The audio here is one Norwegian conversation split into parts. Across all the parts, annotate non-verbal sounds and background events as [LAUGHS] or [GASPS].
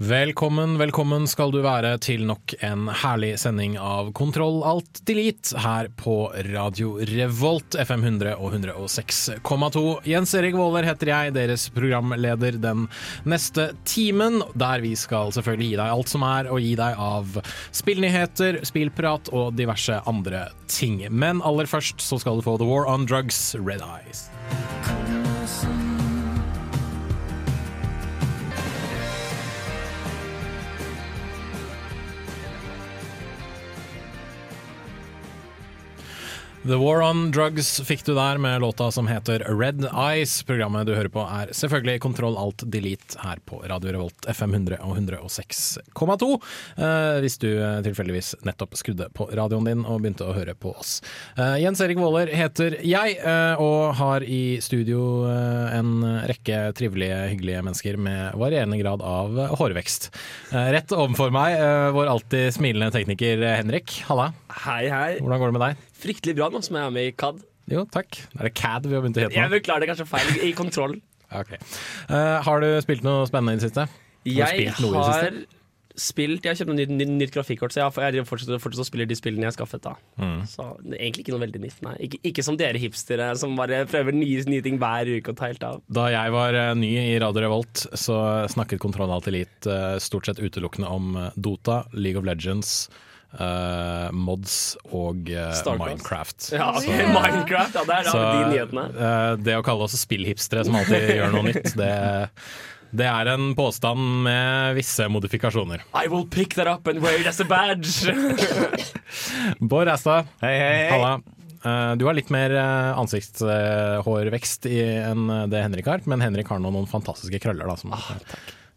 Velkommen, velkommen skal du være til nok en herlig sending av Kontroll alt delete her på Radio Revolt, FM 100 og 106,2. Jens Erik Våler heter jeg, deres programleder den neste timen, der vi skal selvfølgelig gi deg alt som er og gi deg av spillnyheter, spillprat og diverse andre ting. Men aller først så skal du få The War on Drugs, Red Eyes. The War on Drugs fikk du der med låta som heter Red Eyes. Programmet du hører på er selvfølgelig Kontroll alt delete her på Radio Revolt FM 100 og 106,2. Eh, hvis du eh, tilfeldigvis nettopp skrudde på radioen din og begynte å høre på oss. Eh, Jens Erik Våler heter jeg, og har i studio en rekke trivelige, hyggelige mennesker med varierende grad av hårvekst. Rett overfor meg vår alltid smilende tekniker Henrik. Halla, Hei, hei. hvordan går det med deg? Fryktelig bra nå som jeg er med i CAD. Jo, takk. Er det CAD vi har begynt å hete Jeg nå? beklager det er kanskje feil. I kontroll. [LAUGHS] Ok. uh, har du spilt noe spennende i det siste? du Jeg har spilt Jeg har kjøpt nytt, nytt, nytt grafikkort, så jeg, har- jeg driver fortsatt, og spiller de spillene jeg har skaffet. da Mm. Så det egentlig ikke noe veldig nytt. Nei. Ikke, ikke som dere hipstere som bare prøver nye, nye ting hver uke og tar helt av. Da jeg var eh, ny i Radio Revolt, så snakket Kontroll Alt Elite eh, stort sett utelukkende om Dota, League of Legends, eh, mods og uh, Minecraft. Ja, Så- Minecraft, ja, der Så ja, de nyhetene. Uh, det å kalle oss spillhipstere som alltid [LAUGHS] gjør noe nytt, det, det er en påstand med visse modifikasjoner. I will pick that up and wear it as a badge. [LAUGHS] Bård Ræstad, Hei, hei, halla. Eh, Du har litt mer ansiktshårvekst enn det Henrik har, men Henrik har nå noen fantastiske krøller da, som,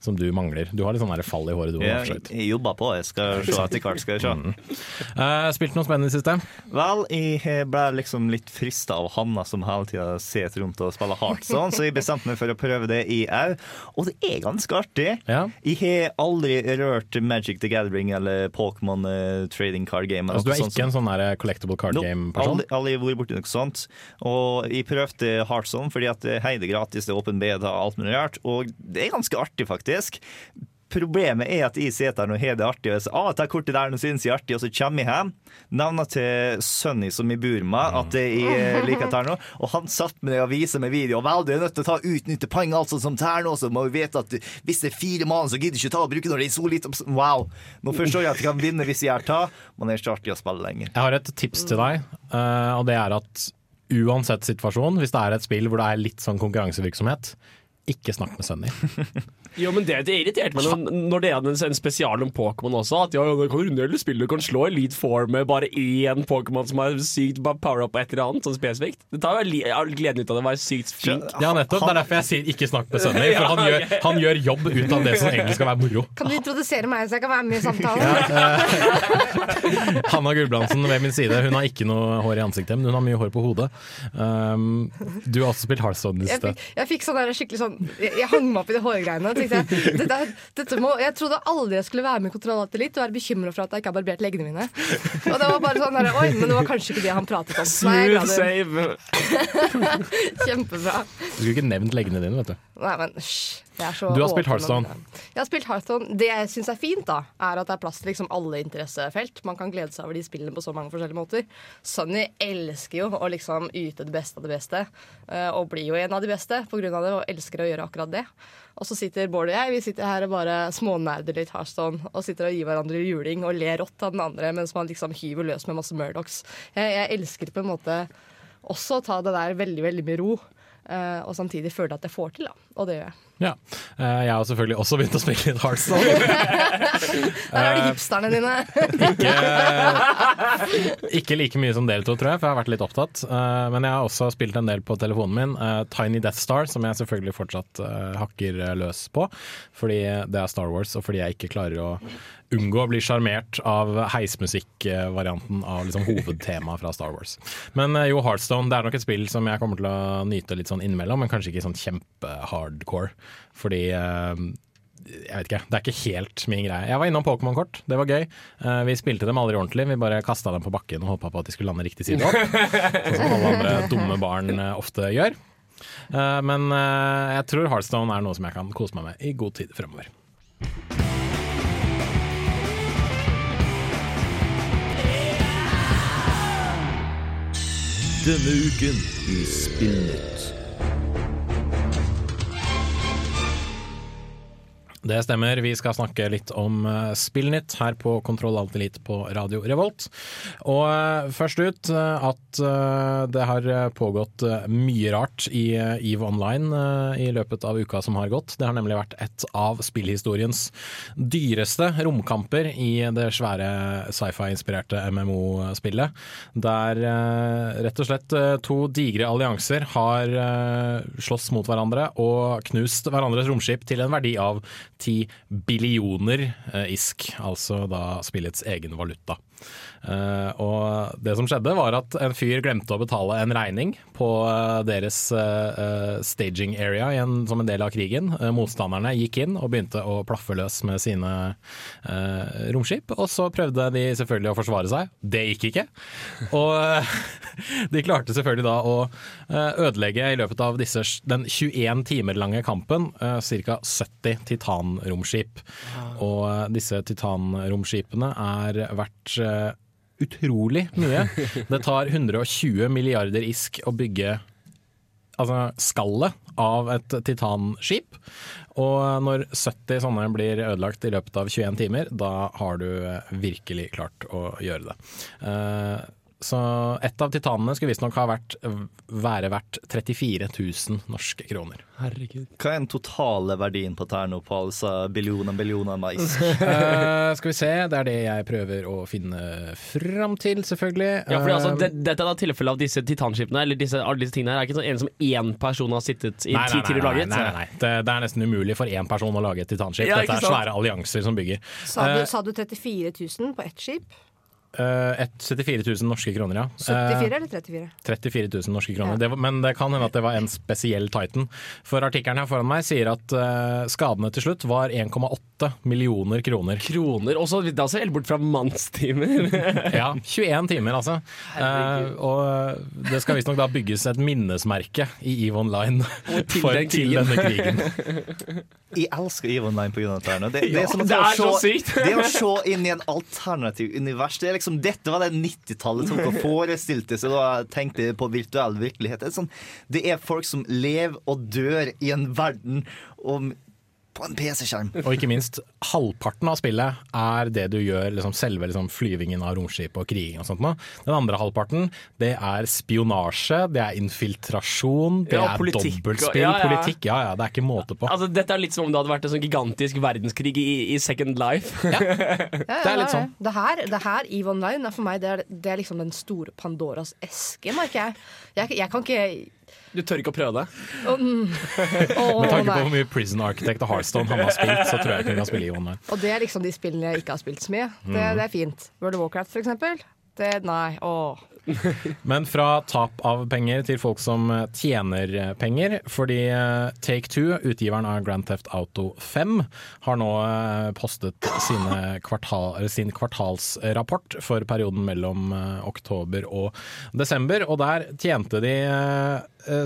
som du mangler. Du har litt sånn fall i håret du har. Jeg, jeg jobber på, jeg skal se etter hvert. skal jeg se. Uh, spilt noe spennende i siste? Vel, jeg ble liksom litt frista av Hanna som hele tida ser rundt og spiller hardt sånn, så jeg bestemte meg for å prøve det i au. Og det er ganske artig. Ja. Jeg har aldri rørt Magic the Gathering eller Pokémon eh, Trading Card Game. Altså, du er ikke sånn, en sånn der collectable card no, game-person? Aldri, vært borti noe sånt. Og jeg prøvde Heartstone fordi at det er gratis, det er åpen beta og alt mulig rart. Og det er ganske artig, faktisk. Problemet er at jeg sitter her og har det artig, og jeg sier ah, ta kortet der nå synes jeg er artig, og så kommer jeg hjem, navnet til Sunny som jeg bor med, at jeg eh, liker terno. og han satt med det og viser meg video, og vel, du er nødt til å ta utnytte poeng, altså, som terno, så må vi vite at hvis det er fire mann, så gidder du ikke ta og bruke når det er så lite, wow. Nå forstår jeg at jeg kan vinne hvis jeg er ta, men det er ikke artig å spille lenger. Jeg har et tips til deg, eh, og det er at uansett situasjon, hvis det er et spill hvor det er litt sånn konkurransevirksomhet, ikke snakk med Sunny. [LAUGHS] Jo, men det, det irriterte meg når, når det er en, en spesial om Pokémon også. At ja, du det kan runde spille, du kan slå Elite Four med bare én Pokémon som har sykt power up på et eller annet, sånn spesifikt. Det tar jo gleden ut av det å være sykt flink. Ja, nettopp. Det er derfor jeg sier ikke snakk med Sunny, for [LAUGHS] han gjør, han gjør jobb ut av det som egentlig skal være moro. Kan du introdusere meg så jeg kan være med i samtalen? [LAUGHS] Hanna Gulbrandsen ved min side, hun har ikke noe hår i ansiktet, men hun har mye hår på hodet. Um, du har også spilt Hearthstone i sted. Jeg fikk, jeg fikk sånn der skikkelig sånn Jeg, jeg hang meg opp i de hårgreiene. Tenkte jeg, dette, dette må, jeg trodde aldri jeg skulle være med i Kontroll Alt Elite og være bekymra for at jeg ikke har barbert leggene mine. Og det var bare sånn der, Oi, men det var kanskje ikke det han pratet om. Smooth save. [LAUGHS] Kjempebra. Du skulle ikke nevnt leggene dine, vet du. Nei, men hysj. Du har spilt åpen Hearthstone. Jeg har spilt Hearthstone. Det jeg syns er fint, da, er at det er plass til liksom alle interessefelt. Man kan glede seg over de spillene på så mange forskjellige måter. Sunny elsker jo å liksom yte det beste av det beste, eh, og blir jo en av de beste av det, og elsker å gjøre akkurat det. Og så sitter Bård og jeg vi sitter her og bare smånerder litt Hearthstone og sitter og gir hverandre juling og ler rått av den andre mens man liksom hyver løs med masse Murdochs. Jeg, jeg elsker på en måte også å ta det der veldig, veldig med ro. Eh, og samtidig føle at jeg får til, da. Og det gjør jeg. Ja. Eh, Jeg har selvfølgelig også begynt å spille litt Heartstone. Der [LAUGHS] er det hipsterne dine. Ikke, ikke like mye som dere to, tror jeg, for jeg har vært litt opptatt. Eh, Men jeg har også spilt en del på telefonen min. eh, Tiny Death Star, som jeg selvfølgelig fortsatt eh, hakker eh, løs på. Fordi det er Star Wars, og fordi jeg ikke klarer å unngå å bli sjarmert av heismusikkvarianten av liksom hovedtemaet fra Star Wars. Men eh, jo, Heartstone det er nok et spill som jeg kommer til å nyte litt sånn innimellom, men kanskje ikke sånn kjempe-hardcore. Fordi eh, jeg vet ikke, det er ikke helt min greie. Jeg var innom Pokémon-kort, det var gøy. Eh, vi spilte dem aldri ordentlig, vi bare kasta dem på bakken og håpa på at de skulle lande riktig side opp. [LAUGHS] sånn som alle andre dumme barn ofte gjør. Men jeg tror Heartstone er noe som jeg kan kose meg med i god tid fremover. Denne uken i Spillnytt. Det stemmer, vi skal snakke litt om uh, Spillnytt her på Kontroll Alt Elite på Radio Revolt. Og eh, først ut eh, at eh, det har pågått eh, mye rart i EVE Online eh, i løpet av uka som har gått. Det har nemlig vært et av spillhistoriens dyreste romkamper i det svære sci-fi-inspirerte MMO-spillet. Der eh, rett og slett eh, to digre allianser har eh, slåss mot hverandre og knust hverandres romskip til en verdi av 10 billioner eh, isk, altså da spillets egen valuta. Eh, og det som skjedde var at en fyr glemte å betale en regning på eh, deres eh, staging area igjen, som en del av krigen. Motstanderne gikk inn og begynte å plaffe løs med sine romskip, og så prøvde de selvfølgelig å forsvare seg. Det gikk ikke. Og [LAUGHS] de klarte selvfølgelig da å ødelegge i løpet av disse, den 21 timer lange kampen ca. 70 titanromskip. Og disse titanromskipene er verdt utrolig mye. Det tar 120 milliarder isk å bygge altså skallet av et titanskip. Og når 70 sånne blir ødelagt i løpet av 21 timer, da har du virkelig klart å gjøre det. Eh, Så ett av titanene skulle visstnok ha vært, være verdt 34 000 norske kroner. Herregud. Hva er den totale verdien på Terno på altså billioner, billioner mais? uh, [LAUGHS] skal vi se, det er det jeg prøver å finne fram til, selvfølgelig. Ja, fordi altså, Eh, det, Dette er da tilfellet av disse titanskipene Eller disse, alle disse tingene her er ikke sånn en som én person har sittet i Nei, ti timer og laget. nei, nei, nei. Det, det er nesten umulig for én person å lage et titanskip. Ja, Dette er svære allianser som bygger. Sa du, uh, sa du 34 000 på ett skip? Eh, et 74 000 norske kroner, ja. 74 Eh, eller 34? 34 000 norske kroner. Ja. Det var, men det kan hende at det var en spesiell Titan. For artikkelen her foran meg sier at uh, skadene til slutt var 1,8 millioner kroner. Kroner. Og så da ser helt bort fra mannstimer. [LAUGHS] Ja, 21 timer, altså. Uh, og det skal visstnok da bygges et minnesmerke i EVE Online til for, den til denne krigen. [LAUGHS] Jeg elsker EVE Online pga. dette. Det, det, Ja, er det er så sykt. Det å se inn i en alternativ univers. Det er liksom, dette var det 90-tallet tok og forestilte seg da tenkte på virtuell virkelighet. Det er, sånn, det er folk som lever og dør i en verden om, på en PC-skjerm. [LAUGHS] Og ikke minst, halvparten av spillet er det du gjør, liksom selve liksom flyvingen av romskip og kriging og sånt noe. Den andre halvparten, det er spionasje, det er infiltrasjon, det Ja, er politikk dobbeltspill, ja, ja. politikk. Ja ja, det er ikke måte på. Altså, dette er litt som om det hadde vært en sånn gigantisk verdenskrig i, i Second Life. [LAUGHS] Det er litt sånn. Det her, det her EVE Online er for meg det er, det er liksom den store Pandoras eske, merker jeg. Jeg, jeg kan ikke Du tør ikke å prøve det. Mm. Å, [LAUGHS] Med tanke på hvor mye Prison Architect og Heartstone han har spilt, så tror jeg ikke han kan spille i online. Og det er liksom de spillene jeg ikke har spilt så mye. Det, Mm. det er fint. World of Warcraft, for eksempel. Det, nei, åh. [LAUGHS] Men fra tap av penger til folk som tjener penger. Fordi eh, Take Two, utgiveren av Grand Theft Auto 5, har nå eh, postet sine kvartal, sin kvartalsrapport for perioden mellom eh, oktober og desember. Og der tjente de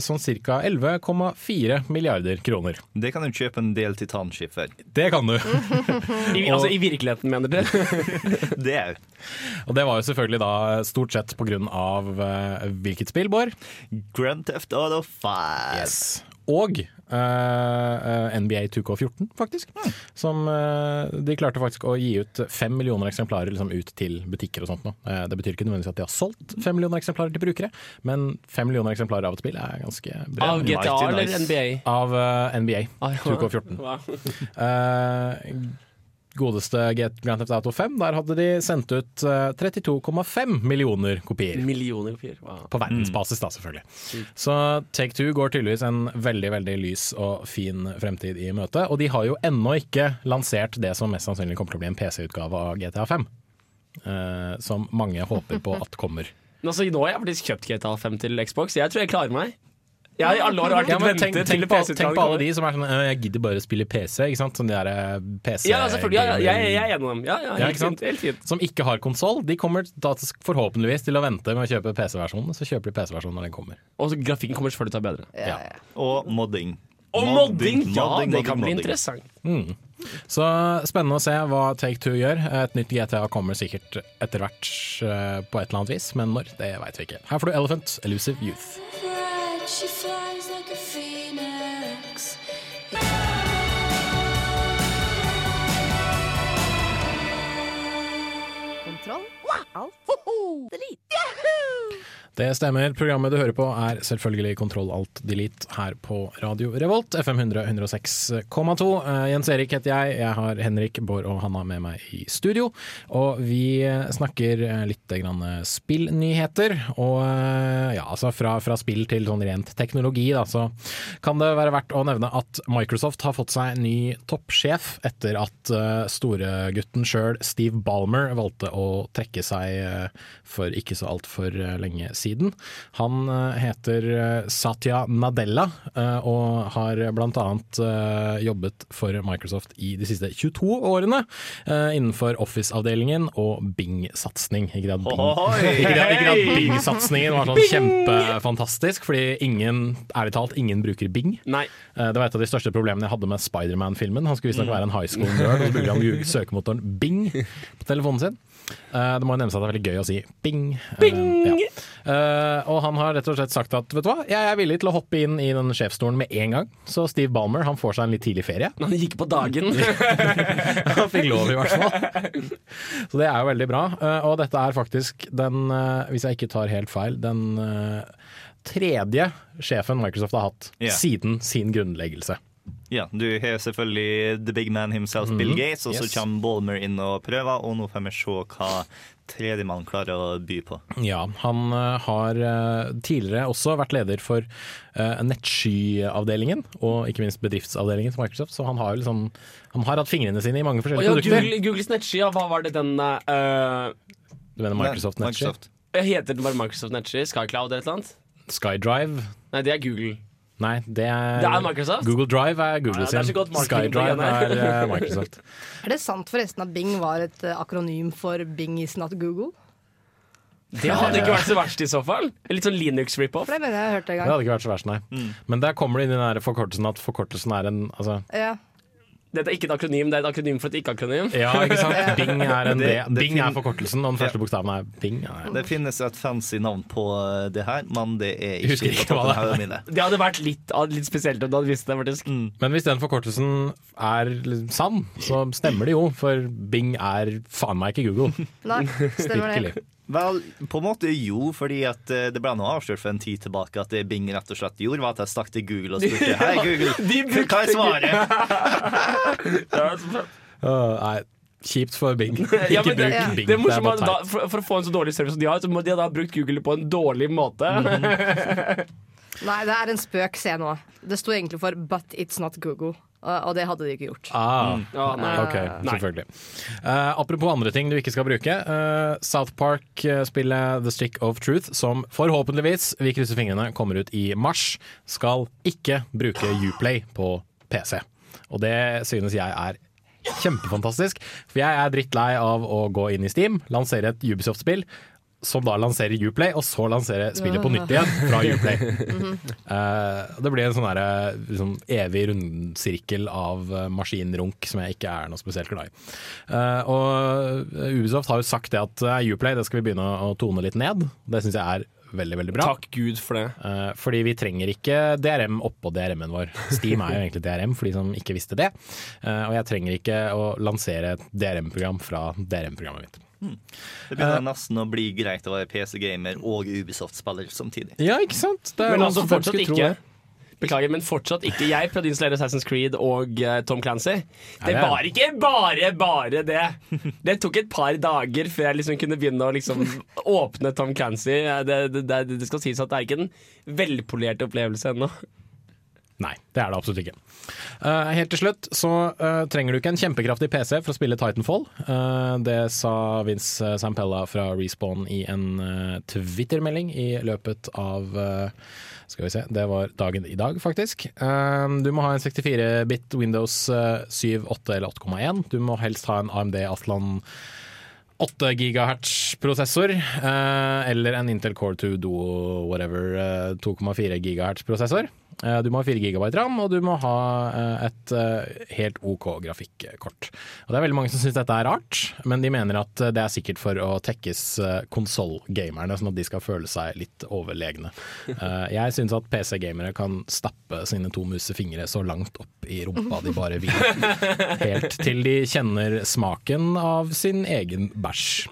sånn ca. 11,4 milliarder kroner. Det kan du kjøpe en del titanskip for. Det kan du! [LAUGHS] I, altså i virkeligheten, mener dere? [LAUGHS] Det er jo Og det var jo selvfølgelig da stort sett på grunn av eh, hvilket spill, Bård? Grand Theft Auto 5. Og eh, eh, NBA 2K14, faktisk. Som eh, De klarte faktisk å gi ut fem millioner eksemplarer liksom, ut til butikker og sånt. Nå. Eh, det betyr ikke nødvendigvis at de har solgt fem millioner eksemplarer til brukere, men fem millioner eksemplarer av et spill er ganske bra. Av GTA eller. NBA? Av eh, NBA Ah, 2K14. Wow. Eh, godeste Get Grand Theft Auto 5, der hadde de sendt ut eh, 32,5 millioner kopier. Millioner kopier. Wow. På verdensbasis, da, selvfølgelig. Så Take Two går tydeligvis en veldig veldig lys og fin fremtid i møte. Og de har jo ennå ikke lansert det som mest sannsynlig kommer til å bli en PC-utgave av GTA 5. eh, som mange håper på at kommer. [LAUGHS] Altså, nå har jeg faktisk kjøpt GTA 5 til Xbox. Jeg tror jeg klarer meg. Jeg har i alle år vært Ja, men tenk, tenk, på, tenk på alle de som er sånn «Øh, Jeg gidder bare å spille PC, ikke sant? Sånn de der eh, PC Ja, selvfølgelig. Ja, ja, jeg, jeg er dem. Ja, ja, Ja, helt fint. Helt fint. Som ikke har konsoll, de kommer da forhåpentligvis til å vente med å kjøpe PC-versjonen. Så kjøper de PC-versjonen når den kommer. Og så grafikken kommer selvfølgelig til å ta bedre. Ja. Og modding. Og modding! Ja, modding, det kan bli modding. interessant. Så spennende å se hva Take Two gjør. Et nytt GTA kommer sikkert etter hvert eh, på et eller annet vis, men når, det veit vi ikke. Her får du Elephant, Elusive Youth. She flies like a phoenix. Kontroll. Alt. Det stemmer. Programmet du hører på er selvfølgelig Kontroll alt delete her på Radio Revolt, FM 100 106,2. Eh, Jens Erik heter jeg. Jeg har Henrik, Bård og Hanna med meg i studio. Og vi eh, snakker eh, litt grann spillnyheter. Og eh, ja, altså fra, fra spill til sånn rent teknologi, da, så kan det være verdt å nevne at Microsoft har fått seg ny toppsjef etter at storegutten sjøl, Steve Ballmer, valgte å trekke seg eh, for ikke så altfor lenge siden. Han eh, heter eh, Satya Nadella eh, og har eh, jobbet for Microsoft i de siste 22 årene innenfor Office-avdelingen og Bing-satsing. Ikke Bing- det, at [LAUGHS] Bing-satsingen var sånn kjempefantastisk, fordi ingen, ærlig talt, ingen bruker Bing. Nei. Det var et av de største problemene jeg hadde med Spiderman-filmen. Han skulle visstnok være en high school nerd, og så bruker han [LAUGHS] søkemotoren Bing på telefonen sin. Eh, Det må jo nevnes at det er veldig gøy å si Bing. Bing! ja. uh, og han har rett og slett sagt at vet du hva, jeg er villig til å hoppe inn i den sjefsstolen med en gang. Så Steve Ballmer han får seg en litt tidlig ferie. Han gikk på dagen. [LAUGHS] Han fikk lov, i hvert fall. Så det er jo veldig bra. Eh, Og dette er faktisk den, eh, hvis jeg ikke tar helt feil, den eh, tredje sjefen Microsoft har hatt yeah. siden sin grunnleggelse. Ja, du har selvfølgelig the big man himself, Bill Gates, og så Yes. kommer Balmer inn og prøver, og nå får vi se hva tredjemann klarer å by på. Ja, han eh, har eh, tidligere også vært leder for uh, nettskyavdelingen, og ikke minst bedriftsavdelingen til Microsoft, så han har, jo liksom, han har hatt fingrene sine i mange forskjellige forskjellige ja, produkter. Google, Googles nettsky, ja, hva var det den uh, Du mener Microsoft Nettsky? Microsoft. Heter den bare Microsoft nettsky? Skycloud eller et eller annet? SkyDrive? Nei, det er Google. Nei, det er, Det er Microsoft? Google Drive er Google Ja, det er sin. godt marketing SkyDrive er eh, Microsoft. [LAUGHS] Er det sant forresten at Bing var et eh, akronym for Bing is not Google? Det hadde ikke vært så verst i så fall. Litt sånn Linux-rip-off. Det mener jeg jeg hørte en Det hadde ikke vært så verst, nei. Men der kommer det inn i den forkortelsen at forkortelsen er en altså, Ja. Dette er ikke et akronym, det er et akronym for et ikke-akronym. Ja, ikke sant? [LAUGHS] Bing er en Det- det Bing er forkortelsen, og den første bokstaven er Bing. Ja, ja. Det finnes et fancy navn på eh, det her, men det er ikke, ikke på toppen det av er. mine. Det hadde vært litt, litt spesielt om du hadde visst det, faktisk. Men hvis den forkortelsen er liksom sann, så stemmer det jo, for Bing er faen meg ikke Google. Nei, stemmer det. Vel, på en måte jo, fordi at eh, det ble nå avslørt for en tid tilbake at det Bing rett og slett gjorde, var at jeg stakk til Google og spurte [LAUGHS] Hei, Google, De brukte hva er svaret? [LAUGHS] Nei, kjipt for Bing. [LAUGHS] Ikke ja, det, bruk Bing. det er morsomt bare da, for, for å få en så dårlig service som de har, så må de ha brukt Google på en dårlig måte. Nei, det er en spøk, se nå. Det sto egentlig for 'but it's not Google'. Og det hadde de ikke gjort. Ah, Ja, nei. ok, selvfølgelig. Uh, apropos andre ting du ikke skal bruke. Uh, South Park-spillet The Stick of Truth, som forhåpentligvis, vi krysser fingrene, kommer ut i mars, skal ikke bruke Uplay på PC. Og det synes jeg er kjempefantastisk. For jeg er drittlei av å gå inn i Steam, lansere et Ubisoft-spill, som da lanserer Uplay, og så lanserer spillet på nytt igjen fra [LAUGHS] Uplay. uh, det blir en sånn derre, liksom, evig rundsirkel av eh, maskinrunk som jeg ikke er noe spesielt glad i. Uh, og Ubisoft har jo sagt det at uh, Uplay det skal vi begynne å tone litt ned. Det syns jeg er veldig, veldig bra. Takk Gud for det. Uh, fordi vi trenger ikke DRM oppå DRM-en vår. Steam er jo egentlig DRM, for de som ikke visste det. Uh, og jeg trenger ikke å lansere et DRM-program fra DRM-programmet mitt. Det begynner nesten å bli greit å være PC-gamer og Ubisoft-spiller samtidig. Ja, ikke sant? Det er Men altså fortsatt ikke. Beklager, men fortsatt ikke. Jeg fra din slede Assassin's Creed og uh, Tom Clancy. Det det- var ikke bare bare det. Det tok et par dager før jeg liksom kunne begynne å liksom åpne Tom Clancy. Det, det, det, det skal sies at det er ikke en velpolert opplevelse ennå. Nei, det er det absolutt ikke. Uh, helt til slutt så uh, trenger du ikke en kjempekraftig PC for å spille Titanfall. Uh, det sa Vince Sampella fra Respawn i en Twitter-melding i løpet av Skal vi se, det var dagen i dag, faktisk. Du må ha en 64-bit Windows eh, 7, 8 eller 8,1. Du må helst ha en AMD Atlan 8 GHz-prosessor, eller en Intel Core 2 Duo whatever eh, 2,4 GHz-prosessor. Eh, du må ha 4 GB ram, og du må ha eh, et eh, helt OK grafikkort. Og Det er veldig mange som syns dette er rart, men de mener at det er sikkert for å tekkes konsollgamerne, sånn at de skal føle seg litt overlegne. Jeg syns at PC-gamere kan stappe sine to musefingre så langt opp i rumpa de bare vil. Helt til de kjenner smaken av sin egen bæsj.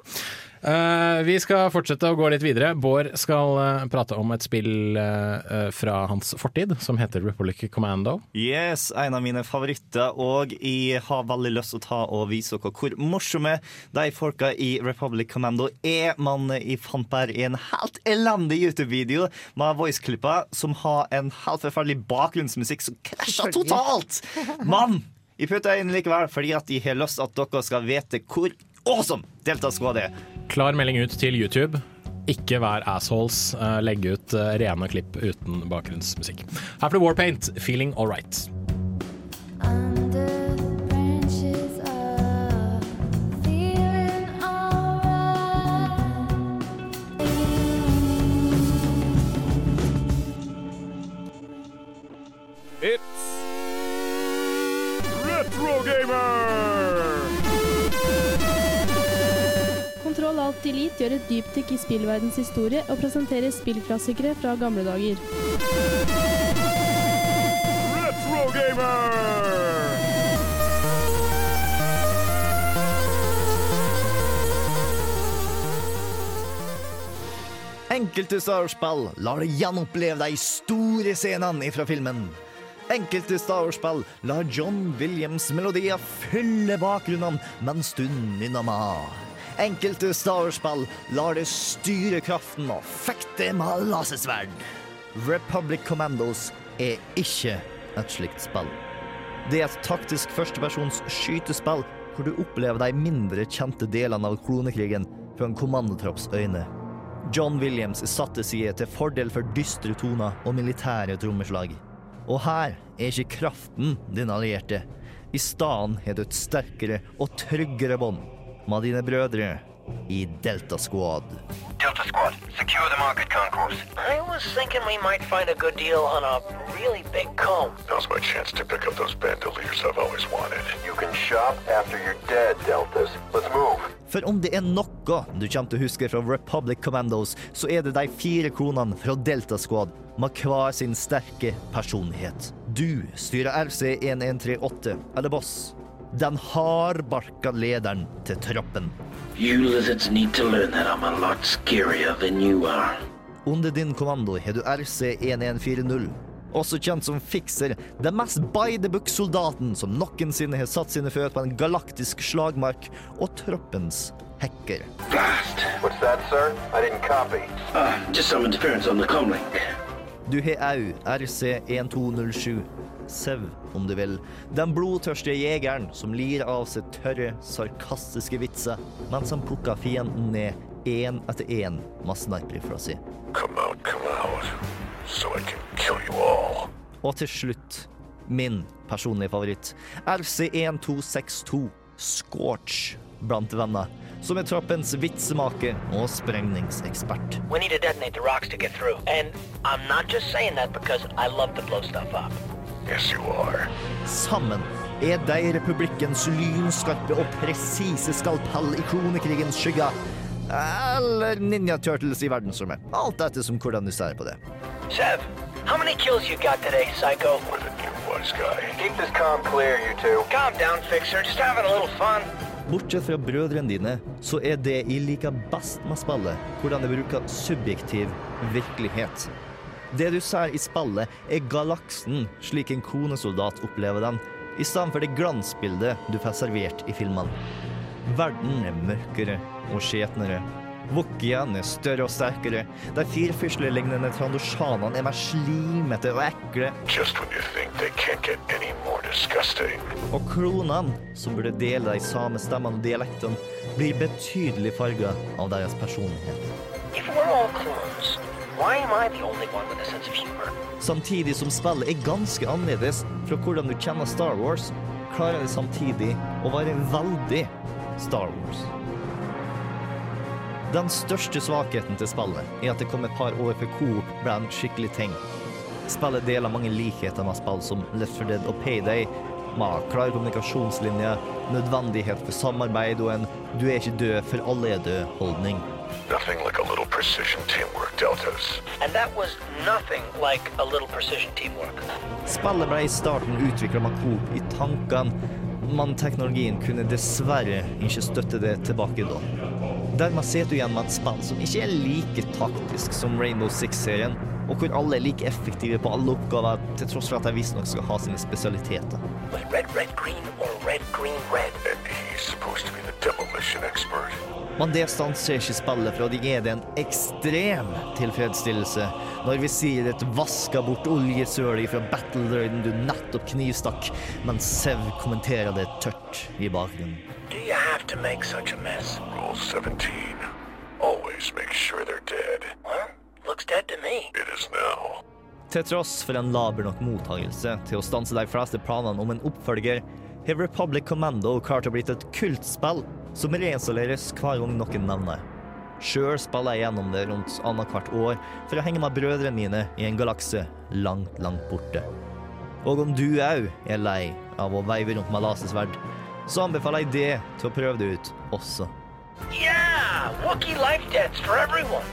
Eh, vi skal fortsette å gå litt videre. Bård skal uh, prate om et spill uh, fra hans fortid som heter Republic Commando. Yes, en av mine favoritter, og jeg har veldig lyst til å ta og vise dere hvor morsomme de folka i Republic Commando er. Man i fant bare en helt elendig YouTube-video med voice-klipper som har en helt forferdelig bakgrunnsmusikk som krasjer totalt! Mann! jeg putter inn likevel fordi at jeg har lyst til at dere skal vite hvor awesome Delta Squad er. Klar melding ut til YouTube. Ikke vær assholes. eh, legg ut eh, rene klipp uten bakgrunnsmusikk. Her får du Warpaint, 'Feeling Alright'. Under the branches of feeling alright. Retro Gamer! Kontroll Alt Elite gjør et dypdykk i spillverdens historie og presenterer spillklassikere fra gamle dager. Retro Gamer! Enkelte Star Wars-spill lar deg gjenoppleve de store scenene fra filmen. Enkelte Star Wars-spill lar John Williams melodier fylle bakgrunnene mens du nynner med. Enkelte Star lar deg styre kraften og fekte med lasersverd. Republic Commandos er ikke et slikt spill. Det er et taktisk førstepersons skytespill hvor du opplever de mindre kjente delene av klonekrigen fra en kommandotropps øyne. John Williams satte side til fordel for dystre toner og militære trommeslag. Og her er ikke kraften din allierte. I stedet har du et sterkere og tryggere bånd med dine brødre i Delta Squad. Delta Squad, secure the market concourse. I was thinking we might find a good deal on a really big comb. Now's my chance to pick up those bandoliers I've always wanted. You can shop after you're dead, Deltas. Let's move. For om det er noe du kommer til å huske fra Republic Commandos, så er det de fire kronene fra Delta Squad med hver sin sterke personlighet. Du styrer RC1138, eller Boss. Den hardbarka lederen til troppen. You lizards need to learn that I'm a lot scarier than you are. Under din kommando har du RC1140, også kjent som Fixer, den mest by the book-soldaten som noensinne har satt sine føtter på en galaktisk slagmark, og troppens hacker. Blast. What's that, sir? I didn't copy. Uh, just some interference on the comlink. Du har òg RC1207, Sev om du vil, den blodtørstige jegeren som lir av seg tørre, sarkastiske vitser mens han plukker fienden ned én etter én med sniperrifla si. Come out, come out. So I can kill you all. Og til slutt, min personlige favoritt, RC1262, Scorch blant venner, som er troppens vitsemaker og sprengningsekspert. We need to detonate the rocks to get through. And I'm not just saying that because I love to blow stuff up. Yes, you are. Sammen er de republikkens lynskarpe og presise skalpell i kronekrigens skygger. Eller Ninja Turtles i verdensrommet. Alt etter som hvordan du ser på det. Sev, how many kills you got today, Psycho? With a new wise guy. Keep this calm clear, you two. Calm down, Fixer. Just having a little fun. Bortsett fra brødrene dine, så er det jeg liker best med spillet, hvordan jeg bruker subjektiv virkelighet. Det du ser i spillet, er galaksen slik en konesoldat opplever den, i stedet for det glansbildet du får servert i filmene. Verden er mørkere og skjetnere. Wookiene er større og sterkere. De firfyslelignende trandoshanene er mer slimete og ekle. Just when you think they can't get any more disgusting. Og klonene, som burde dele de samme stemmene og dialektene, blir betydelig farga av deres personlighet. If we're all clones, Samtidig som spillet er ganske annerledes fra hvordan du kjenner Star Wars, klarer det samtidig å være veldig Star Wars. Den største svakheten til spillet er at det kom et par år før Coop ble en skikkelig ting. Spillet deler mange likheter med spill som Left 4 Dead og Payday, med klar kommunikasjonslinje, nødvendighet for samarbeid og en 'du er ikke død, for alle er død'-holdning. Nothing like a little precision teamwork, Deltas. And that was nothing like a little precision teamwork. Spillet ble i starten utvikla med Coop i tankene, men teknologien kunne dessverre ikke støtte det tilbake da. Dermed sitter du igjen med et spill som ikke er like taktisk som Rainbow Six-serien, og hvor alle er like effektive på alle oppgaver, til tross for at de visstnok skal ha sine spesialiteter. Red, red, green, or red, green, red? And he's supposed to be the demolition expert. Men det stanser ikke spillet fra de er det en ekstrem tilfredsstillelse når vi sier et vaska bort oljesøl fra battle-droiden du nettopp knivstakk, mens Sev kommenterer det tørt i bakgrunnen. Do you have to make such a mess? Rule 17. Always make sure they're dead. Well, looks dead to me. It is now. Til tross for en laber nok mottagelse til å stanse de fleste planene om en oppfølger, har Republic Commando klart å blitt et kultspill som reinstalleres hver gang noen nevner. Sjøl spiller jeg gjennom det rundt annethvert år for å henge med brødrene mine i en galakse langt, langt borte. Og om du òg er lei av å veive rundt med lasersverd, så anbefaler jeg det til å prøve det ut også. Yeah! Wookiee life debts for everyone.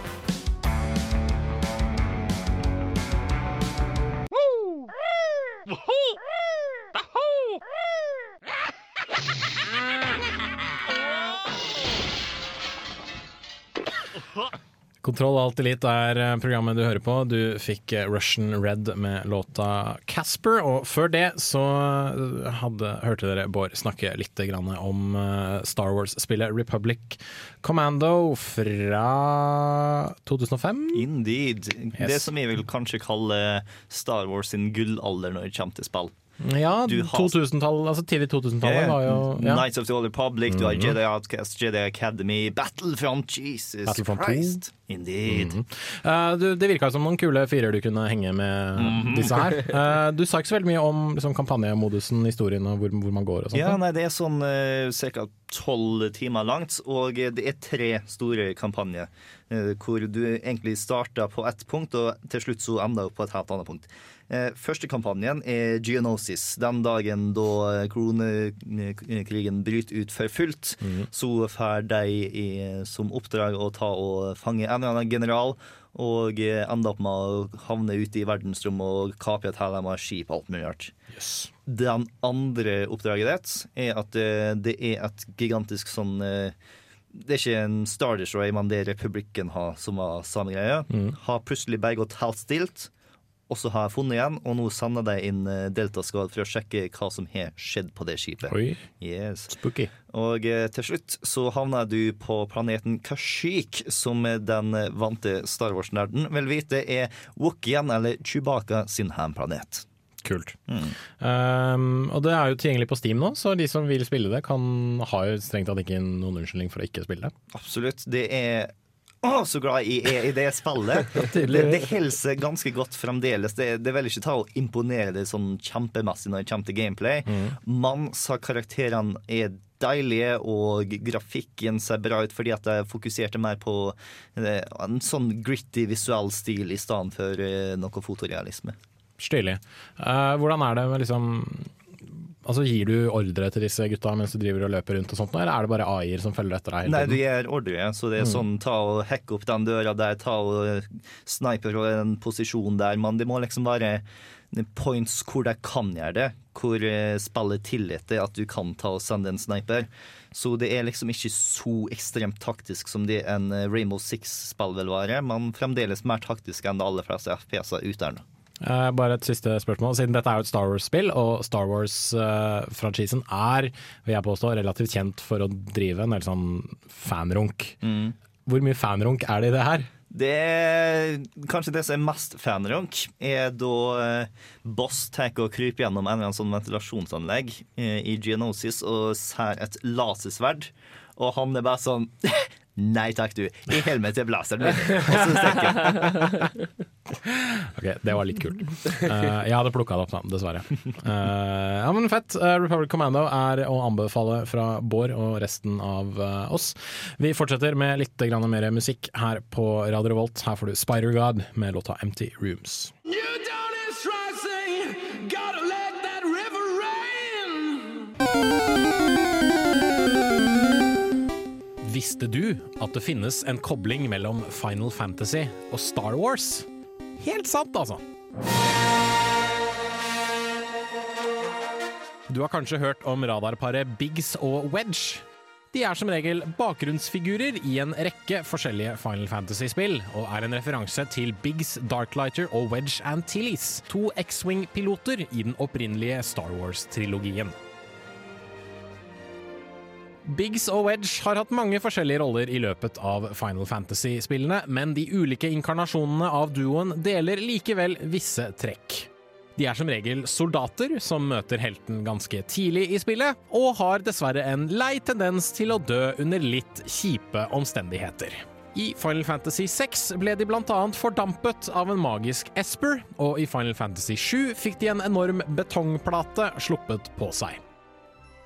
Kontroll alt elite er eh, programmet du hører på. Du fikk eh, Russian Red med låta Casper, og før det så eh, hadde, hørte dere Bård snakke litt grann om Star Wars-spillet Republic Commando fra 2005. Indeed. Yes. Det som jeg vil kanskje kalle Star Wars sin gullalder når det kommer til spill. Ja, 2000-tall, altså tidlig 2000-tallet var jo ja. Knights of the Old Republic, du har Mhm. Jedi Outcast, Jedi Academy, Battlefront, Jesus Battlefront 2. Christ. -hmm. uh, du, det virka som noen kule fyrer du kunne henge med Mhm. disse her. Uh, du sa ikke så veldig mye om liksom, kampanjemodusen, historien og hvor, hvor man går og sånt. Ja, nei, det er sånn uh, ca. tolv timer langt, og eh, det er tre store kampanjer. Uh, hvor du egentlig starter på ett punkt, og til slutt så ender opp på et helt annet punkt. Eh, første kampanjen er Geonosis. Den dagen da kronekrigen bryter ut for fullt, så får de i, som oppdrag å ta og fange en eller annen general. Og ender ende opp med å havne ute i verdensrommet og kapre et hæl med skip og alt mulig rart. Den andre oppdraget ditt er at eh, det er et gigantisk sånn eh, Det er ikke en Star Destroy, men det Republikken har, som var samme greie. Har plutselig bare gått helt stilt, og så har jeg funnet igjen, og nå sender de inn deltaskad Delta Squad for å sjekke hva som har skjedd på det skipet. Oi, Yes. spooky. Og eh, til slutt så havner du på planeten Kashyyyk, som den eh, vante Star Wars-nerden vil vite er Wookien, eller Chewbacca sin hjemplanet. Kult. Mm. Um, og det er jo tilgjengelig på Steam nå, så de som vil spille det, kan ha strengt tatt ikke noen unnskyldning for å ikke spille det. Absolutt. Det er å, så glad jeg er i det spillet. [LAUGHS] det, det holder ganske godt fremdeles. Det, det vil ikke ta å imponere det sånn kjempemessig når det kommer til gameplay. Man sa karakterene er deilige, og grafikken ser bra ut fordi at jeg fokuserte mer på eh, en sånn gritty visuell stil i stedet for eh, noe fotorealisme. Stilig. Uh, hvordan er det med liksom Altså Gir du ordre til disse gutta mens du driver og løper rundt, og sånt, eller er det bare AI-er som følger etter deg? Nei, du gir ordre, så det er Mm. sånn ta og hacke opp den døra der, ta og sniper fra en posisjon der, men det må liksom være points hvor de kan gjøre det, hvor eh, spillet tillater at du kan ta og sende en sniper. Så det er liksom ikke så ekstremt taktisk som det en eh, Rainbow Six-spill vil være, men fremdeles mer taktisk enn de aller fleste FPS-er ute her nå. Eh, bare et siste spørsmål. Siden dette er jo et Star Wars-spill, og Star Wars-franchisen er, vil jeg påstå, relativt kjent for å drive en del sånn fanrunk. Hvor mye fanrunk er det i det her? Det er kanskje det som er mest fanrunk, er da eh, Boss tar og kryper gjennom en eller annen sånn ventilasjonsanlegg eh, i Geonosis og ser et lasersverd, og han er bare sånn [LAUGHS] Nei takk, du. I helmet til blasteren min. Og så stikker han. [LAUGHS] Ok, Det var litt kult. Uh, jeg hadde plukka det opp, da, dessverre. Uh, ja, men Fett. Uh, Republic Commando er å anbefale fra Bård og resten av oss. Vi fortsetter med litt grann mer musikk her på Radio Revolt. Her får du Spider God med låta Empty Rooms. Visste du at det finnes en kobling mellom Final Fantasy og Star Wars? Helt sant, altså. Du har kanskje hørt om radarparet Biggs og Wedge. De er som regel bakgrunnsfigurer i en rekke forskjellige Final Fantasy-spill, og er en referanse til Biggs Darklighter og Wedge Antilles, to X-Wing-piloter i den opprinnelige Star Wars-trilogien. Biggs og Wedge har hatt mange forskjellige roller i løpet av Final Fantasy-spillene, men de ulike inkarnasjonene av duoen deler likevel visse trekk. De er som regel soldater som møter helten ganske tidlig i spillet, og har dessverre en lei tendens til å dø under litt kjipe omstendigheter. I Final Fantasy 6 ble de annet fordampet av en magisk Esper, og i Final Fantasy 7 fikk de en enorm betongplate sluppet på seg.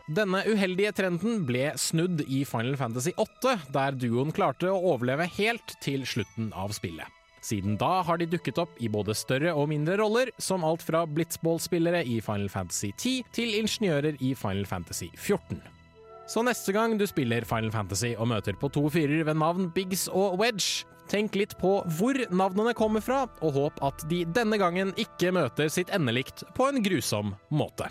Denne uheldige trenden ble snudd i Final Fantasy 8, der duoen klarte å overleve helt til slutten av spillet. Siden da har de dukket opp i både større og mindre roller, som alt fra blitzball-spillere i Final Fantasy 10 til ingeniører i Final Fantasy 14. Så neste gang du spiller Final Fantasy og møter på to fyrer ved navn Biggs og Wedge, tenk litt på hvor navnene kommer fra, og håp at de denne gangen ikke møter sitt endelikt på en grusom måte.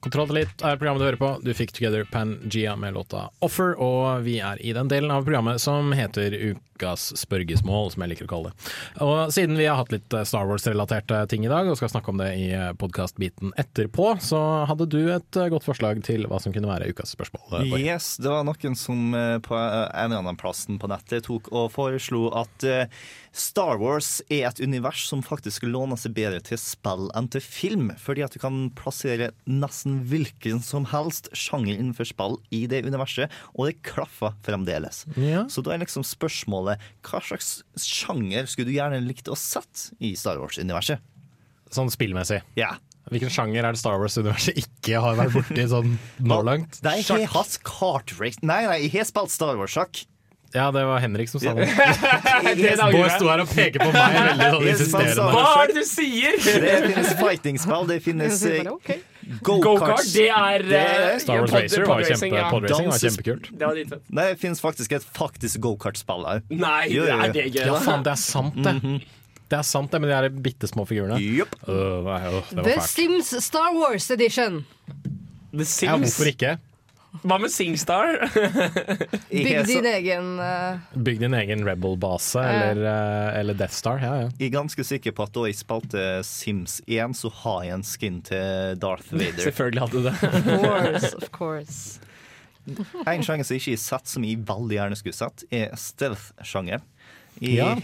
Kontroll litt er programmet du hører på. Du fikk Together Pangea med låta Offer, og vi er i den delen av programmet som heter Ukas spørgesmål, som jeg liker å kalle det. Og siden vi har hatt litt eh, Star Wars-relaterte ting i dag, og skal snakke om det i podkastbiten etterpå, så hadde du et eh, godt forslag til hva som kunne være ukas spørsmål. eh, Yes, det var noen som eh, på en eller annen plassen på nettet tok og foreslo at eh, Star Wars er et univers som faktisk låner seg bedre til spill enn til film, fordi at du kan plassere nesten hvilken som helst sjanger innenfor spill i det universet, og det klaffer fremdeles. Ja. Så da er liksom spørsmålet hva slags sjanger skulle du gjerne likt å sett i Star Wars-universet? Sånn spillmessig. Ja. Hvilken sjanger er det Star Wars-universet ikke har vært borti sånn [LAUGHS] nå langt? Nei, jeg har spilt Star Wars-sjakk. Ja, det var Henrik som sa det. [LAUGHS] Det Bård sto her og peker på meg veldig sånn insisterende. Hva er det du sier?! Det finnes fighting-spill, det finnes eh, Go-kart, det er, Det eh, Star Wars Racer var kjempekult. Det. Nei, det finnes faktisk et faktisk go-kart-spill òg. Nei, er det gøy? Ja, faen, det er sant, det. Det er sant, det, med de er bitte små figurene. Det The fælt. Sims Star Wars Edition. The Sims? Ja, hvorfor ikke? Hva med Singstar? [LAUGHS] Bygg din egen uh... Bygg din egen Rebel-base, eller, eh, eller Death Star. Ja, ja. Jeg er ganske sikker på at da jeg spilte Sims 1, så har jeg en skin til Darth [LAUGHS] Vader. Selvfølgelig hadde du det. Of course, of course. En sjanger som ikke er sett, som jeg veldig gjerne skulle sett, er stealth-sjanger. Ja.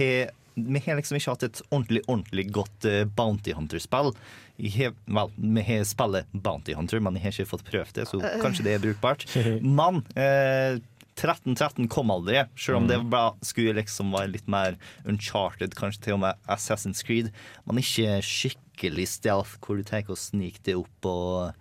vi har liksom ikke hatt et ordentlig ordentlig godt eh, Bounty Hunter-spill. Har- Vel, vi har spillet Bounty Hunter, men jeg har ikke fått prøvd det, så Eh. kanskje det er brukbart. [LAUGHS] Men eh, 1313 kom aldri, selv om det bare skulle liksom være litt mer uncharted, kanskje til og med Assassin's Creed, men ikke skikkelig stealth, hvor du tenker å snike det opp og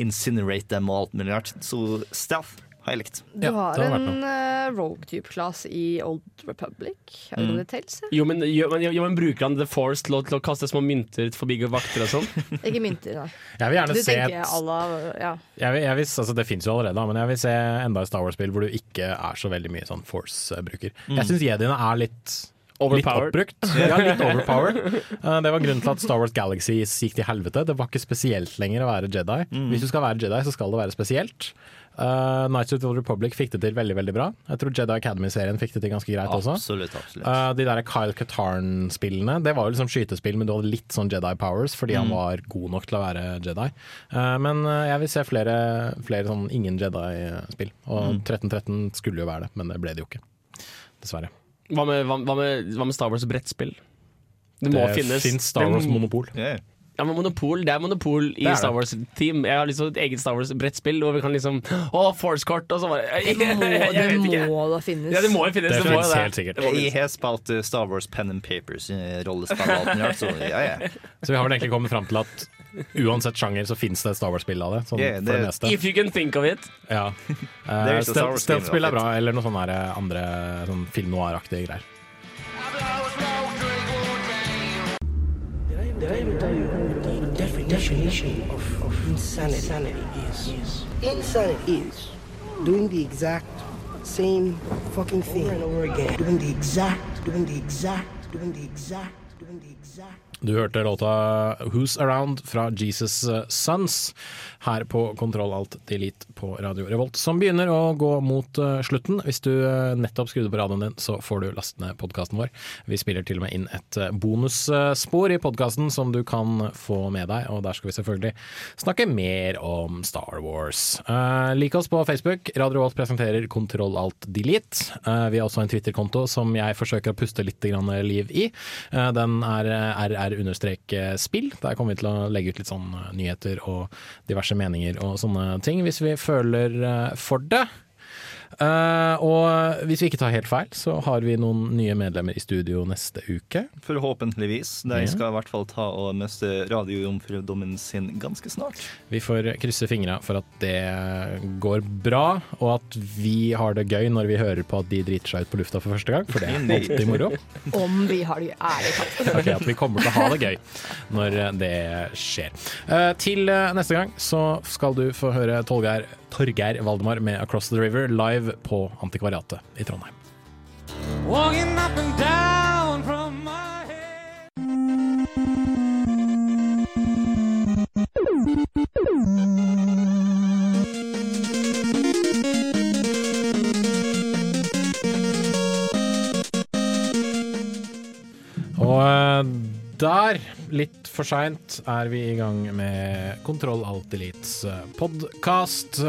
incinerate dem og alt mulig rart. Så stealth har jeg likt. Du har en uh, rogue-type-class i Old Republic. Mm. tels? jeg. Jo, men, jo, men, jo, men bruker han The Force til å, til å kaste små mynter forbi vakter og sånn? [LAUGHS] Ikke mynter, nei. Jeg vil gjerne du se et- à ja. Jeg vil, jeg vil, altså det fins jo allerede, men jeg vil se enda et Star Wars-spill hvor du ikke er så veldig mye sånn Force-bruker. Mm. Jeg syns jediene er litt Overpowered. Litt oppbrukt. [LAUGHS] Ja, litt [LAUGHS] overpowered. Eh, Det var grunnen til at Star Wars Galaxy gikk til helvete. Det var ikke spesielt lenger å være Jedi. Mm. Hvis du skal være Jedi, så skal det være spesielt. Uh, Nights of the Republic fikk det til veldig veldig bra. Jeg tror Jedi Academy-serien fikk det til ganske greit også. Absolutt, absolutt. Eh, de der Kyle Katarn-spillene, det var jo liksom skytespill, men du hadde litt sånn Jedi powers fordi han Mm. var god nok til å være Jedi. Uh, men eh, jeg vil se flere, flere sånn ingen Jedi-spill. Og Mm. 1313 skulle jo være det, men det ble det jo ikke. Dessverre. Hva med, hva, hva med, hva med Star Wars brettspill? Det må Det finnes. Fins Star Wars Monopol. Monopol. Ja, men Monopol, Det er monopol i er. Star Wars-team. Jeg har liksom et eget Star Wars-brettspill hvor vi kan liksom Å, Force-kort og så bare jeg, [LAUGHS] Det må, jeg det må da finnes. Ja, det må jo finnes. Det, det finnes helt sikkert. Jeg har spilt eh, Star Wars Pen and Papers, eh, rollespill og alt mulig så ja, ja. Så vi har vel egentlig kommet fram til at uansett sjanger så fins det et Star Wars-spill av det. Sånn, Yeah, for det det- meste. If you can think of it. Ja. Uh, game Stealth-spill er bra, eller noe sånn andre sånn film noir-aktige greier. Did I even tell you the definition of, of insanity, insanity is? Insanity is doing the exact same fucking thing over and over again. Doing the exact, doing the exact, doing the exact. Du hørte låta 'Who's Around' fra Jesus Sons her på Kontroll Alt Delete på Radio Revolt, som begynner å gå mot uh, slutten. Hvis du uh, nettopp skrudde på radioen din, så får du laste ned podkasten vår. Vi spiller til og med inn et uh, bonusspor i podkasten som du kan få med deg, og der skal vi selvfølgelig snakke mer om Star Wars. Uh, Lik oss på Facebook. Radio Revolt presenterer Kontroll Alt Delete. Uh, vi har også en Twitter-konto som jeg forsøker å puste litt liv i. Uh, den er rr-spill. Der kommer vi til å legge ut litt sånn nyheter og diverse meninger og sånne ting, hvis vi føler uh, for det. Uh, og hvis vi ikke tar helt feil, så har vi noen nye medlemmer i studio neste uke. Forhåpentligvis. De skal i hvert fall ta og miste radiojomfrudommen sin ganske snart. Vi får krysse fingra for at det går bra, og at vi har det gøy når vi hører på at de driter seg ut på lufta for første gang, for det er alltid moro. Om vi har det ærlig talt. Okay, At vi kommer til å ha det gøy når det skjer. Eh, til eh, neste gang så skal du få høre Torgeir, Torgeir Valdemar med 'Across the River' live på Antikvariatet i Trondheim. Walking up and down from my Og eh, der, litt for seint, er vi i gang med Kontroll Alt Elites podkast.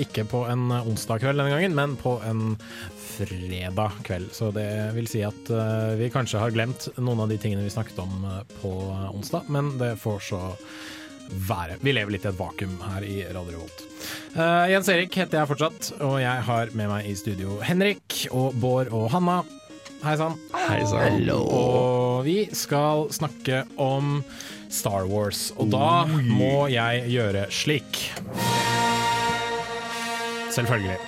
Ikke på en onsdag kveld denne gangen, men på en fredag kveld. Så det vil si at eh, vi kanskje har glemt noen av de tingene vi snakket om eh, på onsdag, men det får så være. Vi lever litt i et vakuum her i Radio Revolt. Uh, Jens Erik heter jeg fortsatt, og jeg har med meg i studio Henrik og Bård og Hanna. Hei sann. Hei sann. Og vi skal snakke om Star Wars, og da må jeg gjøre slik. Selvfølgelig.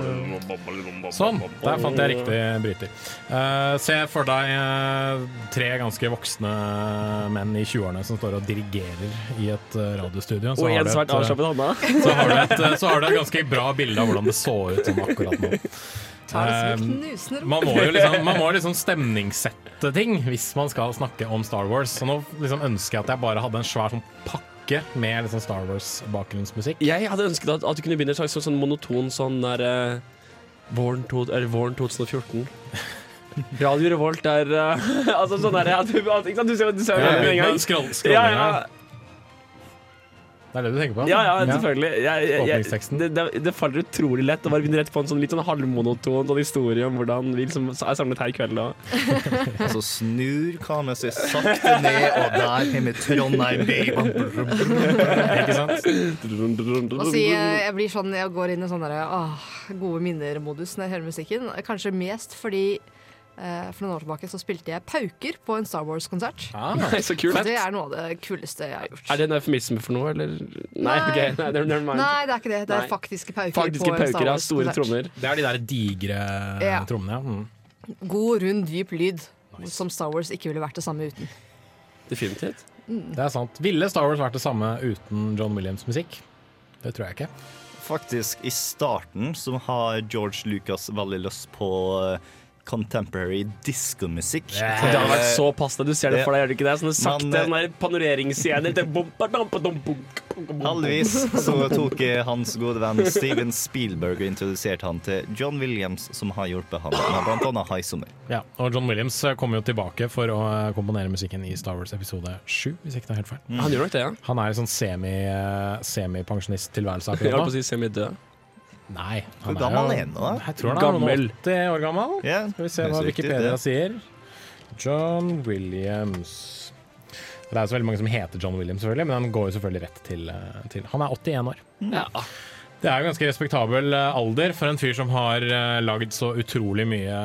[LAUGHS] Sånn, der fant jeg riktig bryter. Uh, se for deg uh, tre ganske voksne menn i 20-årene som står og dirigerer i et uh, radiostudio. Og en svært et, eh, så har, du et, eh, så har du et ganske bra bilde av hvordan det så ut som akkurat nå. Eh, ro. man må jo liksom, man må liksom stemningssette ting hvis man skal snakke om Star Wars. Så nå liksom ønsker jeg at jeg bare hadde en svær sånn pakke med liksom Star Wars-bakgrunnsmusikk. Jeg hadde ønsket at, at du kunne begynne en slags sånn, sånn monoton sånn der eh, våren, to, våren 2014. Radio Revolt er uh, [LAUGHS] Altså sånn er ja, du, ikke sant, du ser, du ser Ja, det ja, ja. Det er det du tenker på? Ja, ja, selvfølgelig. Jeg, jeg, jeg, det, det, det faller utrolig lett å bare begynne rett på en sånn litt sånn halvmonoton sånn historie om hvordan vi liksom er samlet her i kveld. Og. [LAUGHS] Så snur kameraet seg sakte ned, og der kommer Trondheim by. Ikke sant? Må si, eh, jeg blir sånn, jeg går inn i sånn derre, gode minner-modus når jeg hører musikken. Kanskje mest fordi for noen år tilbake så spilte jeg pauker på en Star Wars-konsert. Ah, så kult. Det er noe av det kuleste jeg har gjort. Er det en eufemisme for noe, eller? Nei, Nei. ok, nei, never, never mind. Nei, det er ikke det. Det er faktiske pauker. Faktiske på en Star pauker, ja. Store trommer. Det er de der digre Ja. trommene, ja. Mm. God, rund, dyp lyd. Som Star Wars ikke ville vært det samme uten. Definitivt. Det er sant. Ville Star Wars vært det samme uten John Williams musikk? Det tror jeg ikke. Faktisk, i starten så har George Lucas veldig lyst på eh, contemporary diskomusikk. Det hadde vært så passende. Du ser det for deg, gjør du ikke det? Sånne sakte Men, eh, sånne panoreringsscener. Er bom. Heldigvis så tok eh, hans gode venn Steven Spielberg og introduserte han til John Williams, som har hjulpet ham med bl.a. High Summer. Ja, og John Williams eh, kommer jo tilbake for å komponere musikken i Star Wars episode 7, hvis ikke det er helt feil. Mm. Han gjør nok det, ja. Han er i sånn semi, semipensjonist-tilværelse Jeg holdt på å akkurat nå. si semidød. Nei, Hvor gammel er han nå? Jeg tror han er Gammel. 80 år gammel. Yeah, Skal vi se hva Wikipedia det. sier. John Williams Det er jo så veldig mange som heter John Williams, selvfølgelig, men han går jo selvfølgelig rett til, eh, til Han er 81 år. Ja. Det er jo ganske respektabel eh, alder for en fyr som har uh, lagd så utrolig mye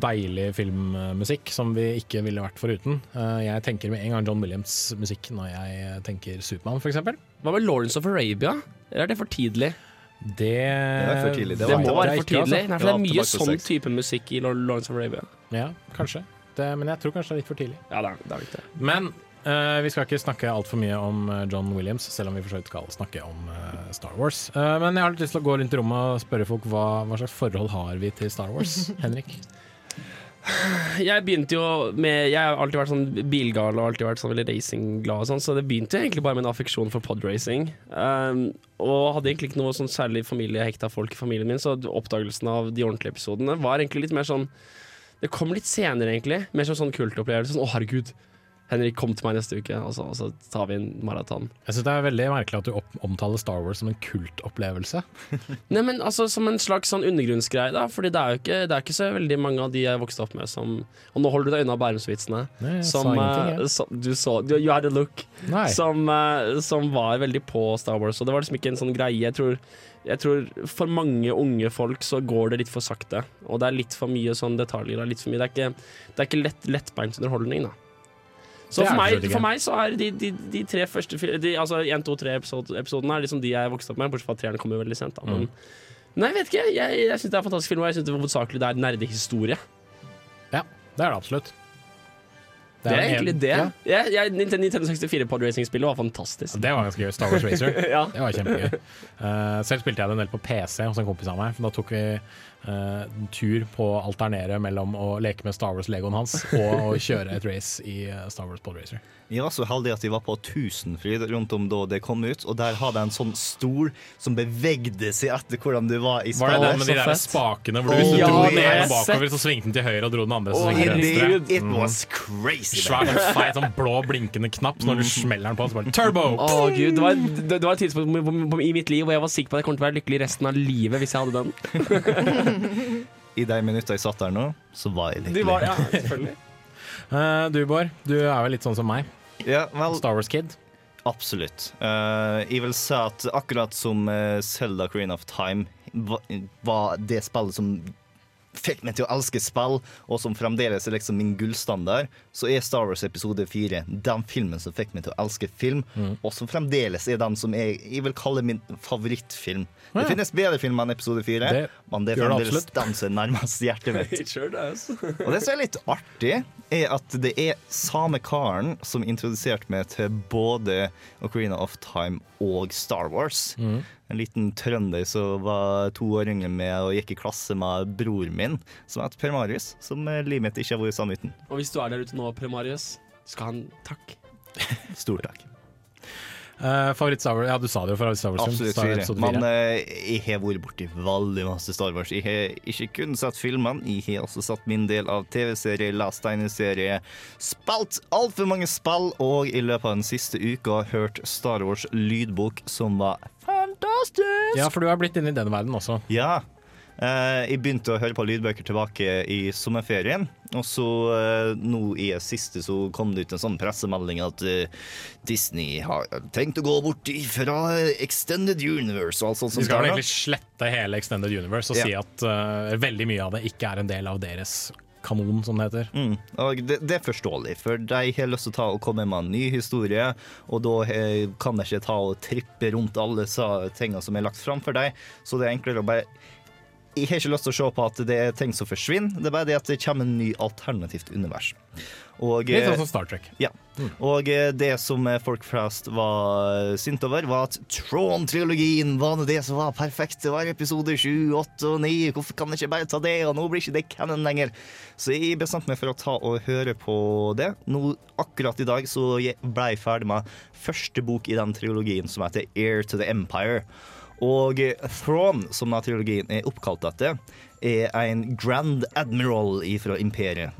deilig filmmusikk som vi ikke ville vært foruten. Eh, jeg tenker med en gang John Williams musikk når jeg eh, tenker Supermann, f.eks. Hva med Lawrence of Arabia? Eller er det for tidlig? Det, er for tidlig, det Det, må være for altså. tidlig. Nei, for det er mye sånn type musikk i Lawrence of Arabia. Ja, kanskje. Det, men jeg tror kanskje det er litt for tidlig. Ja, det er, det er viktig. Men uh, vi skal ikke snakke altfor mye om eh, John Williams, selv om vi for så vidt skal snakke om uh, Star Wars. Uh, men jeg har litt lyst til å gå rundt i rommet og spørre folk hva, hva slags forhold har vi til Star Wars. [LAUGHS] Henrik? Jeg begynte jo med Jeg har alltid vært sånn bilgal og alltid vært sånn veldig racingglad, og sånn, så det begynte jo egentlig bare med en affeksjon for podracing. Um, og hadde egentlig ikke noe sånn særlig familiehekta folk i familien min, så oppdagelsen av de ordentlige episodene var egentlig litt mer sånn Det kom litt senere, egentlig. Mer som sånn kultopplevelse. Sånn, å, herregud. Henrik, kom til meg neste uke, og så, og så tar vi en maraton. Jeg synes det er veldig merkelig at du opp omtaler Star Wars som en kultopplevelse. [LAUGHS] Nei, men altså Som en slags sånn undergrunnsgreie, da. Fordi det er jo ikke, det er ikke så veldig mange av de jeg vokste opp med som Og nå holder du deg unna Bærumsvitsene. Som, ingenting, eh, som du så You, you had a look. Som, uh, som var veldig på Star Wars. Og det var liksom ikke en sånn greie. Jeg tror, jeg tror For mange unge folk så går det litt for sakte. Og det er litt for mye sånn detaljer. Det er, litt for mye, det er ikke, det er ikke lett, lettbeint underholdning, da. Så er for meg, for meg så er de, de, de tre første de, Altså 1, 2, 3-episodene er liksom de jeg vokste opp med, bortsett fra at treeren kommer veldig sent. Da. Men, Nei, jeg vet ikke. Jeg, jeg syns det er en fantastisk film, og jeg syns hovedsakelig det er nerdehistorie. Ja, det er det absolutt. Det er, en- egentlig det. Ja. Ja, Nintendo 64 podracing-spillet var fantastisk. Det var ganske gøy. Star Wars [LAUGHS] Racer. Ja. Det var kjempegøy. Uh, selv spilte jeg det en del på PC hos en kompis av meg. For da tok vi en tur på å alternere mellom å leke med Star Wars-legoen hans [LAUGHS] og å kjøre et race i eh, Star Wars Podracer. Vi var så heldig at vi var på Tusenfryd rundt om da det kom ut, og der hadde jeg en sånn stol som bevegde seg etter hvordan du var i Var det den med de der spakene hvor du hvis du Åh, dro den ene bakover, så svingte den til høyre og dro den andre, så svingte den til venstre? it Mm. was crazy. Svær, feit, sånn blå blinkende knapp, så når du smeller den på, så bare turbo! Oh, gud, det var, det, det var et tidspunkt i mitt liv hvor jeg var sikker på at jeg kom til å være lykkelig resten av livet hvis jeg hadde den. [LAUGHS] [LAUGHS] I de minuttene jeg satt der nå, så var jeg litt lykkelig. var, ja, selvfølgelig. [LAUGHS] Eh, du, Bård, du er vel litt sånn som meg. Ja, vel, Star Wars-kid. absolutt. Uh, jeg vil si at akkurat som Selda Zelda Green of Time var, var det spillet som fikk meg til å elske spill, og som fremdeles er liksom min gullstandard, så er Star Wars episode 4 den filmen som fikk meg til å elske film, og som fremdeles er den som jeg, jeg vil kalle min favorittfilm. Det finnes bedre filmer enn episode 4, Det men det er fremdeles den som er nærmest hjertet mitt. [LAUGHS] Does. Og det som er litt artig, er at det er samme karen som introduserte meg til både Ocarina of Time og Star Wars. En liten trønder som var to år yngre med og gikk i klasse med bror min, som het Per Marius, som eh, livet mitt ikke har vært sammen uten. Og hvis du er der ute nå, Per Marius, skal han takk. [LAUGHS] Stor takk. Uh, Favoritt-Star Wars? Ja, du sa det jo. Favoritt-Star Wars-film. Absolutt Star- fire. Men eh, jeg har vært borti veldig masse Star Wars. Jeg har ikke kun sett filmene, jeg har også satt min del av TV-serier, lest tegneserier, spilt altfor mange spill, og i løpet av den siste uka hørt Star Wars lydbok, som var fantastisk! Ja, for du har blitt inne i den verden også. Ja. Eh, jeg begynte å høre på lydbøker tilbake i sommerferien. Og så eh, nå i det siste så kom det ut en sånn pressemelding at eh, Disney har tenkt å gå bort fra Extended Universe og alt sånt. De som skal vel egentlig slette hele Extended Universe og Ja. si at eh, veldig mye av det ikke er en del av deres kanon, som det heter. Mm, det, det er forståelig, for de har lyst til å ta og komme med en ny historie, og da kan de ikke ta og trippe rundt alle tingene som er lagt fram for dem, så det er enklere å bare Jeg har ikke lyst til å se på at det er ting som forsvinner, det er bare det at det kommer en ny alternativt univers. Og, Litt sånn eh, som Star Trek. Ja. Og eh, det som folk flest var sint over, var at Tron-trilogien var det som var perfekt. Det var episode 7, 8 og 9. Hvorfor kan jeg ikke bare ta det, og nå blir ikke det canon lenger? Så jeg bestemte meg for å ta og høre på det. Nå, akkurat i dag så ble jeg ferdig med første bok i den trilogien, som heter Air to the Empire. Og Thrawn, som trilogien er oppkalt etter, er en Grand Admiral fra imperiet.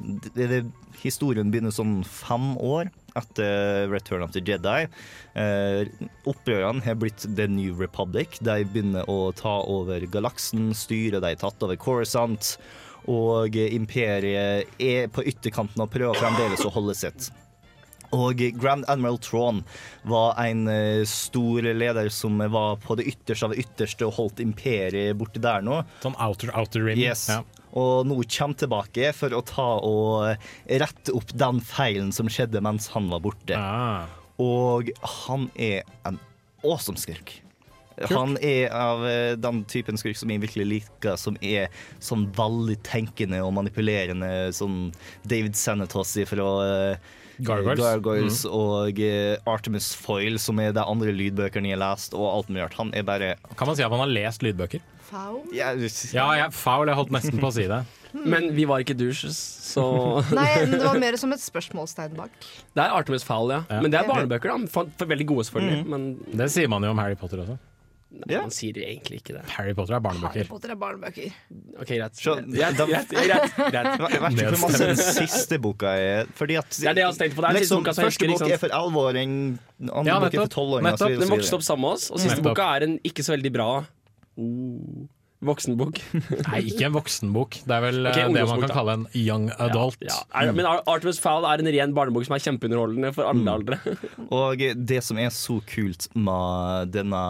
Historien begynner sånn fem år etter Return of the Jedi. Eh, opprørerne har blitt The New Republic. De begynner å ta over galaksen, styre de har tatt over Coruscant. Og imperiet er på ytterkanten og prøver fremdeles å holde sitt. Og Grand Admiral Thrawn var en eh, stor leder som var på det ytterste av det ytterste og holdt imperiet borti der nå. Sånn outer, outer rim. Yes. Ja. Og nå kommer tilbake for å ta og rette opp den feilen som skjedde mens han var borte. Ah. Og han er en awesome skurk. Han er av eh, den typen skurk som jeg virkelig liker, som er sånn veldig tenkende og manipulerende, sånn David Sanatos fra eh, Gargoyles. Gargoyles Mm. og eh, Artemis Foyle, som er de andre lydbøkene jeg har lest, og alt mulig rart. Han er bare Kan man si at man har lest lydbøker? Foul? Ja, Ja, jeg, foul. Jeg holdt nesten på å si det. Men vi var ikke douches, så [LAUGHS] Nei, det var mer som et spørsmålstegn bak. Det er Artemis Fowl, ja. Ja. Men det er barnebøker, da. For, for veldig gode, selvfølgelig. Mm. Men Det sier man jo om Harry Potter også. Nei, man sier egentlig ikke det. Harry Potter er Harry. Potter er barnebøker. OK, greit. Så, Greit, da- greit, greit, greit. Jeg vet ikke hvor den siste boka er. Fordi at Det er det jeg har tenkt på. Det er liksom, boka som Første bok er for elleveåring, andre Ja, bok er for tolvåringer. Nettopp. Den vokste opp sammen med oss, og siste boka er en ikke så veldig bra oh, voksenbok. [LAUGHS] Nei, ikke en voksenbok. Det er vel Ok, eh, det man kan da. kalle en young adult. Ja, er, men Artemis Fowl er en ren barnebok som er kjempeunderholdende for alle aldre. [LAUGHS] Og det som er så kult med denne,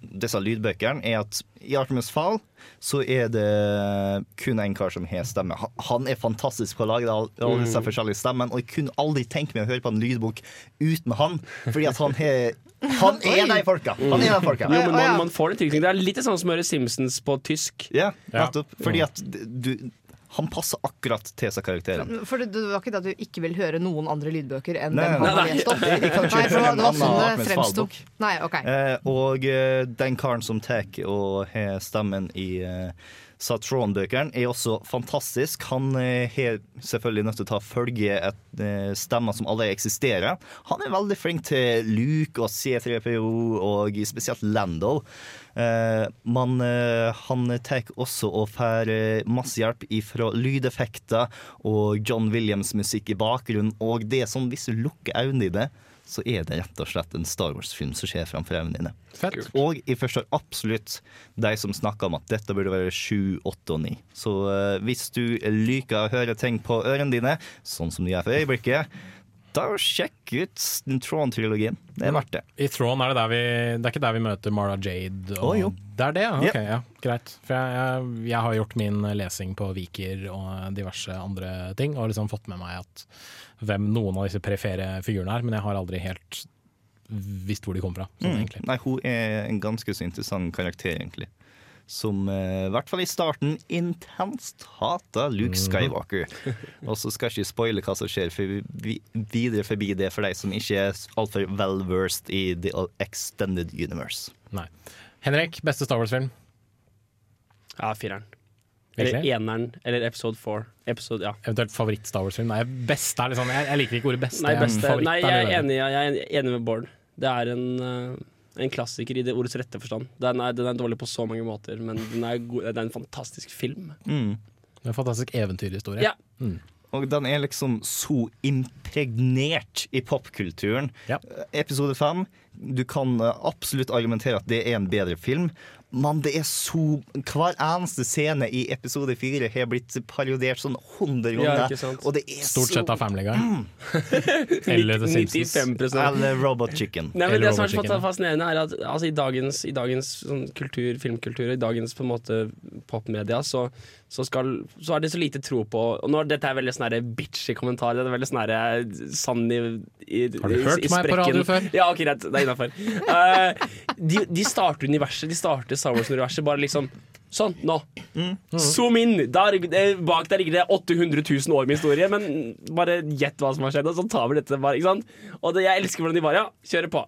disse lydbøkene, er at i Artemis Fall så er det kun en kar som har stemme. Han- er fantastisk på å lage alle alle disse Mm. forskjellige stemmene, og jeg kunne aldri tenke meg å høre på en lydbok uten han, fordi at han har Han er de folka! Han er de folka. Jo, men man, man får det tilknytning. Det er litt sånn som å høre Simpsons på tysk. Ja, nettopp. Fordi at du Han passer akkurat til seg karakteren. For det, det var ikke det at du ikke vil høre noen andre lydbøker enn Nei, den han har lest opp? Nei, det var- sånn det Ahmed fremsto. Nei, ok. Eh, og eh, den karen som tar og har stemmen i eh, Satron-bøkene, er også fantastisk. Han eh, har selvfølgelig nødt til å ta følge et eh, stemmer som allerede eksisterer. Han er veldig flink til Luke og C3PO og spesielt Lando. Eh, men eh, han tar også og får eh, masse hjelp fra lydeffekter og John Williams musikk i bakgrunnen. Og det er sånn, hvis du lukker øynene dine, så er det rett og slett en Star Wars-film som skjer framfor øynene dine. Fett. Og jeg forstår absolutt de som snakker om at dette burde være 7, 8 og 9. Så eh, hvis du liker å høre ting på ørene dine, sånn som de gjør for øyeblikket, da sjekk ut Tron-trilogien. Det er verdt det. I Tron er det der vi Det er ikke der vi møter Mara Jade? Og oh, jo. Det er det, ja. Ok, Ja. ja. Greit. For jeg, jeg, jeg har gjort min lesing på Viker og diverse andre ting, og liksom fått med meg at hvem noen av disse perifere figurene er, men jeg har aldri helt visst hvor de kommer fra. Sånn, Mm. Nei, hun er en ganske så interessant karakter, egentlig. Som eh, i hvert fall i starten intenst hata Luke Mhm. Skywalker. [LAUGHS] Og så skal jeg ikke spoile hva som skjer for vi, videre forbi det for deg som ikke er altfor well versed i The Extended Universe. Nei. Henrik, beste Star Wars-film? Ja, fireren. Eller eneren, eller episode four. Episode, ja. Eventuelt favoritt-Star Wars-film? Nei, beste er sånn, jeg, jeg liker ikke ordet beste. Nei, jeg- beste. favoritt Nei, jeg er enig, jeg er enig med Bård. Det er en, eh, en klassiker i det ordets rette forstand. Den er, den er dårlig på så mange måter, men den er, god, det er en fantastisk film. Mm. Det er en fantastisk eventyrhistorie. Ja. Mm. Og den er liksom så impregnert i popkulturen. Episode fem, du kan eh, absolutt argumentere at det er en bedre film. Men det er så Hver eneste scene i episode fire har blitt parodiert sånn hundre Ja, ganger. Ja, og det er Stort sett av Family Guy. [LAUGHS] Eller The Simpsons. Eller Robot Chicken. Nei, men Eller det som er så fascinerende, er at altså, i dagens, i dagens sånn, kultur, filmkultur, i dagens på en måte popmedia, så, så, skal, så er det så lite tro på Og nå, Dette er veldig sånn bitchy kommentar. Det er veldig sånn her sann i, i Har du hørt i meg på radio før? Ja, ok, greit. Det er innafor. de, de starter universet. De starter Star Wars-universet bare liksom Sånn, nå. Zoom inn! Der, eh, bak der ligger det 800 000 år med historie, men bare gjett hva som har skjedd, og så tar vi dette bare. Og det, jeg elsker hvordan de bare Ja, kjører på.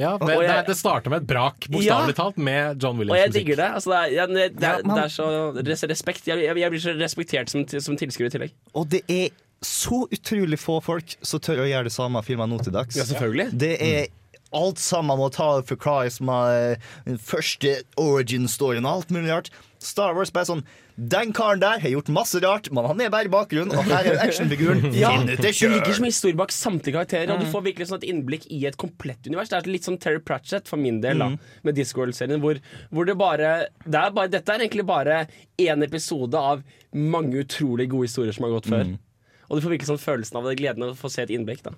Ja, men det, det, det starter med et brak, bokstavelig talt, med John Williams Og jeg digger det. Altså, det, er, ja, det, det, Ja, er, det er så res respekt. Jeg, jeg, jeg blir så respektert som, som tilskuer i tillegg. Og det er så utrolig få folk som tør å gjøre det samme filmer nå til dags. Ja, selvfølgelig. Det er alt sammen må ta og som er den første origin-storyen og alt mulig rart. Star Wars bare sånn Den karen der har gjort masse rart, men han er bare i bakgrunnen, og her er actionfiguren. [LAUGHS] Ja, det ligger som historie bak samtlige karakterer, og du Mm. får virkelig sånn et innblikk i et komplett univers. Det er litt som Terry Pratchett for min del, da, Mm. med Discworld-serien, hvor, hvor det bare, det er bare Dette er egentlig bare én episode av mange utrolig gode historier som har gått før. Mm. Og du får virkelig sånn følelsen av det, gleden av å få se et innblikk. da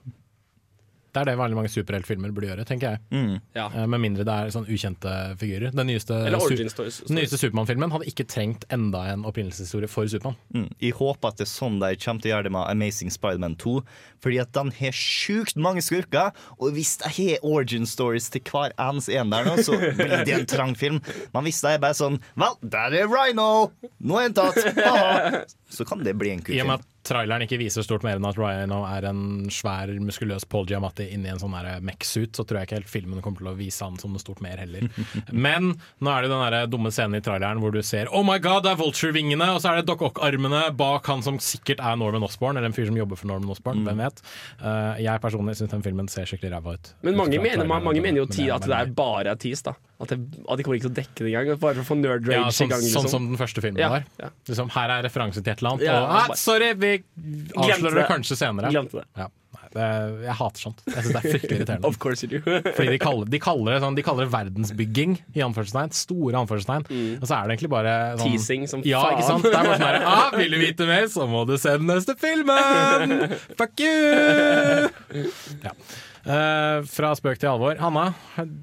Det er det veldig mange superheltfilmer burde gjøre, tenker jeg. Mm. Ja. Eh, Med mindre det er sånn ukjente figurer. Den nyeste, Eller su- origin stories. den nyeste Supermann-filmen hadde ikke trengt enda en opprinnelseshistorie for Supermann. Mm. Jeg håper at det er sånn de kommer til å gjøre det med Amazing Spiderman 2. Fordi at den har sjukt mange skurker, og hvis de har origin stories til hver ens en der nå, så blir det en trang film. Men hvis de er bare sånn Vel, der er Rhino! Nå er han tatt! Haha. Så kan det bli en kul I og med film. at traileren ikke viser stort mer enn at Ryan er en svær, muskuløs Paul Giamatti inni en sånn her mech-suit, så tror jeg ikke helt filmen kommer til å vise han som noe stort mer heller. [LAUGHS] Men nå er det den der dumme scenen i traileren hvor du ser Oh my god, det er Vulture-vingene! Og så er det Doc Ock-armene bak han som sikkert er Norman Osborn, eller en fyr som jobber for Norman Osborn, hvem vet. Uh, jeg personlig syns den filmen ser skikkelig ræva ut. Men mange mener, mange mener jo at det er bare er tease. da At, jeg, at de kommer ikke til å dekke det engang. Bare for å få nerd rage ja, sånn, i gang. sånn Liksom. som den første filmen Ja, var. ja. Liksom, her er referanse til et eller annet. Ja, og, ah, sorry, vi avslører det det. kanskje senere. Glemte det. Ja, nei, det, jeg hater sånt. Jeg synes det er fryktelig irriterende. [LAUGHS] Of course you do. [LAUGHS] Fordi de kaller, de kaller det sånn De kaller det verdensbygging, i anførselstegn. Store anførselstegn. Og så er det egentlig bare sånn Teasing som Ja, faen. ikke sant? Det er bare sånn her [LAUGHS] ah, Vil du vite mer, så må du se den neste filmen! Fuck you! Ja. Eh, fra spøk til alvor. Hanna,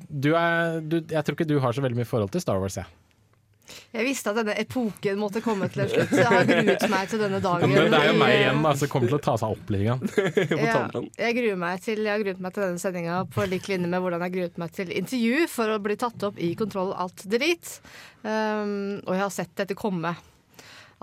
du er, du, jeg tror ikke du har så veldig mye forhold til Star Wars. Jeg. Jeg visste at denne epoken måtte komme til en slutt, så jeg har gruet meg til denne dagen. Men det er jo meg igjen da, som kommer til å ta seg opp litt. [LAUGHS] Ja, jeg gruer meg til Jeg har gruet meg til denne sendinga på lik linje med hvordan jeg gruet meg til intervju for å bli tatt opp i Kontroll alt delete. Um, og jeg har sett dette komme,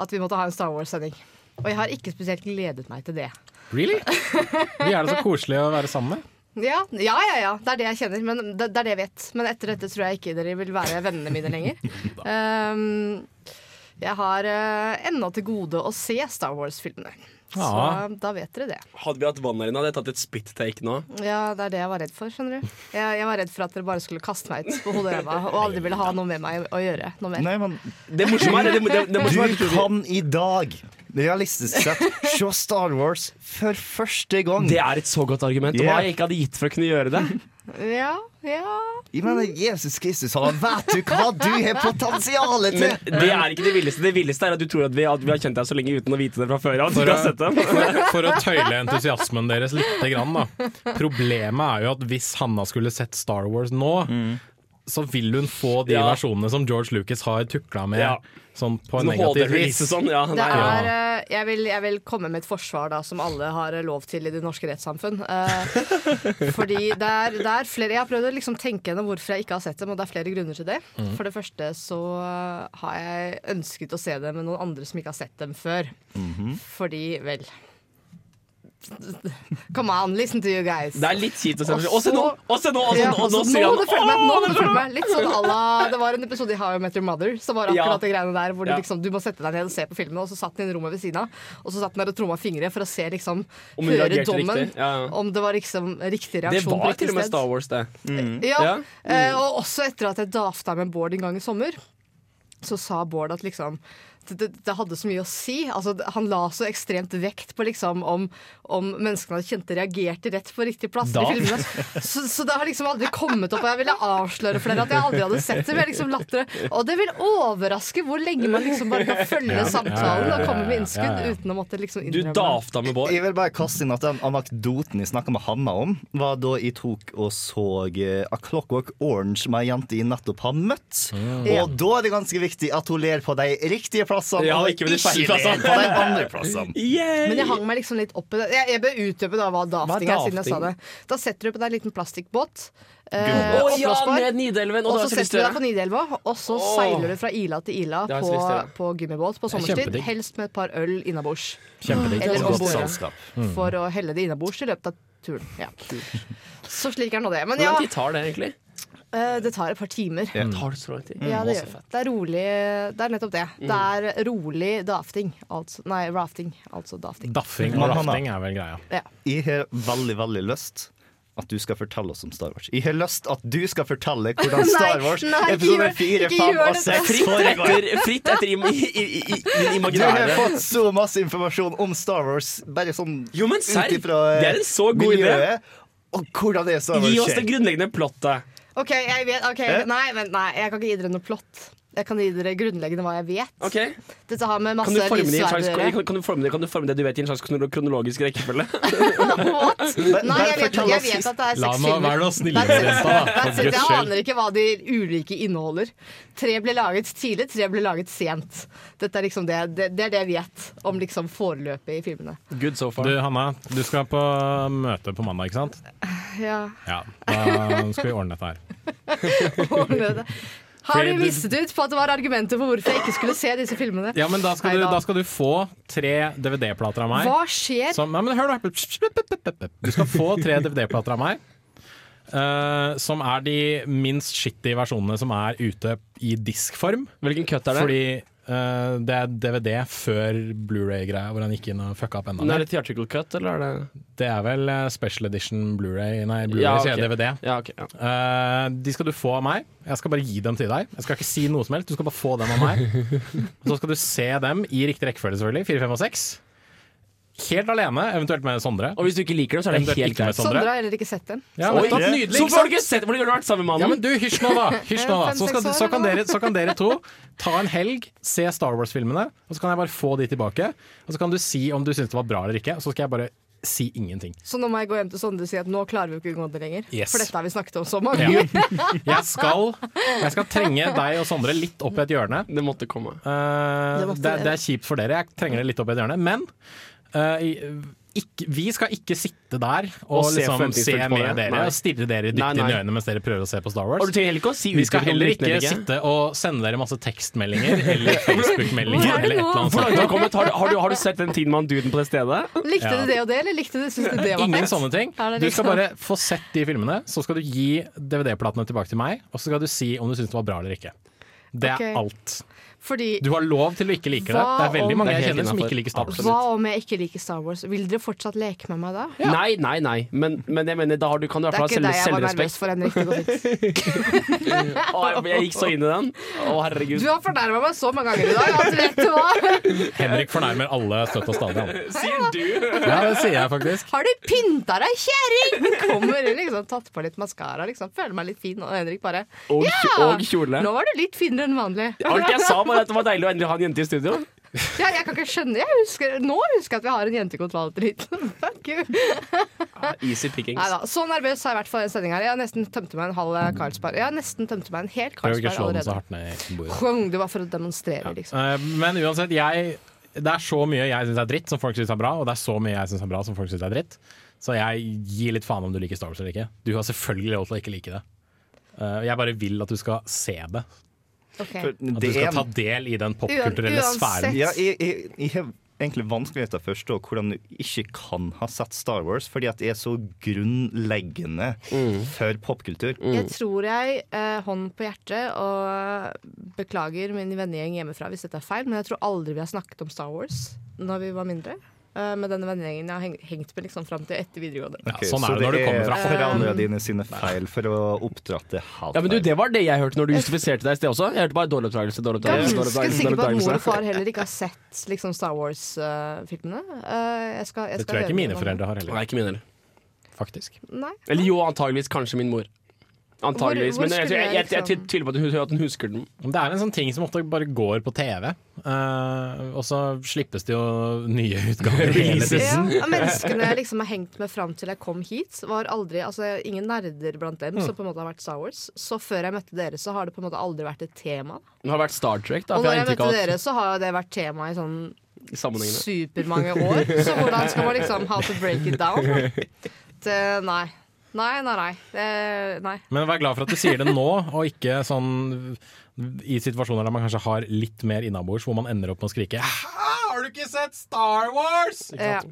at vi måtte ha en Star Wars-sending. Og jeg har ikke spesielt gledet meg til det. Really? [LAUGHS] Vi er det så koselige å være sammen med. Ja, ja, ja, ja. Det er det jeg kjenner. Men det, det er det jeg vet. Men etter dette tror jeg ikke dere vil være vennene mine lenger. Um, [LAUGHS] [LAUGHS] jeg har uh, ennå til gode å se Star Wars-filmene. Så Ja. da vet dere det. Hadde vi hatt vann her inne, hadde jeg tatt et spit-take nå. Ja, det er det jeg var redd for, skjønner du. Jeg, jeg var redd for at dere bare skulle kaste meg ut på hodet og ræva og aldri ville ha noe med meg å gjøre. Noe mer. Nei, men Det morsomme er det, det, det morsomme Du kan i dag, realistisk sett, se Star Wars for første gang. Det er et så godt argument. Og hva jeg ikke hadde gitt for å kunne gjøre det. Ja, ja. Jeg mener, Jesus Kristus, han vet du hva du har potensial til! Men det er ikke det villeste. Det villeste er at du tror at vi, at vi har kjent deg så lenge uten å vite det fra før av. For for, for å tøyle entusiasmen deres litt, grann, da. Problemet er jo at hvis Hanna skulle sett Star Wars nå, så vil hun få de Ja. versjonene som George Lucas har tukla med. Ja. Sånn på en Sånn negativ HD-release sånn, ja. Det er, eh, jeg, vil, jeg vil komme med et forsvar da, som alle har lov til i det norske rettssamfunn. Uh, [LAUGHS] fordi det er, det er flere Jeg har prøvd å liksom tenke gjennom hvorfor jeg ikke har sett dem, og det er flere grunner til det. Mm. For det første så eh, har jeg ønsket å se dem med noen andre som ikke har sett dem før. Mhm. Fordi, vel Come on, listen to you guys. Det er litt kjipt å se. Og Og se nå! Og se nå! Og nå, nå nå sier må du følge med! Nå må du følge med. Litt sånn à la Det var en episode i How I Met Your Mother som var Ja. akkurat det greiene der hvor du, liksom, du må sette deg ned og se på filmen, og så satt den i rommet ved siden av, og så satt den der og tromma fingre for å se liksom Om Høre dommen. Ja, ja. Om det var liksom riktig Det reaksjon på var til og med. Star Wars, det. Ja, eh, og også etter at jeg dafta med Bård en gang i sommer, så sa Bård at liksom det, det, det hadde så mye å si. Altså, han la så ekstremt vekt på liksom om, om menneskene han kjente reagerte rett på riktig plass i. Så, så det har liksom aldri kommet opp, og jeg ville avsløre for dere at jeg aldri hadde sett det. Men jeg liksom. Og det vil overraske hvor lenge man liksom bare kan følge Ja. samtalen og komme med innskudd ja, ja. uten å måtte liksom Du innrømme Du dafta med Bård. Jeg vil bare kaste inn at den anekdoten jeg snakka med Hanna om, var da jeg tok og så eh, A Clockwork Orange med ei jente jeg nettopp har møtt. Mm. Og da er det ganske viktig at hun ler på de riktige plassene, Ja, og ikke med de feil plassene. på de andre plassene. Men jeg hang meg liksom litt opp i det. Jeg, jeg bør utdype da hva dafting er siden jeg sa det. Da setter du på deg en liten plastikkbåt. Eh, oh, ja, ned Nidelven! Og Og så setter du deg på. Nidelva, og så oh. seiler du fra ila til ila på, på gummibåt på er sommerstid. Helst med et par øl innabords. Eller om bord. Mm. For å helle det innabords i løpet av turen. Ja. Så slik er nå det. Men ja, Hvordan de tar det egentlig? Eh, det tar et par timer. Ja. Tar det så lang tid? Ja, det gjør det. Det er rolig Det er nettopp det. Det er rolig dafting. Altså, nei, rafting. Altså dafting. Daffing og rafting er vel greia. Ja. Jeg har veldig, veldig lyst at du skal fortelle oss om Star Wars. Jeg har lyst at du skal fortelle hvordan [LAUGHS] Star Wars nei, nei, episode 4, 5 og 6 Fritt foregår. [LAUGHS] fritt etter im, i, i, i, i, Du har fått så masse informasjon om Star Wars, bare sånn Jo, men serr! ut ifra Det er en så god idé! miljøet. Og hvordan det er Star Wars Gi oss det grunnleggende plottet. OK, jeg vet ok, Eh? Nei, vent, nei, jeg kan ikke gi dere noe plott. Jeg kan gi dere grunnleggende hva jeg vet. Okay. Dette har med Kan masse du, lysverd slags, kan, kan, du forme kan du forme det du vet i en slags kronologisk rekkefølge? [LAUGHS] [LAUGHS] What? Nei, jeg vet, jeg vet at det er seks seks La filmer. være noe snillere, jenta, Jeg aner ikke hva de ulike inneholder. Tre ble laget tidlig, tre ble laget sent. Dette er liksom det, det, det er det jeg vet om liksom foreløpet i filmene. Good so far. Du, Hanna, du skal på møte på mandag, ikke sant? Ja, Ja, da skal vi ordne dette her. [LAUGHS] ordne det. Har du mistet ut på at det var argumenter for hvorfor jeg ikke skulle se disse filmene? Ja, men da skal, du, da skal du få tre DVD-plater av meg. Hva skjer? Som, nei, men hør da. Du skal få tre DVD-plater av meg. Uh, som er de minst shitty versjonene som er ute i diskform. Hvilken cut er det? Fordi eh, det er DVD før Blu-ray-greia, hvor han gikk inn og fucka opp enda mer. er det theatrical cut, eller er det Det er vel eh, special edition Blu-ray Nei, Blu-ray Ja, sier jeg. DVD. Ja, okay, ja. Uh, de skal du få av meg. Jeg skal bare gi dem til deg. Jeg skal ikke si noe som helst, du skal bare få dem av meg. [LAUGHS] Så skal du se dem i riktig rekkefølge, selvfølgelig. 4, 5 og 6. Helt alene, eventuelt med Sondre. Og hvis du ikke liker det, så er det Eventuelt helt greit. Sondre. Har heller ikke sett den. Ja, Oi, nettopp, nydelig, Så får du ikke sett Hvordan har du vært sammen med mannen? Ja, men du, hysj nå, da. [LAUGHS] Hysj nå, da. Så, skal, så, kan dere, så kan dere to ta en helg, se Star Wars-filmene, og så kan jeg bare få de tilbake. Og så kan du si om du syns det var bra eller ikke, og så skal jeg bare si ingenting. Så nå må jeg gå hjem til Sondre og si at nå klarer vi ikke å gå det lenger. Yes. For dette har vi snakket om så mange Ja. [LAUGHS] Jeg skal, jeg skal trenge deg og Sondre litt opp i et hjørne. Det måtte komme. Uh, Det måtte det, det er kjipt for dere. Jeg trenger det litt opp i et hjørne. Men ikke, vi skal ikke sitte der og, Og liksom, se med dere Nei. og stirre dere dypt inn i øynene mens dere prøver å se på Star Wars. Og du trenger heller ikke å si Vi skal heller ikke sitte og sende dere masse tekstmeldinger [LAUGHS] eller Facebook-meldinger er eller et eller annet har du sånt. Har du, har, du, har du sett den tiden man duden på det stedet? Likte Ja. du det og det, eller likte du, synes du det var Ingen sånne ting. Du skal liksom- bare få sett de filmene, så skal du gi DVD-platene tilbake til meg, og så skal du si om du syns det var bra eller ikke. Det er okay. alt. Fordi Du har lov til å ikke like det. Det er veldig om- mange jeg kjenner som ikke liker Star Wars. Hva om jeg ikke liker Star Wars? Vil dere fortsatt leke med meg da? Nei, nei, nei. Men, men jeg mener, da har du, kan du i Det er ikke deg jeg var nervøs for, Henrik. [LAUGHS] Å, jeg, jeg gikk så inn i den. Å, herregud. Du har fornærma meg så mange ganger i dag at vet du hva? Henrik fornærmer alle støtt og stadig. Sier du? Ja, det sier jeg faktisk. Har du pynta deg, kjerring? Kommer inn, liksom, tatt på litt maskara, liksom. Føler meg litt fin. Og Henrik bare Og, Ja! og kjole. Nå var du litt finere enn vanlig. Alt jeg sa, var at det var deilig å endelig ha en jente i studio. Ja, jeg kan ikke skjønne jeg husker, Nå husker jeg at vi har en jentekontroll til litt. Ah, [LAUGHS] easy pickings. Neida, så nervøs har jeg vært for den sendinga her. Jeg har nesten tømte meg en halv Karlsberg Carlsberg. Jeg har nesten tømte meg en hel Karlsberg Carlsberg allerede. hardt ned i Det var for å demonstrere, liksom. Eh, Men uansett, jeg det er så mye jeg syns er dritt som folk syns er bra, og det er så mye jeg syns er bra som folk syns er dritt. Så jeg gir litt faen om du liker Star Wars eller ikke. Du har selvfølgelig lov til å ikke like det. Eh, Jeg bare vil at du skal se det. Ok. For At du skal ta del i den popkulturelle sfæren. Ja, jeg, jeg, jeg har egentlig vanskelig å forstå hvordan du ikke kan ha sett Star Wars, fordi at det er så grunnleggende for popkultur. Jeg tror jeg, eh, hånd på hjertet, og beklager min vennegjeng hjemmefra hvis dette er feil, men jeg tror aldri vi har snakket om Star Wars når vi var mindre. Eh, med denne vennegjengen jeg har hengt med liksom fram til etter videregående. Ok, sånn er det når du kommer fra foreldrene dine sine feil for å oppdratte hat. Ja, men du, Det var det jeg hørte når du justifiserte deg i sted også. Jeg hørte bare dårlig oppdragelse. dårlig oppdragelse, Ganske sikker på at mor og far heller ikke har sett liksom, Star Wars-filmene. jeg skal, jeg Det tror jeg ikke mine foreldre har heller. Nei, ikke mine heller. Faktisk. Nei. Eller jo, antageligvis kanskje min mor. Antageligvis, Hvor- hvor men jeg, jeg, jeg, jeg, jeg liksom- tviler på at hun, at hun husker den. Det er en sånn ting som ofte bare går på TV, Uh, og så slippes det jo nye utgaver [LAUGHS] hele Ja, [LAUGHS] tiden. Menneskene jeg liksom har hengt med fram til jeg kom hit, var aldri altså, ingen nerder blant dem Mm. som på en måte har vært Star Wars. Så før jeg møtte dere, så har det på en måte aldri vært et tema. Det har vært Star Trek, da. Og når jeg jeg møtte dere, så har det vært tema i sånn supermange år. Så hvordan skal man liksom how to break it down? [LAUGHS] Det, nei. Nei, nei, nei. Det, nei. Men vær glad for at du sier det nå, og ikke sånn i situasjoner der man kanskje har litt mer innabords, hvor man ender opp med å skrike Har du ikke sett Star Wars?! Ikke Ja.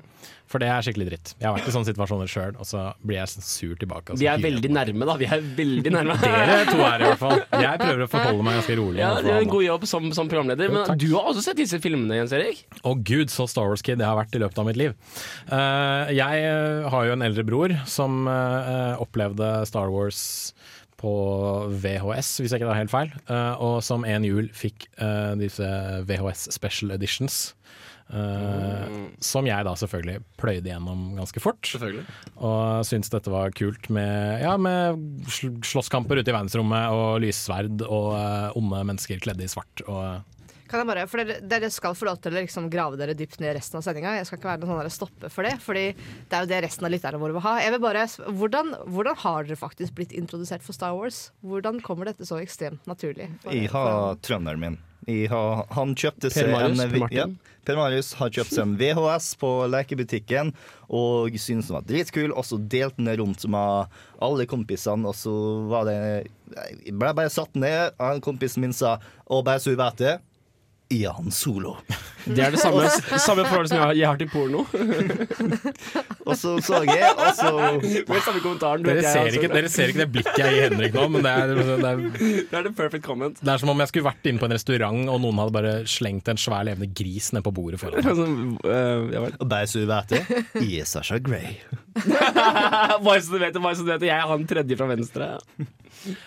For det er skikkelig dritt. Jeg har vært i sånne situasjoner sjøl, og så blir jeg sur tilbake. Vi er veldig nærme, da. Vi er veldig nærme. [LAUGHS] Dere to er i hvert fall. Jeg prøver å forholde meg ganske rolig. Ja, det er en god jobb som, som programleder. Jo, Men du har også sett disse filmene, Jens Erik? Å gud, så Star Wars-kid jeg har vært i løpet av mitt liv. Uh, jeg har jo en eldre bror som uh, opplevde Star Wars på VHS, hvis jeg ikke tar helt feil, eh, og som en jul fikk eh, disse VHS Special Editions. Mm. Som jeg da selvfølgelig pløyde gjennom ganske fort. Og syntes dette var kult med, ja, med slåsskamper ute i verdensrommet og lyssverd og eh, onde mennesker kledd i svart. Og Kan jeg bare, for dere, dere skal få lov til å liksom grave dere dypt ned i resten av sendinga. Jeg skal ikke være noen sånn stoppe for det, Fordi det er jo det resten av lytterne våre vil ha. Jeg vil bare, hvordan, hvordan har dere faktisk blitt introdusert for Star Wars? Hvordan kommer dette så ekstremt naturlig? for- Jeg har trønderen min. Jeg har, han kjøpte Per seg Marius, en Per ja, Per Marius har kjøpt seg en VHS på lekebutikken og syntes den var dritkul. Og så delte den rundt med alle kompisene, og så var det Jeg ble bare satt ned. Og kompisen min sa 'Å, bare så du vet det, Jan Solo. [LAUGHS] Det er det samme, samme forholdet som jeg har, jeg har til porno. [LAUGHS] Og så så jeg, og så Med samme kommentaren. dere, jeg ser ikke, dere ser ikke det blikket jeg gir Henrik nå, men det er, det, er, Det er the perfect comment. det er som om jeg skulle vært inne på en restaurant og noen hadde bare slengt en svær levende gris ned på bordet foran meg. [LAUGHS] Sånn, ja. Og deg så du vet det, er Sasha Grey. Bare så du vet det, bare så du vet det. Jeg er han tredje fra venstre.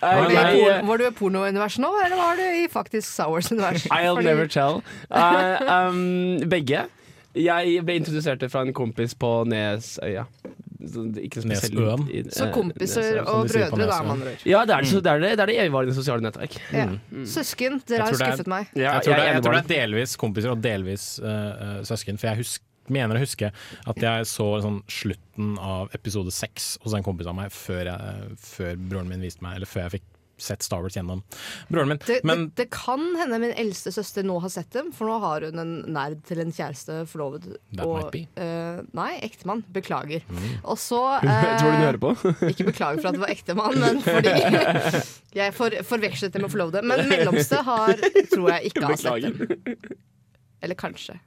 Var du, i Nei, por- var du i pornouniverset nå, eller var du i faktisk Star Wars-universet? I'll Fordi- never tell. Uh, um, begge. Jeg ble introdusert fra en kompis på Nesøya. Så Ikke Nesøen? i- Så eh, kompiser og brødre, da, man med andre ord. Ja, det er det, det, er det, det er det evigvarende sosiale nettverk. Ja. Mm. Søsken, dere har skuffet meg. Ja, Jeg tror, det, jeg jeg tror det er delvis kompiser og delvis eh, søsken. For jeg husk, mener å huske at jeg så sånn slutten av episode seks hos en kompis av meg før, jeg, før broren min viste meg Eller før jeg fikk sett Star Wars gjennom broren min. Det, Men det, det kan hende min eldste søster nå har sett dem, for nå har hun en nerd til en kjæreste forlovet. That might be. eh, nei, ektemann. Beklager. Mm. Og så uh, [LAUGHS] tror du hun hører på. [LAUGHS] Ikke beklager for at det var ektemann, men fordi [LAUGHS] jeg for, forvekslet det med forlovede. Men mellomste har, tror jeg ikke har sett dem. Eller kanskje.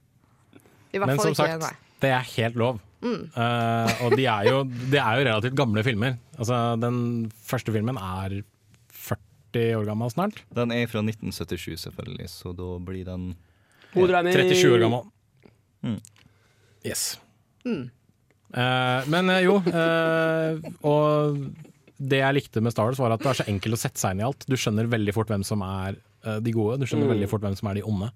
Men som ikke, sagt, nei. det er helt lov. Mm. Uh, og de er, jo, det er jo relativt gamle filmer. Altså, den første filmen er 40 år gammel snart. Den er fra 1977, selvfølgelig, så da blir den Hoderegning. 37 år gammel. Mm. Yes. Mm. Uh, men uh, jo, eh, og det jeg likte med Star Wars var at det er så enkelt å sette seg inn i alt. Du skjønner veldig fort hvem som er de gode, du skjønner Mm. veldig fort hvem som er de onde.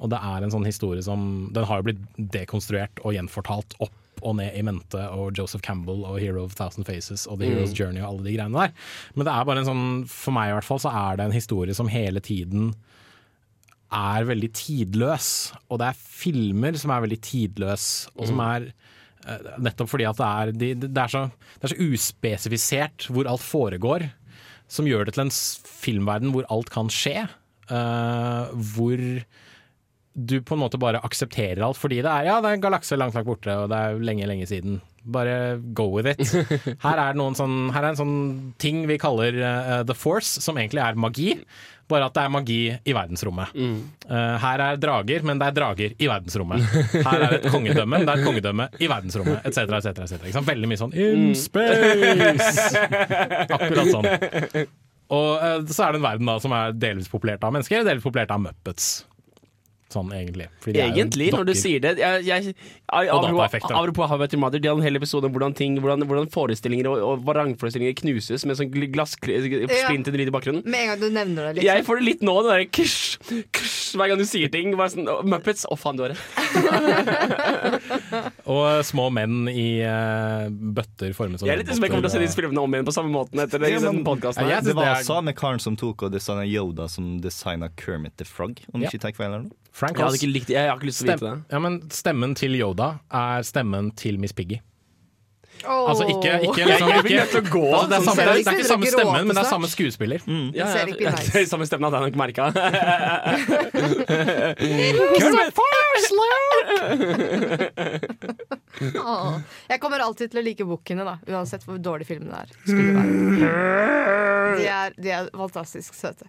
Og det er en sånn historie som Den har jo blitt dekonstruert og gjenfortalt opp og ned i mente og Joseph Campbell og Hero of Thousand Faces og The Mm. Hero's Journey og alle de greiene der. Men det er bare en sånn, for meg i hvert fall, så er det en historie som hele tiden er veldig tidløs. Og det er filmer som er veldig tidløse, og som Mm. er eh, Nettopp fordi at det er, de, det, er så, det er så uspesifisert hvor alt foregår, som gjør det til en filmverden hvor alt kan skje. Eh, hvor du på en måte bare aksepterer alt fordi det er ja, det er en galakse langt, langt borte, og det er lenge, lenge siden. Bare go with it. [LAUGHS] Her er, sånn, her er en sånn ting vi kaller uh, The Force, som egentlig er magi. Bare at det er magi i verdensrommet. Eh, her er drager, men det er drager i verdensrommet. Her er et kongedømme, men det er et kongedømme i verdensrommet, etc. etc., etc. et cetera Veldig mye sånn in space! [LAUGHS] Akkurat sånn. Og eh, så er det en verden da som er delvis populert av mennesker, delvis populert av Muppets. Sånn egentlig. Fordi de er jo Egentlig, når du sier det jeg, jeg, Og dataeffekter. Apropos How I Met Your Mother, de hadde en hel episode om hvordan, ting, hvordan, hvordan forestillinger og, og vrangforestillinger knuses med sånn glasssplinter dritt i bakgrunnen. Med en gang du nevner det, liksom. Jeg får det litt nå, det derre krsj, krsj, hver gang du sier ting. Bare sånn, oh, Muppets, å faen, du har det [LAUGHS] Og eh, små menn i uh, bøtter formet som Jeg er litt spent på å se disse filmene om igjen på samme måten etter Ja, den podkasten. Ja, det var samme karen som tok og designa Yoda, som designa Kermit the Frog, om Ja. ikke tar feil. eller noe. Frank Jeg hadde ikke likt. Jeg har ikke lyst til å vite det. Ja, men stemmen til Yoda er stemmen til Miss Piggy. Oh. Altså ikke, ikke, liksom, ikke altså, det, er sånn samme, det, er ikke samme stemmen, men det er samme skuespiller. Ja, ja, ja, det [LAUGHS] er samme stemmen hadde jeg nok merka. [LAUGHS] oh, Jeg kommer alltid til å like bukkene, da. Uansett hvor dårlig filmen er. Være. [LAUGHS] De er, de er fantastisk søte.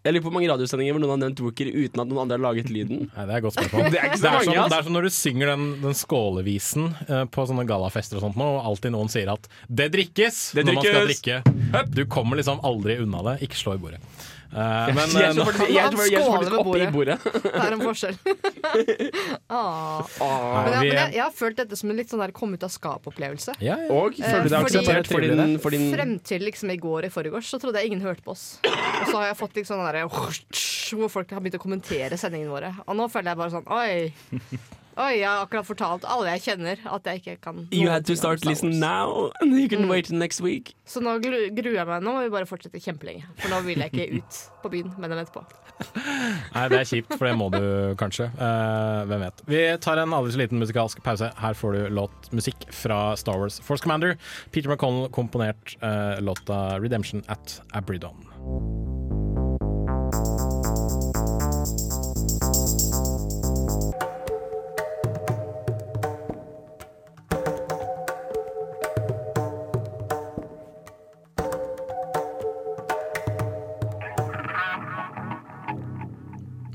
Jeg lurer på hvor mange radiosendinger hvor noen har nevnt Wooker uten at noen andre har laget lyden. Nei, det er godt spørsmål. Det er ikke så Det er mange, som, det er som når du synger den, den skålevisen eh, på sånne gallafester og sånt nå, og alltid noen sier at 'det drikkes' Det når man skal drikke. Du kommer liksom aldri unna det. Ikke slå i bordet. Eh, men Jeg eh, tror nå- faktisk- jeg tror- jeg tror skåler faktisk ved bordet. bordet. [LAUGHS] Det er en forskjell. [LAUGHS] ah. Ah, Men, jeg, men jeg, jeg har følt dette som en litt sånn der kom ut av skap-opplevelse. ja, ja. Og Eh, føler du deg akseptert for din, for din Frem til liksom i går i forgårs så trodde jeg ingen hørte på oss. Og så har jeg fått litt sånn derre [LAUGHS] hvor folk har begynt å kommentere sendingene våre. Og nå føler jeg bare sånn Oi. Oi, jeg har akkurat fortalt alle jeg kjenner at jeg ikke kan You had to start Star listen now, and you can wait next week. Så nå gruer jeg meg. Nå må vi bare fortsette kjempelenge. For nå vil jeg ikke [LAUGHS] ut på byen med dem etterpå. Nei, det er kjipt, for det må du kanskje. Uh, hvem vet. Vi tar en aldri så liten musikalsk pause. Her får du låt musikk fra Star Wars Force Commander. Peter McConnell komponert uh, låta 'Redemption at Abridon'.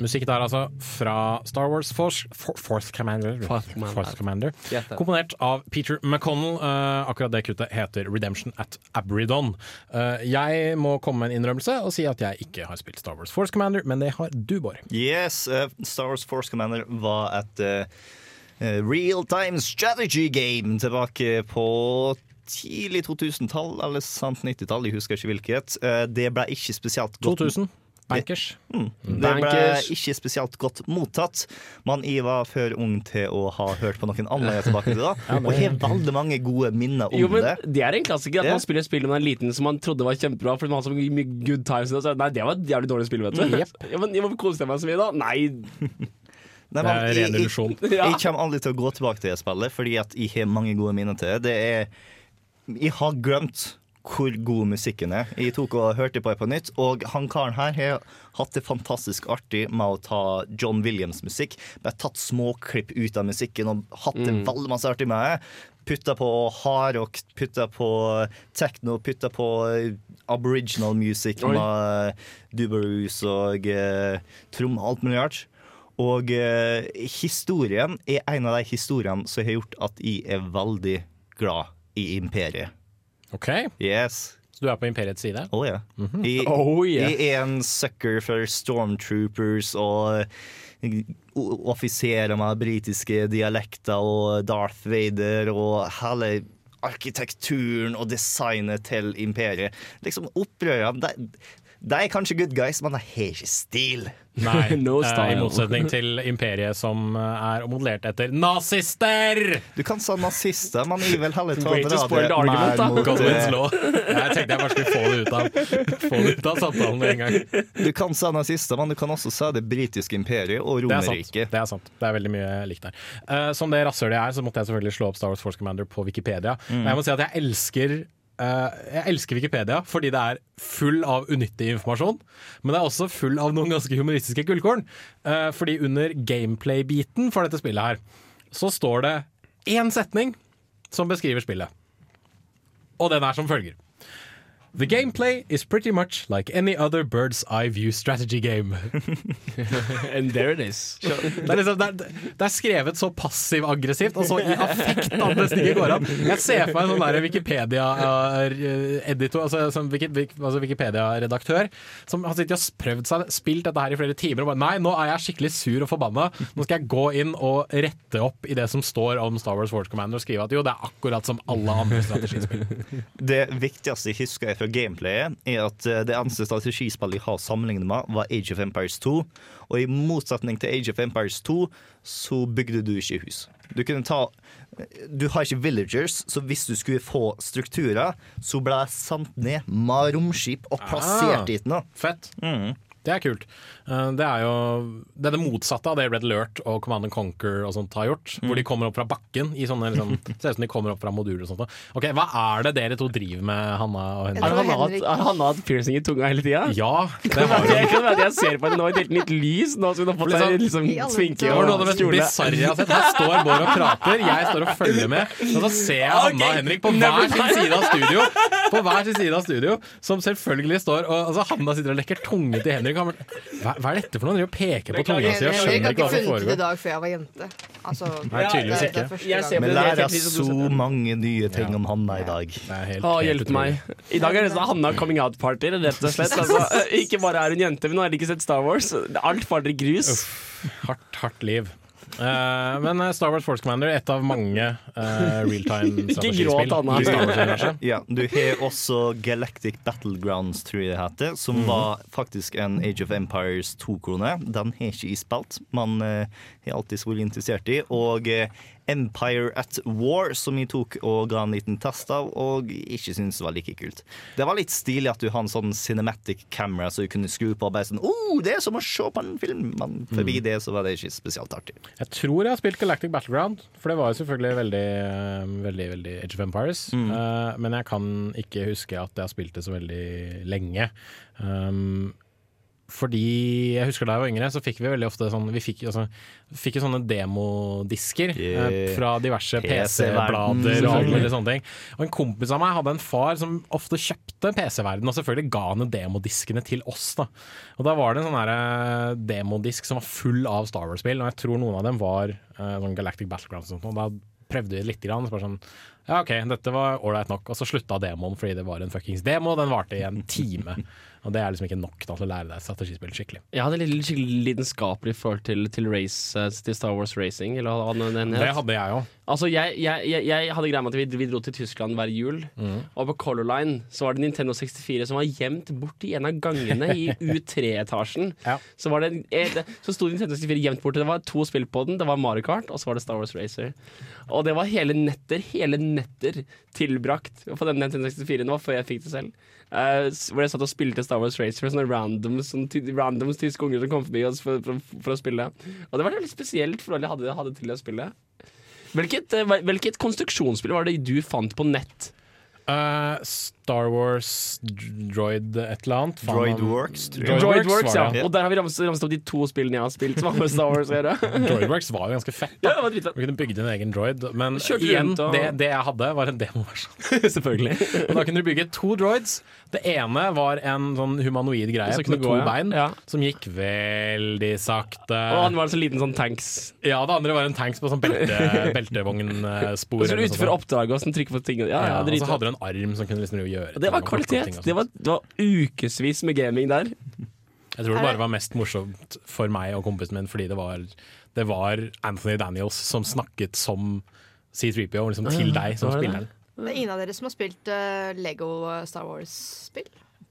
Musikk der, altså, fra Star Wars Force, For, Fourth Commander. Force Commander. Fourth Commander. Komponert av Peter McConnell. Uh, akkurat det kuttet heter Redemption at Abridon. Uh, jeg må komme med en innrømmelse og si at jeg ikke har spilt Star Wars Force Commander, men det har du, Bård. Yes, uh, Star Wars Force Commander var et eh, eh, real-time strategy game tilbake på tidlig 2000-tall eller sant 90-tall, jeg husker ikke hvilket. Eh, det ble ikke spesielt godt 2000. Bankers. Mm. Det ble ikke spesielt godt mottatt. Men jeg var for ung til å ha hørt på noen andre tilbake til da, [LAUGHS] og har veldig mange gode minner om Jo, men det. Det er en klassiker at man spiller et spill med man er liten som man trodde var kjempebra, fordi man har så mye good times. og Så, nei, det var et jævlig dårlig spill, vet du. [LAUGHS] Ja, men, ja, Hvorfor koste jeg meg så mye da? Nei. [LAUGHS] Nei, men Det er ren jeg- jeg- Jeg kommer aldri til å gå tilbake til det spillet, fordi at jeg har mange gode minner til det. det. Er, jeg har glemt hvor god musikken er. Jeg tok og hørte på det på nytt, og han karen her har hatt det fantastisk artig med å ta John Williams-musikk. Bare tatt småklipp ut av musikken og hatt det Mm. veldig masse artig med det. Putta på hardrock, putta på techno, putta på aboriginal music Oi. med Dubarus og eh, trom og alt mulig rart. Og eh, historien er en av de historiene som har gjort at jeg er veldig glad i imperiet. OK, Yes. så du er på Imperiets side? Å ja. jeg, Oh, yeah. I er en sucker for stormtroopers og eh, offiserer med britiske dialekter og Darth Vader og hele arkitekturen og designet til imperiet. Liksom Opprørerne de, de er kanskje good guys, men de har ikke stil. Nei, [LAUGHS] No eh, i motsetning til Imperiet som eh, er modellert etter nazister! Du kan si nazister, men jeg vil heller ta Way to spoil det the argument, da. mot eh. Jeg tenkte jeg bare skulle få det ut av, få det ut av samtalen med en gang. Du kan si nazister, men du kan også si det britiske imperiet og Det er. Romerriket. Det er sant. Det er veldig mye likt der. Uh, som det rasshølet jeg er, så måtte jeg selvfølgelig slå opp Star Wars Force Commander på Wikipedia. Mm. Jeg må si at jeg elsker Jeg elsker Wikipedia fordi det er full av unyttig informasjon, men det er også full av noen ganske humoristiske gullkorn. Eh, fordi under gameplay-biten for dette spillet her, så står det én setning som beskriver spillet. Og den er som følger. The gameplay is pretty much like any other bird's eye view strategy game. [LAUGHS] And there it is. Det er, liksom, det, er, det er skrevet så passiv-aggressivt og så i affekt at det ikke går an. Jeg ser for meg en sånn der Wikipedia-editor, altså, som altså Wikipedia-redaktør, som har sittet og prøvd seg, spilt dette her i flere timer og bare Nei, nå er jeg skikkelig sur og forbanna. Nå skal jeg gå inn og rette opp i det som står om Star Wars Force Commander og skrive at jo, det er akkurat som alle andre strategispill. Det viktigste jeg husker fra gameplayet, er at eh, det eneste strategispillet jeg har sammenlignet med, var Age of Empires 2. Og i motsetning til Age of Empires 2, så bygde du ikke hus. Du kunne ta Du har ikke villagers, så hvis du skulle få strukturer, så ble det sendt ned med romskip og plassert Ah, dit nå. Fett. Det er kult. Eh, Det er jo det, er det motsatte av det Red Alert og Command and Conquer og sånt har gjort. Hvor de kommer opp fra bakken i sånne liksom, [LAUGHS] Ser ut som de kommer opp fra moduler og sånt. Ok, Hva er det dere to driver med, Hanna og Henrik? Har Hanna har Hanna hatt piercing i tunga hele tida? Ja, det har jeg. Kan være at jeg ser på henne nå i helt nytt lys, nå som hun har fått seg liksom sminke Det var noe av det mest bisarre jeg har sett. Her står Bård og prater, jeg står og følger med. Og så ser jeg Hanna og Henrik på hver sin side av studio, På hver sin side av studio som selvfølgelig står og altså, Hanna sitter og lekker tunge til Henrik. Hva, hva er dette for noe? Han peker på tunga si og skjønner ikke hva som funnet det i foregår. dag før jeg var jente. Altså, Nei, tydeligvis det- det er ikke. på Vi det lærer så mange nye ting om Hanna i dag. Å, hjelp meg. I dag er det sånn Hanna coming out-party, rett og slett. [LAUGHS] Altså, eh, ikke bare er hun jente, men nå har de ikke sett Star Wars. Alt faller i grus. Hardt, hardt liv. Eh, men eh, Star Wars Force Commander, et av mange uh, realtime [LAUGHS] strategispill. [LAUGHS] Ja, du har også Galactic Battlegrounds, tror jeg det heter, som Mhm. var faktisk en Age of Empires 2-krone. Den har ikke jeg spilt, men uh, har alltid vært interessert i. Og eh, Empire at War, som jeg tok og ga en liten test av, og ikke syntes var like kult. Det var litt stilig at du har en sånn cinematic camera, så du kunne skru på og bare sånn oh, det er som å se på en film! Men forbi Mm. det så var det ikke spesielt artig. Jeg tror jeg har spilt Galactic Battleground, for det var jo selvfølgelig veldig, eh, veldig, veldig Age of Empires. Mm. Eh, men jeg kan ikke huske at jeg har spilt det så veldig lenge. Um, fordi jeg husker da jeg var yngre, så fikk vi veldig ofte sånn Vi fikk, altså, fikk jo sånne demodisker eh, fra diverse PC-blader og alt mulig sånne ting. Og en kompis av meg hadde en far som ofte kjøpte PC-verden, og selvfølgelig ga han jo demodiskene til oss. da Og da var det en sånn her, eh, demodisk som var full av Star Wars-spill, og jeg tror noen av dem var eh, sånn Galactic Battlegrounds og sånt. Og da prøvde vi litt, grann, så bare sånn ja, OK, dette var ålreit nok. Og så slutta demoen fordi det var en fuckings demo. Den varte i en time. Og det er liksom ikke nok da, til å lære deg strategispill skikkelig. Jeg hadde litt skikkelig lidenskapelig forhold til, til race, eh, til Star Wars Racing. Eller hva den. Det hadde jeg òg. Altså, jeg, jeg, jeg, jeg hadde greia med at vi, vi dro til Tyskland hver jul, Mm. og på Color Line så var det Nintendo 64 som var gjemt bort i en av gangene i [LAUGHS] U3-etasjen. Så, var det eh, så sto Nintendo 64 gjemt borte. Det var to spill på den. Det var Mario Kart, og så var det Star Wars Racer. Og det var hele netter, hele netter tilbrakt på den Nintendo 64. Det var før jeg fikk det selv. Eh, hvor jeg satt og spilte Star Wars Racer. Sånne randoms, sånne randoms tyske unger som kom forbi oss for, for, for å spille. Og det var veldig spesielt forhold jeg hadde, hadde til det spillet. Hvilket, eh, hvilket konstruksjonsspill var det du fant på nett? Eh, Star Wars Droid et eller annet. Droidworks, tror jeg. Droidworks, ja. Og der har vi ramset, ramset opp de to spillene jeg har spilt som har med Star Wars å gjøre. [LAUGHS] Droidworks var jo ganske fett. Ja, det var dritfett. Du kunne bygge din egen droid, men igjen, rundt og- det, det jeg hadde, var en demoversjon. [LAUGHS] [LAUGHS] Selvfølgelig. og da kunne du bygge to droids. Det ene var en sånn humanoid greie med to ja. bein, Ja. som gikk veldig sakte. Og han var en sånn liten sånn tanks. Ja, det andre var en tanks på sånn belte, beltevognspor. Og så skulle du utføre oppdraget og sånn trykke på ting. Ja, Ja, ja, og så hadde du en arm som kunne liksom gjøre Og det var kvalitet. Det var, det var ukevis med gaming der. Jeg tror det bare var mest morsomt for meg og kompisen min fordi det var, det var Anthony Daniels som snakket som C3PO liksom til deg som spilleren. Det er ingen av dere som har spilt uh, Lego Star Wars-spill?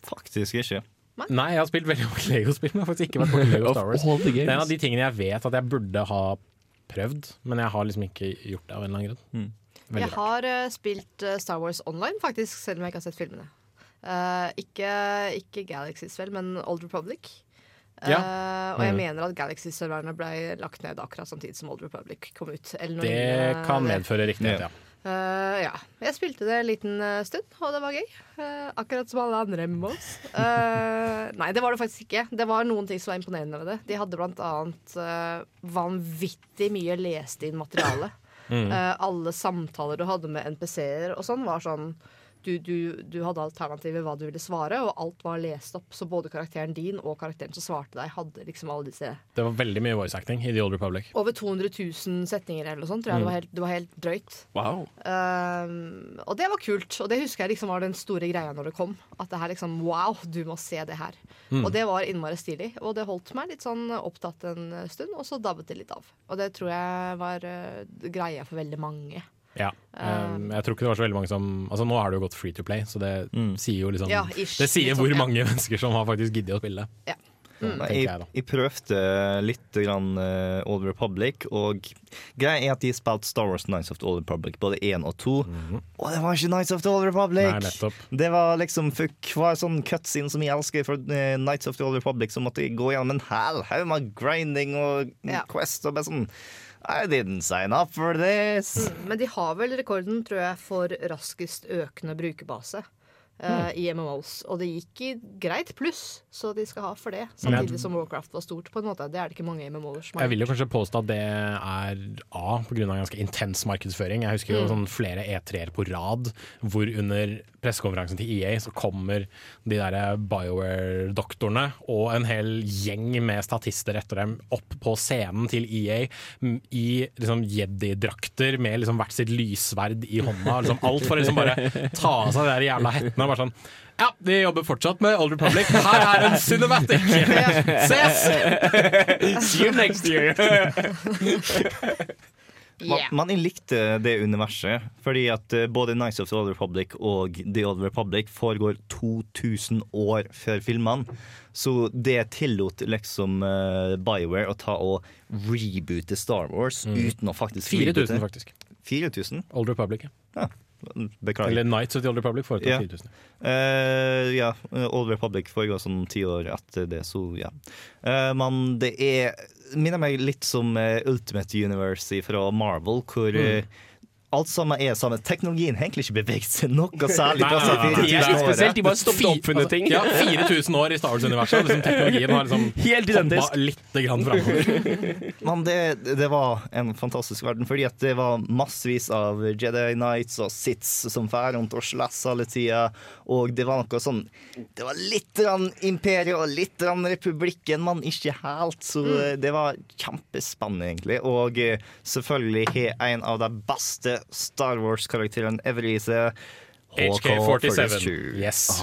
Faktisk ikke. Nei, jeg har spilt veldig mange [LAUGHS] Lego-spill, men jeg har faktisk ikke vært på Lego Star Wars. Det er en av de tingene jeg vet at jeg burde ha prøvd, men jeg har liksom ikke gjort det av en eller annen grunn. Veldig Jeg rart. har uh, spilt eh, Star Wars online, faktisk, selv om jeg ikke har sett filmene. Uh, ikke, ikke Galaxies, vel, men Old Republic. Eh, Ja. Og jeg Mm. mener at Galaxy-serverne ble lagt ned akkurat samtidig som Old Republic kom ut. Eller noe Det kan medføre riktighet, ja. Uh, ja. Jeg spilte det en liten stund, og det var gøy. Uh, akkurat som alle andre MMOs. Uh, nei, det var det faktisk ikke. Det var noen ting som var imponerende ved det. De hadde blant annet vanvittig mye lest inn materiale. Mm. Eh, alle samtaler du hadde med NPC-er og sånn, var sånn du, du, du hadde alternativer hva du ville svare, og alt var lest opp. Så både karakteren din og karakteren som svarte deg, hadde liksom alle disse Det var veldig mye voice acting i The Old Republic. Over 200 000 setninger eller noe sånt, tror jeg. Mm. Det, var helt, det var helt drøyt. Wow. Um, og det var kult, og det husker jeg liksom var den store greia når det kom. At det her liksom Wow, du må se det her. Mm. Og det var innmari stilig. Og det holdt meg litt sånn opptatt en stund, og så dabbet det litt av. Og det tror jeg var uh, greia for veldig mange. Ja. Um, jeg tror ikke det var så veldig mange som Altså Nå er det jo gått free to play, så det sier jo liksom Ja, ish, Det sier sånn, hvor ja. mange [LAUGHS] mennesker som har faktisk giddet å spille. Ja. Mm. Jeg, jeg jeg prøvde litt grann uh, Old Republic, og greia er at de spilte Star Wars Nights of the Old Republic, både én og to. Og det var ikke Nights of the Old Republic! Nei, det var liksom for hver sånn cutscene som jeg elsker fra uh, Nights of the Old Republic, så måtte jeg gå gjennom en hel haug med grinding og Ja. Quest og bare sånn I didn't sign up for this! Mm, men de har vel rekorden, tror jeg, for raskest økende brukerbase. Eh, I MMOs. Og det gikk i greit pluss, så de skal ha for det. Samtidig som Warcraft var stort. på en måte Det er det ikke mange MMO-er som har. Jeg vil jo kanskje påstå at det er A, pga. ganske intens markedsføring. Jeg husker jo Mm. sånn flere E3-er på rad hvor under pressekonferansen til EA så kommer de der BioWare-doktorene og en hel gjeng med statister etter dem opp på scenen til EA i liksom jedi-drakter med liksom hvert sitt lyssverd i hånda. Liksom alt for å liksom bare ta av seg de jævla hettene. Og Bare sånn ja, vi jobber fortsatt med Old Republic. Her er en cinematic! [LAUGHS] Ses! See you next year. Man, man likte det universet, fordi at eh, både Nights of the Old Republic og The Old Republic foregår 2000 år før filmene. Så det tillot liksom uh, BioWare å ta og reboote Star Wars Mm. uten å faktisk 4000 faktisk. 4000? Old Republic, ja. Beklager. Eller Nights of the Old Republic foretok Ja. 4000. Uh, ja, Old Republic foregår sånn ti år etter det, så ja. Uh, men det er minner meg litt som eh, Ultimate Universe fra Marvel, hvor eh, alt sammen er sammen. Teknologien har egentlig ikke beveget seg noe særlig. Nei, nei, nei, nei. i 4000 året. de bare stoppet å oppfinne ting. Ja, 4000 år i Star Wars-universet. og Liksom teknologien har liksom [LAUGHS] Helt identisk. litt grann framover. Men det, det var en fantastisk verden, fordi at det var massevis av Jedi Knights og Sits som fer rundt og slåss alle tida. Og det var noe sånn Det var litt rann imperiet og litt rann republikken, men ikke helt. Så eh, det var kjempespennende, egentlig. Og eh, selvfølgelig har en av de beste Star Wars-karakteren ever HK47. Yes. [LAUGHS]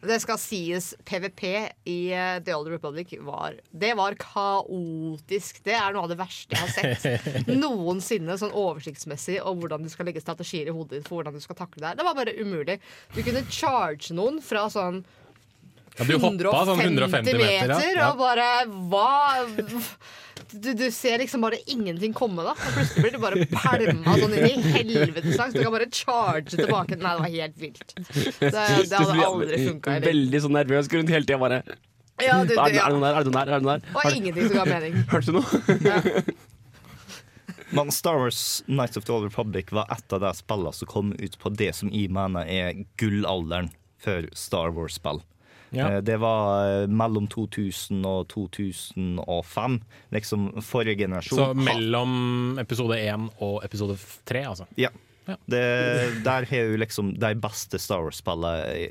Det skal sies, PVP i eh, The Old Republic var Det var kaotisk. Det er noe av det verste jeg har sett [LAUGHS] noensinne, sånn oversiktsmessig, og hvordan du skal legge strategier i hodet ditt for hvordan du skal takle det her. Det var bare umulig. Du kunne charge noen fra sånn Ja, du hoppa sånn 150 meter, meter Ja. og bare Hva du, du ser liksom bare ingenting komme, da. Og plutselig blir du bare pælma sånn inn i helvetes langs. Du kan bare charge tilbake. Nei, det var helt vilt. Det, det hadde aldri funka. Veldig sånn nervøs. Rundt hele tida bare Ja, du- du- er, det- ja. er det noen der? Er det noen der? Er det noen der? Det var ingenting som ga mening. [LAUGHS] Hørte du noe? Men Star Wars Nights of the Old Republic var et av de spillene som kom ut på det som jeg mener er gullalderen for Star Wars-spill. Ja. Eh, Det var eh, mellom 2000 og 2005. Liksom forrige generasjon. Så mellom episode 1 og episode 3, altså. Ja. Det, der har jo liksom de beste Star Wars-spillene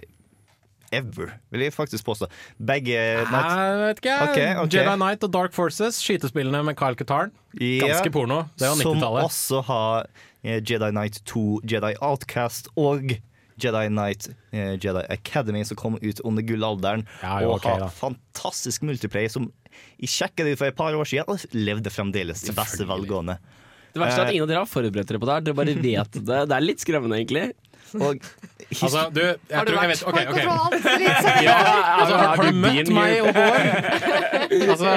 ever, vil jeg faktisk påstå. Begge Jeg vet ikke. Okay, okay. Jedi Knight og Dark Forces, skytespillene med Kyle Katarn. Ganske Ja, porno. Det var Som 90-tallet. Som også har eh, Jedi Knight 2, Jedi Outcast og Jedi Knight eh, Jedi Academy, som kom ut under gullalderen. Ja, jo, og har da. fantastisk multiplayer som Jeg sjekka det ut for et par år siden og levde fremdeles i beste velgående. Det verste er at Eh, ingen av dere har forberedt dere på det her. Dere bare vet det. Det er litt skremmende, egentlig. Og Altså, du, jeg Har du tror vært vet ok, på. Kontroll Alt Delete? Ja, altså, har, har du møtt meg og Bård? Altså,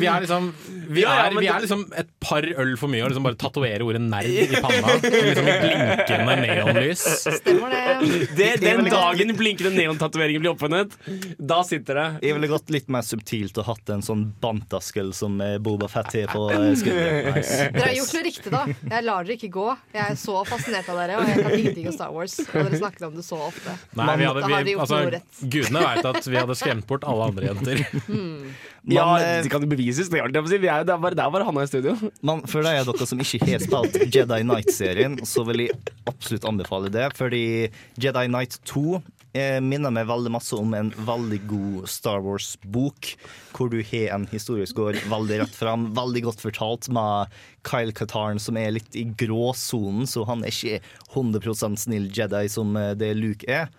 vi er liksom Vi er, vi er liksom et par øl for mye og liksom bare tatoverer ordet nerd i panna. Liksom i blinkende neonlys. Stemmer det. Det, den dagen blinkende neontatoveringer blir oppfunnet, da sitter det. Jeg ville gått litt mer subtilt og hatt en sånn bantaskel som eh, Boba Fett har på skulderen. Nice. Dere har gjort noe riktig, da. Jeg lar dere ikke gå. Jeg er så fascinert av dere, og jeg kan ingenting om Star Wars. Og dere snakker om det så ofte. Nei, vi hadde, vi, altså, gudene veit at vi hadde skremt bort alle andre jenter. [LAUGHS] Ja, eh, det kan jo bevises. Det, er. Vi er, det, er bare, det er bare han i studio. Men for de av dere som ikke har spilt Jedi Knight-serien, så vil jeg absolutt anbefale det. Fordi Jedi Knight 2 eh, minner meg veldig masse om en veldig god Star Wars-bok. Hvor du har en historisk gård veldig rett fram, veldig godt fortalt, med Kyle Katarn som er litt i gråsonen, så han er ikke 100 snill Jedi som eh, det Luke er.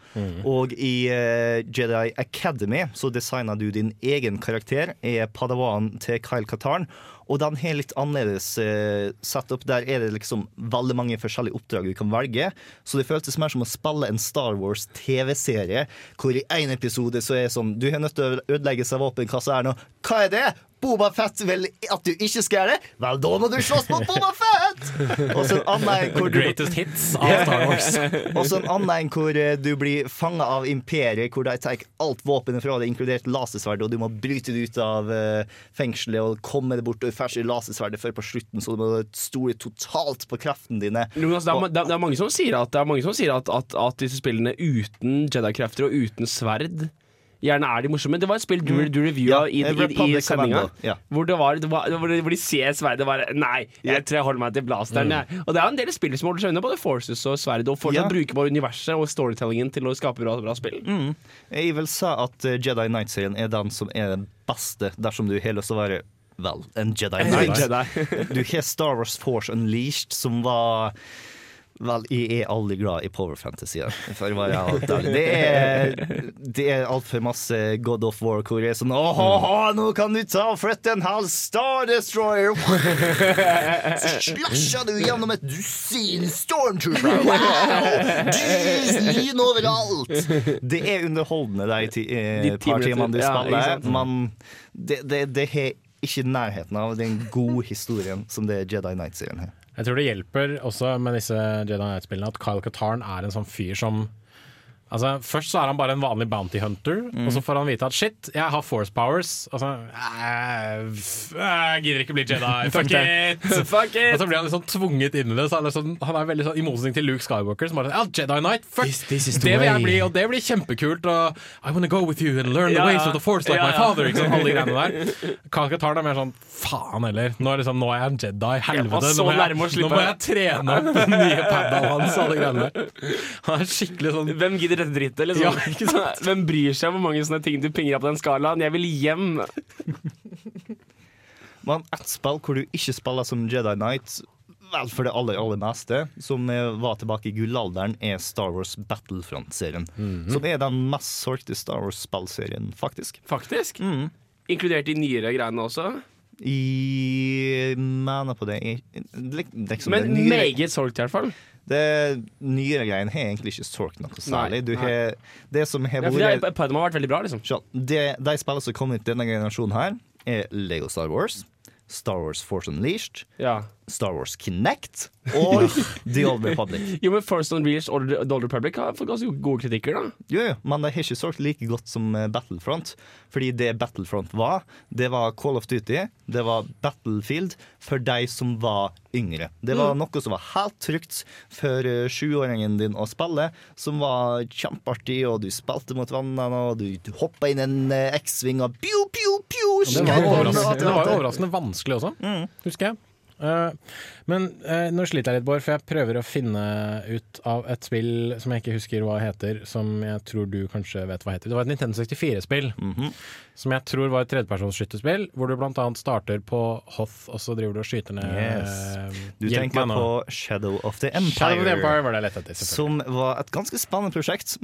Og i eh, Jedi Academy så designer du din egen karakter, er padawan til Kyle Katarn. Og den har litt annerledes eh, setup. Der er det liksom veldig mange forskjellige oppdrag du kan velge. Så det føltes mer som å spille en Star Wars TV-serie, hvor i én episode så er det sånn Du har nødt til å ødelegge seg våpenkassa her nå. Hva er det? Boba Fett vil at du ikke skal gjøre det? Vel, da må du slåss mot Boba Fett! Og så en annen hvor du Greatest hits av Star Wars. [LAUGHS] og så en annen hvor eh, du blir fanga av imperiet, hvor de tar alt våpenet fra deg, inkludert lasersverd, og du må bryte det ut av eh, fengselet og komme deg bort og ferske lasersverdet før på slutten, så du må stole totalt på kreftene dine. Men altså, det, er, det, er, det er mange som sier at, det er mange som sier at, at, at disse spillene uten Jedi-krefter og uten sverd Gjerne er de morsomme. Det var et spill du, du reviewa Ja, i, i, i, sendinga. Hvor, det var, det var, hvor, de, ser sverdet og bare Nei, jeg tror jeg holder meg til blasteren. Mm. Og det er en del spill som holder seg unna både Forces og sverd, og fortsatt Ja. bruker bare universet og storytellingen til å skape bra, bra spill. Mm. Jeg vil si at eh, Jedi Knight-serien er den som er den beste, dersom du har lyst til å være Vel, en Jedi En Jedi. [LAUGHS] du har Star Wars Force Unleashed, som var Vel, jeg er aldri glad i power fantasy, for å være helt ærlig. Det er, det er altfor masse God of War hvor jeg er sånn Åh, nå kan du ta og flytte en halv Star Destroyer! Så slasher du gjennom et dusin Stormtrooper! Wow! Lyn overalt! Det er underholdende de ti, eh, par timene du spiller, men det, det, det har ikke nærheten av den gode historien som det Jedi Knight-serien har. Jeg tror det hjelper også med disse Jedi Knight-spillene at Kyle Katarn er en sånn fyr som Altså, Først så er han bare en vanlig bounty hunter, og så får han vite at shit, jeg har force powers. Og så «Eh, Jeg gidder ikke bli Jedi, [LAUGHS] fuck it! [LAUGHS] Fuck it! Og så blir han liksom tvunget inn i det. Så han, sånn, han er veldig sånn, I motsetning til Luke Skywalker, som bare sånn, ja, Jedi Knight, fuck! This- this is the det vil jeg bli, og det blir kjempekult. Og I wanna go with you and learn the Ja, ways of the force like Ja, my father. Ikke sant, alle de [LAUGHS] greiene der. Kyle Katarn er mer sånn faen heller. Nå er, liksom, nå er jeg en Jedi. Helvete. Nå må, jeg, nå må jeg trene opp den nye padaen hans. Alle greiene der. Han er skikkelig sånn Hvem gidder dette drittet? Liksom? Ja, ikke sant? [LAUGHS] Hvem bryr seg hvor mange sånne ting du pinger på den skalaen? Jeg vil hjem. [LAUGHS] Men ett spill hvor du ikke spiller som Jedi Knight, vel for det aller, aller meste, som var tilbake i gullalderen, er Star Wars Battlefront-serien. Som er den mest solgte Star Wars-spillserien, faktisk. Faktisk. Inkludert de nyere greiene også. I mener på det det, det Men det nyere- meget solgt, i hvert fall. Det nyere greiene har egentlig ikke solgt noe særlig. Du har, det som har Ja, vært det- Padma har vært veldig bra, liksom. Så det, De spillene som kom ut denne generasjonen her, er Lego Star Wars, Star Wars Force Unleashed, Ja. Star Wars Kinect og [LAUGHS] The Old Republic. Jo, men First on Reels og The Old Republic har fått ganske gode kritikker, da. Jo, jo, men de har ikke solgt like godt som eh, Battlefront. Fordi det Battlefront var, det var Call of Duty, det var Battlefield for de som var yngre. Det var Mm. noe som var helt trygt for eh, sjuåringen din å spille, som var kjempeartig, og du spilte mot vennene, og du, hoppa inn en eh, X-Wing og pew, pew, pew! Det var, det var overraskende vanskelig også, husker jeg. Eh, men eh, nå sliter jeg litt, Bård, for jeg prøver å finne ut av et spill som jeg ikke husker hva heter, som jeg tror du kanskje vet hva heter. Det var et Nintendo 64-spill som jeg tror var et tredjepersonsskytterspill, hvor du annet starter på Hoth, og så driver du og skyter ned Yes. eh, Du tenker på Shadow of the Empire. Shadow of the Empire var det lett etter, Som var et ganske spennende prosjekt.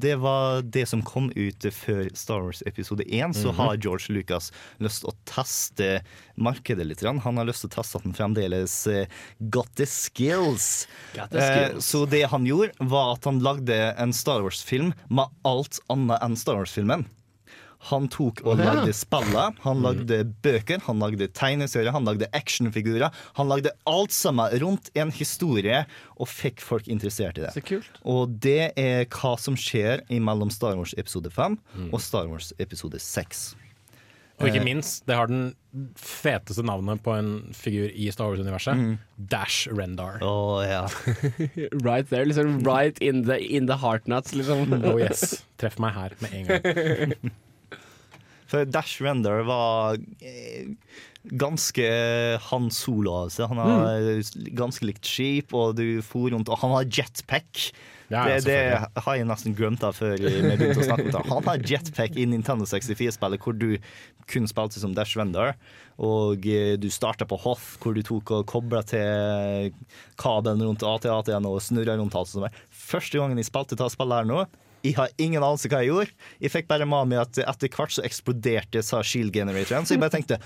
Det var det som kom ut før Star Wars episode 1. Så Mhm. har George Lucas lyst til å teste markedet litt. Han har lyst til å teste at han fremdeles eh, got the skills. Got the Eh, skills. Så det han gjorde, var at han lagde en Star Wars-film med alt annet enn Star Wars-filmen. Han tok og lagde spiller, han lagde bøker, han lagde tegneserier, han lagde actionfigurer. Han lagde alt sammen rundt en historie og fikk folk interessert i det. Så kult. Og det er hva som skjer mellom Star Wars episode 5 og Star Wars episode 6. Og ikke Eh, minst, det har den feteste navnet på en figur i Star Wars-universet. Mm. Dash Rendar. Oh, ja. [LAUGHS] Right there, liksom right in the, in the heart nuts, liksom. [LAUGHS] Oh yes. Treff meg her med en gang. [LAUGHS] For Dash Render var eh, ganske Han Solo. Altså. Han har ganske likt skip, og du for rundt Og han har jetpack. Ja, det, det har jeg nesten glemt av før vi begynte å snakke om det. Han har jetpack i Nintendo 64-spillet hvor du kun spilte som Dash Render. Og eh, du starta på Hoth, hvor du tok og kobla til kabelen rundt AT-AT-en og snurra rundt alt sånt. Første gangen jeg spilte dette spillet her nå, jeg har ingen anelse hva jeg gjorde. Jeg fikk bare med meg at etter hvert så eksploderte sa shield generatoren, så jeg bare tenkte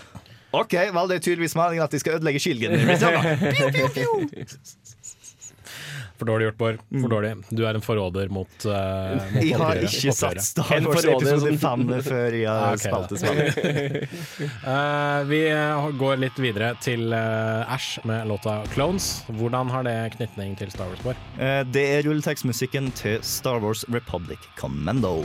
OK, vel, det er tydeligvis meningen at de skal ødelegge shield generatoren. [LAUGHS] da. Pew, pew, pew. For dårlig gjort, Bård. For dårlig. Du er en forråder mot, uh, mot Jeg har oppgjøret. ikke satt Star Wars episode fem før jeg har okay, det spillet. [LAUGHS] Eh, vi eh, går litt videre til uh, Ash med låta 'Clones'. Hvordan har det knytning til Star Wars? Bård? Uh, Det er rulletekstmusikken til Star Wars Republic Commando.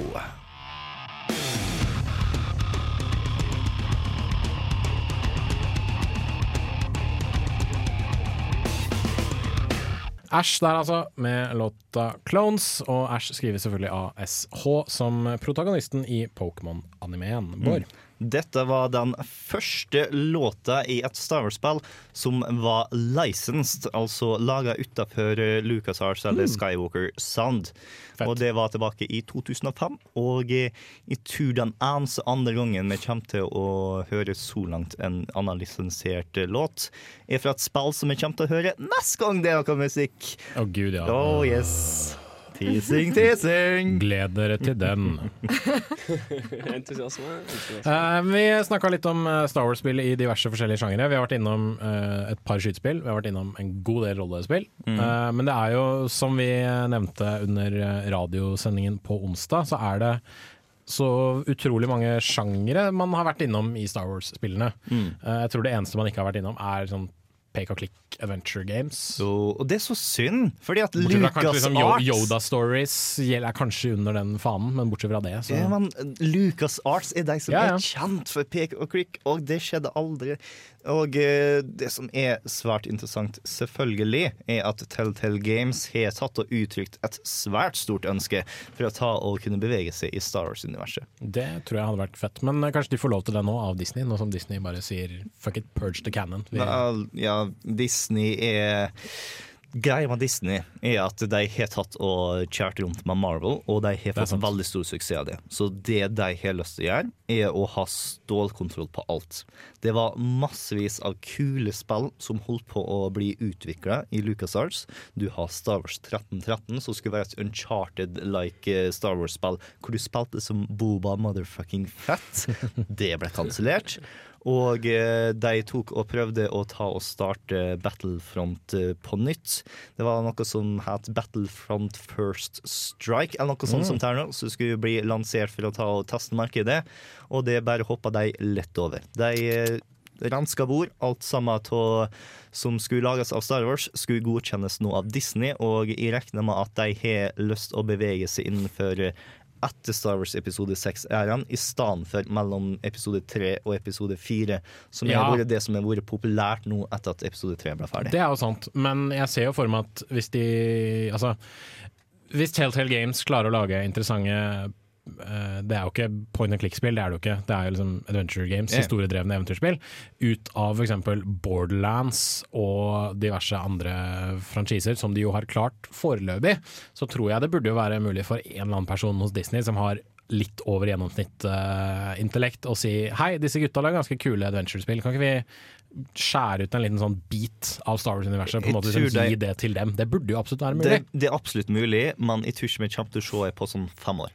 Ash der, altså, med låta 'Clones'. Og Ash skrives selvfølgelig av SH, som protagonisten i Pokémon-animeen. Bård? Dette var den første låta i et Star Wars-spill som var licensed, altså laga utafor LucasArts eller Mm. Skywalker Sound. Og det var tilbake i 2005. Og i jeg tror den eneste andre gangen vi kommer til å høre så langt en annen lisensiert eh, låt, er fra et spill som vi kommer til å høre neste gang det er noe musikk. Å gud, ja. Oh yes. Teasing, teasing. Gled dere til den. [LAUGHS] Entusiasme. Eh, vi snakka litt om eh, Star Wars-spill i diverse forskjellige sjangere. Vi har vært innom uh, et par skytespill, vi har vært innom en god del rollespill. Mm. Uh, men det er jo, som vi nevnte under radiosendingen på onsdag, så er det så utrolig mange sjangere man har vært innom i Star Wars-spillene. Mm. Eh, jeg tror det eneste man ikke har vært innom, er sånn pek og klikk adventure games. Og det er så synd, fordi at Bortsett fra kanskje Lucas liksom Arts Yoda Stories gjelder kanskje under den fanen, men bortsett fra det, så Ja, men Lucas Arts er de som Ja, ja. er kjent for pek og klikk, og det skjedde aldri. Og eh, det som er svært interessant, selvfølgelig, er at Telltale Games har tatt og uttrykt et svært stort ønske for å ta og kunne bevege seg i Star Wars-universet. Det tror jeg hadde vært fett. Men eh, kanskje de får lov til det nå av Disney, nå som Disney bare sier fuck it, purge the cannon. Vi, Ja, Disney er Greia med Disney er at de har tatt og kjært rundt med Marvel, og de har fått veldig stor suksess av det. Så det de har lyst til å gjøre, er å ha stålkontroll på alt. Det var massevis av kule spill som holdt på å bli utvikla i LucasArts. Du har Star Wars 1313, som skulle være et uncharted-like eh, Star Wars-spill, hvor du spilte som Boba motherfucking fett. [LAUGHS] Det ble kansellert. Og eh, de tok og prøvde å ta og starte Battlefront eh, på nytt. Det var noe som het Battlefront First Strike, eller noe sånt Mm. som er som skulle bli lansert for å ta og teste markedet. Og det bare hoppa de lett over. De eh, renska bord, alt sammen av som skulle lages av Star Wars, skulle godkjennes nå av Disney, og jeg regner med at de har lyst å bevege seg innenfor etter Star Wars episode 6-æraen, i stedet for mellom episode 3 og episode 4, som Ja. vært det som har vært populært nå etter at episode 3 ble ferdig. Det er jo sant, men jeg ser jo for meg at hvis de Altså, hvis Telltale Games klarer å lage interessante det er jo ikke point and click-spill, det er det jo ikke. Det er jo liksom adventure games, yeah. historiedrevne eventyrspill. Ut av f.eks. Borderlands og diverse andre franchiser, som de jo har klart foreløpig, så tror jeg det burde jo være mulig for en eller annen person hos Disney som har litt over gjennomsnitt uh, intellekt og si hei, disse gutta lager ganske kule adventure-spill, kan ikke vi skjære ut en liten sånn bit av Star Wars-universet på en måte liksom, gi det- det til dem? Det burde jo absolutt være Det, mulig. det er absolutt mulig, men jeg tror ikke vi kommer til å se det på sånn fem år.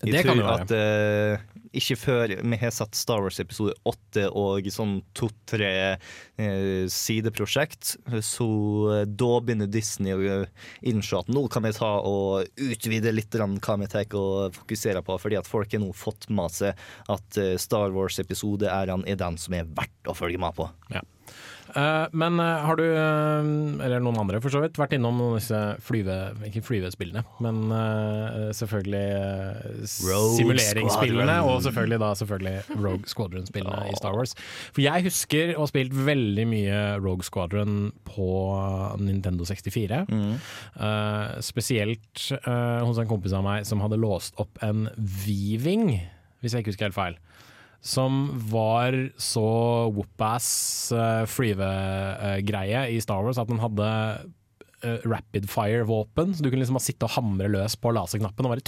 Jeg Det kan tror at uh, ikke før vi har sett Star Wars episode åtte og sånn to-tre uh, sideprosjekt, så uh, da begynner Disney å innse at nå kan vi ta og utvide litt hva vi tar og fokuserer på, fordi at folk har nå fått med seg at Star Wars episode er den som er verdt å følge med på. Ja. Eh, men eh, har du, eh, eller noen andre for så vidt, vært innom disse flyve, ikke flyvespillene, men selvfølgelig Rogue simuleringsspillene, Squadron. og selvfølgelig da selvfølgelig Rogue Squadron-spillene [LAUGHS] i Star Wars. For jeg husker å ha spilt veldig mye Rogue Squadron på Nintendo 64. Eh, spesielt hos en kompis av meg som hadde låst opp en V-ving, hvis jeg ikke husker helt feil som var så whoop-ass uh, freeve-greie i Star Wars at den hadde uh, rapid fire-våpen, så du kunne liksom bare sitte og hamre løs på laserknappen og bare.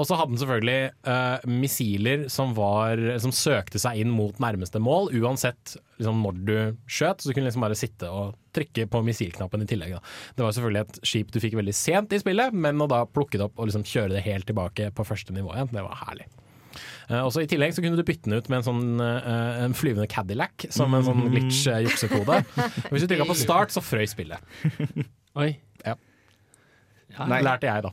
Og så hadde den selvfølgelig uh, missiler som, var, som søkte seg inn mot nærmeste mål, uansett liksom, når du skjøt. Så du kunne liksom bare sitte og trykke på missilknappen i tillegg. Da. Det var selvfølgelig et skip du fikk veldig sent i spillet, men å da plukke det opp og liksom kjøre det helt tilbake på første nivå igjen, det var herlig. Eh, også I tillegg så kunne du bytte den ut med en sånn eh, en flyvende Cadillac som en sånn glitch-juksekode. Hvis du trykka på start, så frøy spillet. [LAUGHS] Oi. Ja. Lærte jeg, da.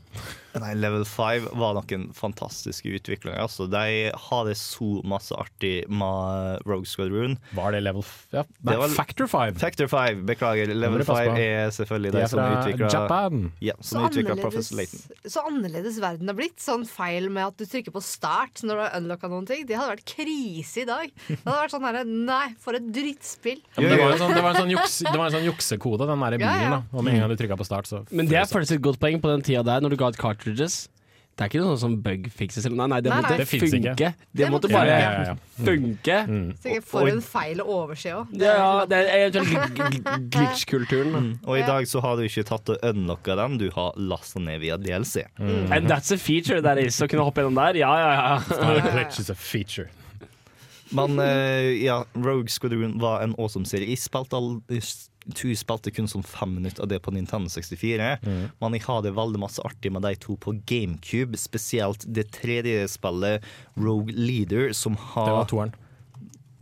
Nei, Level 5 var noen fantastiske utviklinger. Altså, de hadde så masse artig med Rogue Squadron. Var det level f ja. Nei, Det var- Factor 5. Factor 5, beklager. Level 5 er selvfølgelig De de er som utvikla Japan. Ja, Så som så, annerledes, så annerledes verden har blitt. Sånn feil med at du trykker på start når du har unlocka noen ting. Det hadde vært krise i dag. Det hadde vært sånn herre Nei, for et drittspill. Ja, det, var en sånn, det, var en sånn juks, det var en sånn juksekode, den der Ja, bilen. ja. da Og med en gang du trykka på start, så Men det er faktisk et godt poeng på den tida der, når du ga ut cartridges. Det er ikke noe sånn bug fixes eller Nei, nei, det Nei, måtte nei. Funke. ikke. Det Det måtte måtte bare Ja, ja, ja, ja. funke. Så jeg får en feil å overse òg. Ja, ja, det er eventuelt gl- [LAUGHS] glitch-kulturen. Mm. Og i dag så har du ikke tatt og unlocka den, du har lasta ned via DLC. And that's a feature that is å kunne hoppe gjennom der. Ja, ja, ja. [LAUGHS] Glitch is a feature. [LAUGHS] Men uh, ja, Rogue Squadron var en awesome serie. Jeg spilte, all, jeg spilte kun sånn fem minutter av det på Nintendo 64. Men jeg hadde veldig masse artig med de to på GameCube. Spesielt det tredje spillet, Rogue Leader, som har Det var toeren.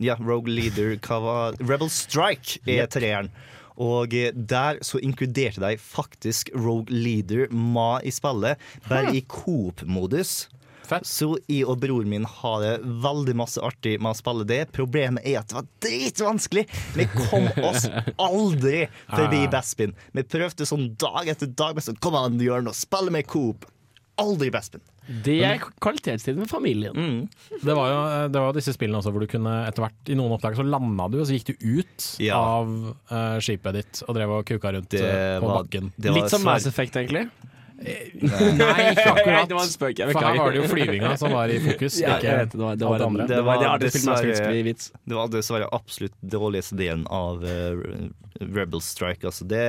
Ja, Rogue Leader hva var Rebel Strike er treeren. Og eh, der så inkluderte de faktisk Rogue Leader Ma i spillet, bare i coop-modus. Så jeg og broren min har det veldig masse artig med å spille det. Problemet er at det var dritvanskelig. Vi kom oss aldri forbi Ah. Bespin. Vi prøvde sånn dag etter dag. Sånn, Kom an, Jørn, og spille med coop. Aldri Bespin. Det er kvalitetstid med familien. Det var jo det var disse spillene også hvor du kunne etter hvert I noen oppdrag så landa du, og så gikk du ut Ja. av uh, skipet ditt og drev og kuka rundt Det eh, på var- bakken. Litt som Mass Effect, egentlig. Nei, ikke [LAUGHS] akkurat. Det var en spøk, jeg For her var det jo flyvinga som var i fokus, Ja, ikke vet det, det var- det var det var det artige dessverre-. Det var dessverre absolutt dårligste delen av eh, Rebel Strike. Altså det,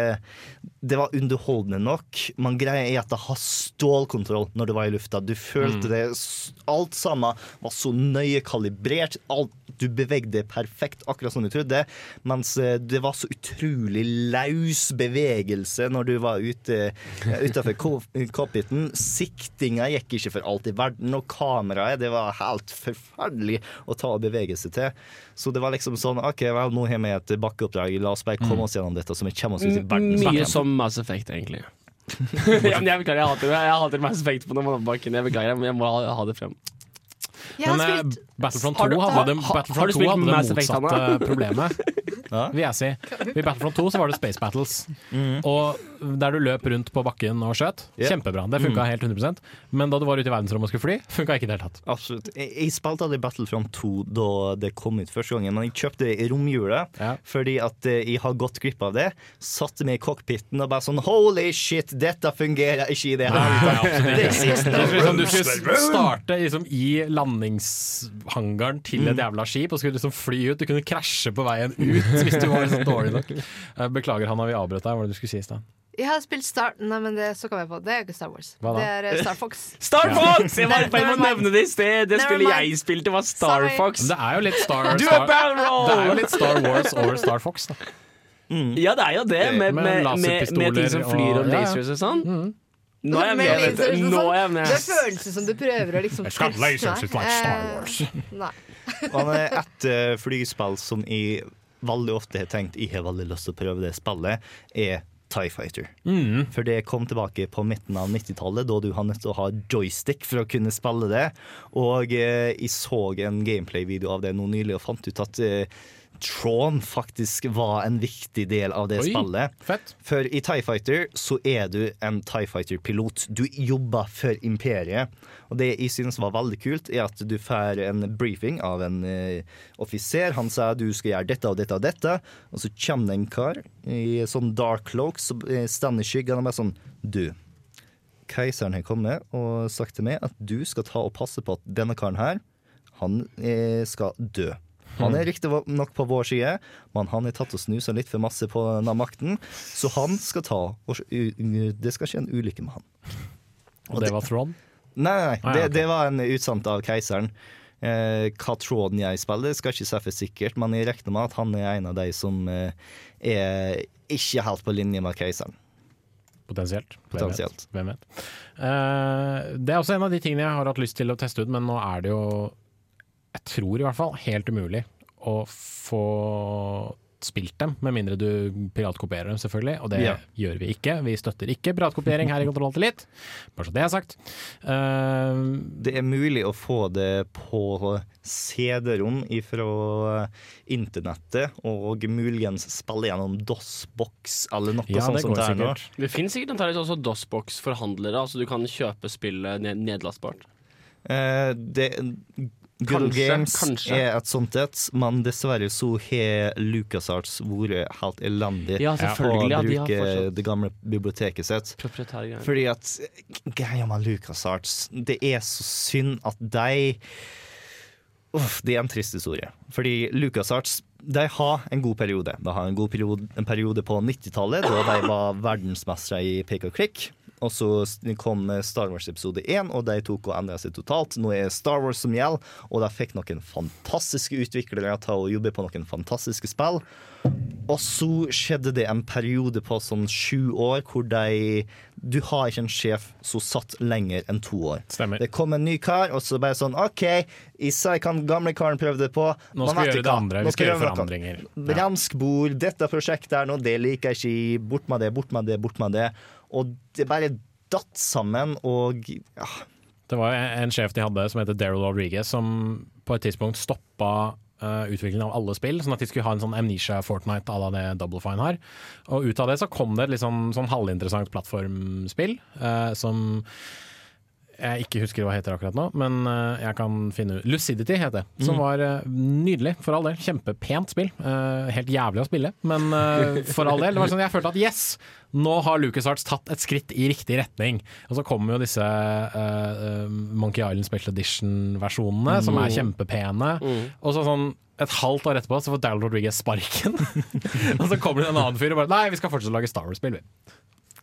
det var underholdende nok, men greia er at det har stålkontroll når du var i lufta. Du følte Mm. det Alt sammen var så nøye kalibrert. Alt, du bevegde det perfekt, akkurat som du trodde. Mens eh, det var så utrolig laus bevegelse når du var ute uh, utafor [LAUGHS] cockpiten. Siktinga gikk ikke for alt i verden, og kameraet det var helt forferdelig å ta og bevege seg til. Så det var liksom sånn OK, vel, nå har vi et bakkeoppdrag, la oss bare komme oss gjennom dette, så vi kommer oss ut i verdens Mye som Mass Effect, egentlig. [LAUGHS] ja, men jeg beklager, jeg hater, jeg hater Mass Effect på den bakken. Jeg beklager, men jeg må ha, ha det frem. Jeg har Men eh, spilt Battlefront Har 2 du- hadde det, har- Battlefront har du 2 spilt hadde det Mass Effect, motsatte problemet, [LAUGHS] Ja. vil jeg si. I Battlefront 2 så var det Space Battles, og der du løp rundt på bakken og skjøt. Ja. Kjempebra. Det funka helt 100% Men da du var ute i verdensrommet og skulle fly, funka ikke i det hele tatt. Absolutt. Jeg, jeg spilte aldri Battlefront 2 da det kom ut første gangen, men jeg kjøpte det i romjula fordi at eh, jeg har gått glipp av det. Satte meg i cockpiten og bare sånn Holy shit, dette fungerer ikke i det hele tatt. This is the liksom, du skulle starte liksom, i landingshangaren til et jævla skip og skulle liksom fly ut. Du kunne krasje på veien ut hvis du var så dårlig nok. Eh, Beklager, Hanna, vi avbrøt deg. Hva var det du skulle si i stad? Jeg har spilt Star Nei, men det så kom jeg på. Det er ikke Star Wars. Hva da? Det er eh, Star Fox. [LAUGHS] Star Fox! Jeg var i ferd med å nevne det i sted. Det Never spillet mind. jeg spilte, var Star Sorry. Fox. Men det er jo litt Star, Star, det er jo litt Star Wars over Star Fox, da. Ja, det er jo det, med, Med med, med, ting som flyr og og- lasers og sånn. Nå er jeg Med vet du. Nå sånn. er jeg med. Det føles som du prøver å liksom. Nei. Han er et flyspill som jeg veldig ofte har tenkt jeg har veldig lyst til å prøve det spillet, er TIE Fighter. Mm. For det kom tilbake på midten av 90-tallet, da du har nødt til å ha joystick for å kunne spille det. Og eh, jeg så en gameplay-video av det nå nylig og fant ut at eh, Tron faktisk var en viktig del av det Oi, spillet. fett. For i TIE Fighter så er du en TIE Fighter-pilot. Du jobber for imperiet. Og det jeg synes var veldig kult, er at du får en briefing av en uh, offiser. Han sier du skal gjøre dette og dette og dette. Og så kommer det en kar i sånn dark cloak som stand står i skyggen og bare sånn Du. Keiseren har kommet og sagt til meg at du skal ta og passe på at denne karen her, han eh, skal dø. Han er riktignok på vår side, men han har tatt og snusa litt for masse på denne makten, så han skal ta og Det skal skje en ulykke med han. Og det var Thron? Nei, nei, Ah, det, det var en utsant av keiseren. Eh, hva tråden jeg spiller, skal ikke si for sikkert, men jeg regner med at han er en av de som eh, er ikke helt på linje med keiseren. Potensielt. Hvem Potensielt. vet? Hvem vet. Eh, det er også en av de tingene jeg har hatt lyst til å teste ut, men nå er det jo, jeg tror i hvert fall, helt umulig å få spilt dem, med mindre du piratkopierer dem, selvfølgelig. Og det Ja. gjør vi ikke. Vi støtter ikke piratkopiering her i Kontroll til litt. Bare så det er sagt. Uh, Det er mulig å få det på CD-rom fra internettet, og muligens spille gjennom DOS-boks eller noe Ja, sånt. det som det er nå. Det finnes sikkert antakeligvis også DOSBox-forhandlere, altså du kan kjøpe spillet ned nedlastbart. Uh, det, Good Kanskje, Games kanskje. er et sånt et, men dessverre så har LucasArts vært helt elendig Ja, på å bruke ja, det gamle biblioteket sitt. Fordi at greia med LucasArts, det er så synd at de Uff, det er en trist historie. Fordi LucasArts de har en god periode. De har en god periode, en periode på 90-tallet, da de var verdensmestere i pek og klikk. Og så kom Star Wars episode 1, og de tok og endra seg totalt. Nå er Star Wars som gjelder, og de fikk noen fantastiske utviklere til å jobbe på noen fantastiske spill. Og så skjedde det en periode på sånn sju år hvor de Du har ikke en sjef som satt lenger enn to år. Stemmer. Det kom en ny kar, og så bare sånn OK, Issa kan gamle karen prøve det på. Nå skal vi gjøre det andre. Vi skal gjøre forandringer. Ja. Bremskbord, dette prosjektet er nå, det liker jeg ikke. Bort med det, bort med det, bort med det. Og det bare datt sammen, og ja. Det var en sjef de hadde som heter Daryl Rodriguez, som på et tidspunkt stoppa uh, utviklingen av alle spill, sånn at de skulle ha en sånn Amnesia Fortnite à la det Double Fine har. Og ut av det så kom det et litt sånn, sånn halvinteressant plattformspill uh, som jeg ikke husker hva heter akkurat nå, men eh, jeg kan finne ut Lucidity heter det. Som Mm. var eh, nydelig, for all del. Kjempepent spill. Eh, helt jævlig å spille, men eh, for all del. Det var sånn, jeg følte at yes, nå har LucasArts tatt et skritt i riktig retning. Og så kommer jo disse eh, Monkey Island Special Edition-versjonene, som er Mm. kjempepene. Mm. Og så sånn et halvt år etterpå så får Daryl Rodriguez sparken. [LAUGHS] og så kommer det en annen fyr og bare Nei, vi skal fortsette å lage Star Wars-spill, vi.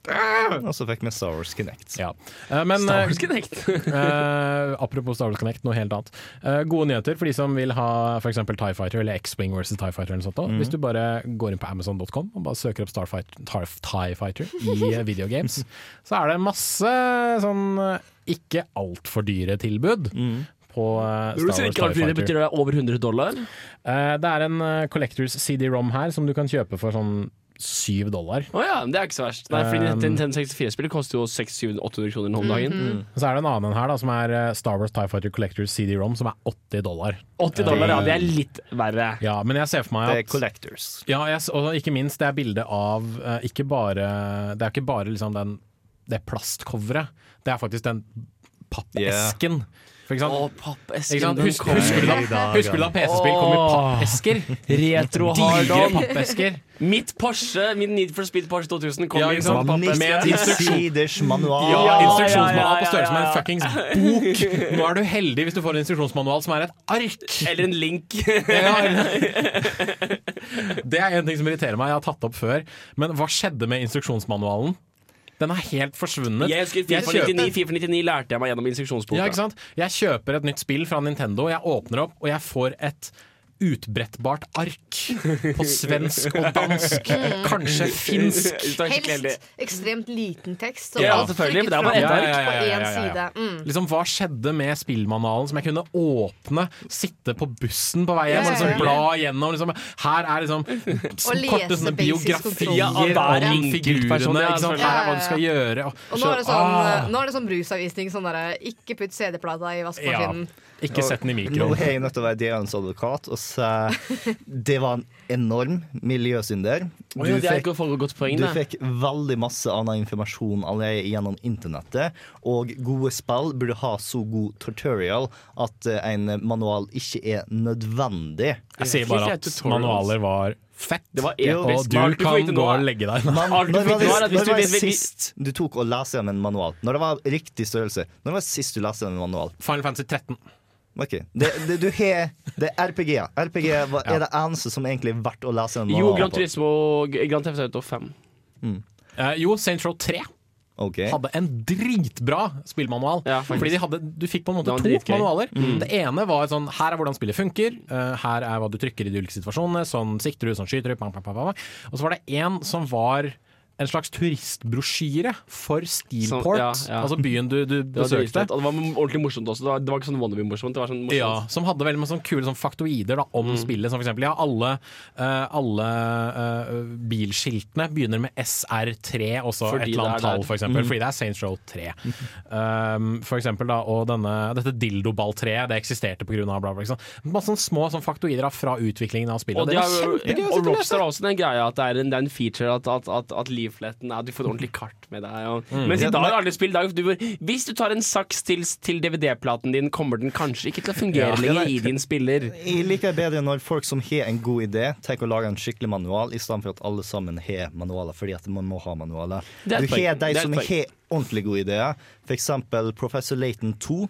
Og så fikk vi Star Wars Connect. Ja. Eh, men, Star eh, Wars Connect. [LAUGHS] eh, apropos Star Wars Connect, noe helt annet. Eh, gode nyheter for de som vil ha f.eks. TIE Fighter eller X-Wing versus TIE Fighter. Eller sånt. Mhm. Hvis du bare går inn på Amazon.com og bare søker opp Starfight, TIE, TIE Fighter i videogames, [LAUGHS] så er det masse sånn ikke altfor dyre tilbud. På Når du Star Wars det Fighter. betyr det over 100 dollar? Eh, det er en Collectors CD-ROM her som du kan kjøpe for sånn syv dollar. Å ja, det er ikke så verst. Nei, fordi Um, Nintendo 64-spillet koster jo 600-800 kroner om dagen. Og Så er det en annen her da, som er eh, Star Wars TIE Fighter Collectors CD-ROM, som er 80 dollar. 80 dollar, ja. Det er litt verre. Ja, men jeg ser for meg at Det er collectors. Ja, jeg, s- og ikke minst det er bildet av eh, ikke bare Det er ikke bare liksom den, det plastcoveret, det er faktisk den pappesken. For, ikke? Å, pappesken, Husk, husker, du da, husker du da. PC-spill kom i pappesker? Retro hard-on. pappesker. Mitt Porsche, min Need for Speed Porsche 2000 kom Ja, i sånn pappeske. Med instruksjonsmanual. Siders manual. Ja, instruksjonsmanual på størrelse med en fuckings bok. Nå er du heldig hvis du får en instruksjonsmanual som er et ark. Eller en link. Det er en ting som irriterer meg. Jeg har tatt opp før. Men hva skjedde med instruksjonsmanualen? Den er helt forsvunnet. Jeg husker Jeg FIFA kjøper- 99, FIFA 99 lærte jeg meg gjennom instruksjonsboka. Ja, ikke sant? Jeg kjøper et nytt spill fra Nintendo, jeg åpner opp, og jeg får et utbrettbart ark på svensk og dansk. Kanskje finsk. Helst ekstremt liten tekst. Ja, selvfølgelig, det er bare ett ark. På Ja, ja, ja, én ja, ja, ja. side. Mm. Liksom, hva skjedde med spillmanualen som jeg kunne åpne, sitte på bussen på vei hjem og Ja, liksom ja, ja. bla gjennom? Liksom, her er liksom korte sånne biografier av Ja, figurene. ja, selvfølgelig. Her er hva du skal gjøre. Og nå er det sånn, ah. nå er det sånn brusavvisning. Sånn der, ikke putt CD-plata i vaskemaskinen. Ikke sett den i mikroen. Nå er jeg nødt til å være djevelens advokat og si det var en enorm miljøsynder. Ja, er ikke et godt poeng, du fikk veldig masse annen informasjon allerede gjennom internettet, og gode spill burde ha så god tutorial at eh, en manual ikke er nødvendig. Jeg sier bare at manualer var fett, Det var og episk. du du kan gå og legge deg. Man, Alt [LAUGHS] du når fikk det, når var sist du tok og leste gjennom en manual? Når det var riktig størrelse? Når det var sist du leste gjennom en manual? Final Fantasy 13. Ok, det, det, du har, det er RPG. RPG er Ja. det eneste som egentlig er verdt å lese en Jo, manual Gran på. Turismo Grand Theft Auto 5. Eh, jo, Saints Row 3 okay. hadde en dritbra spillmanual. Ja, fordi de hadde, du fikk på en måte to dritgøy. manualer. Mm. Det ene var sånn Her er hvordan spillet funker. Uh, her er hva du trykker i de ulike situasjonene. Sånn sikter du, sånn skyter du. Bang, bang, bang, bang. Og så var det en som var en slags turistbrosjyre for Steelport. ja, ja. Altså byen du, du Det var besøkte. det var ordentlig morsomt også. Det var, det var ikke sånn wannabe-morsomt. Det var sånn. Ja, som hadde veldig mange sånn kule sånn faktoider da, om spillet. Som for eksempel, ja, alle, uh, alle uh, bilskiltene begynner med SR3, også Fordi et eller annet tall, for eksempel. Mhm. Fordi det er Saints Row 3. [LAUGHS] Um, for eksempel, da, og denne, dette dildoballtreet, det eksisterte pga. bla, bla. Liksom. Masse sånne små sånn faktoider da, fra utviklingen av spillet. Og, og og Rockstar har også den greia at det er en, det er en feature at, at, at, at leafleten ja, du får et ordentlig kart med deg. Og, Mm. Mens i dag har er alle spill dag, du, Hvis du tar en saks til, til DVD-platen din, kommer den kanskje ikke til å fungere Ja. lenger i din spiller. Jeg liker det bedre når folk som har en god idé, tenker å lage en skikkelig manual, i stedet for at alle sammen har manualer, fordi at man må ha manualer. Er Du har de som har ordentlig gode ideer. For eksempel Professor Laton 2.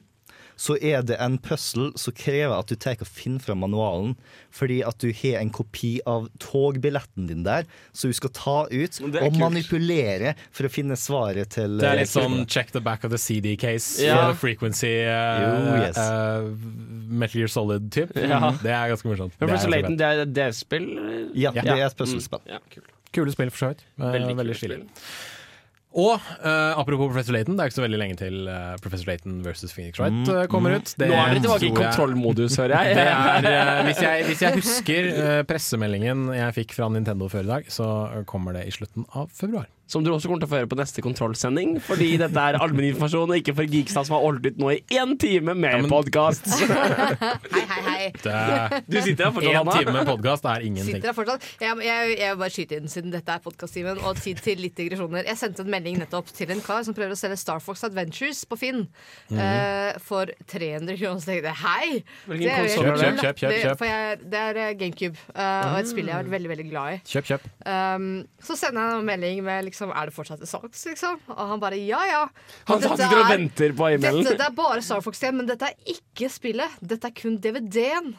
Så er det en puzzle som krever at du tar og finner fram manualen, fordi at du har en kopi av togbilletten din der, så du skal ta ut og kult. manipulere for å finne svaret til Det er eh, litt sånn check the back of the CD case, Ja. the frequency, uh, Jo, yes. uh, Metal Gear Solid-typ. Ja. Det er ganske morsomt. Det er det er et DS-spill? Ja, det er et puzzlespill. Mm. Ja, kult. Kule spill, for så vidt. Veldig veldig stilig. spill. Og uh, apropos Professor Layton, det er ikke så veldig lenge til uh, Professor Layton versus Phoenix Wright eh, kommer mm. ut. Det Nå er dere tilbake i kontrollmodus, hører jeg. [LAUGHS] Det er, hvis, jeg, hvis jeg husker pressemeldingen jeg fikk fra Nintendo før i dag, så kommer det i slutten av februar. Som du også kommer til å få høre på neste kontrollsending, fordi dette er allmenninformasjon, og ikke for Geekstad som har holdt ut nå i én time med podkast. [LAUGHS] Hei, hei, hei. Det, Du sitter her fortsatt, En Én time med podkast er ingenting. Sitter her fortsatt. Jeg, jeg, jeg vil bare skyte inn siden dette er podkast-timen, og tid til litt digresjoner. Jeg sendte en melding nettopp til en kar som prøver å selge Star Fox Adventures på Finn mm. uh, for 300 kroner. Så tenkte jeg hei! Hvilken Det det? Kjøp, kjøp, kjøp, latterlig, kjøp. For jeg, det er eh, GameCube, uh, og et spill jeg har vært veldig veldig glad i. Kjøp, kjøp. Um, så sender jeg en melding med liksom, Er det fortsatt til salgs, liksom? Og han bare ja, ja. Han sitter og er- venter på e-mailen. Dette, det er bare Star Fox igjen, men dette er ikke spillet. Dette er kun DVD-en.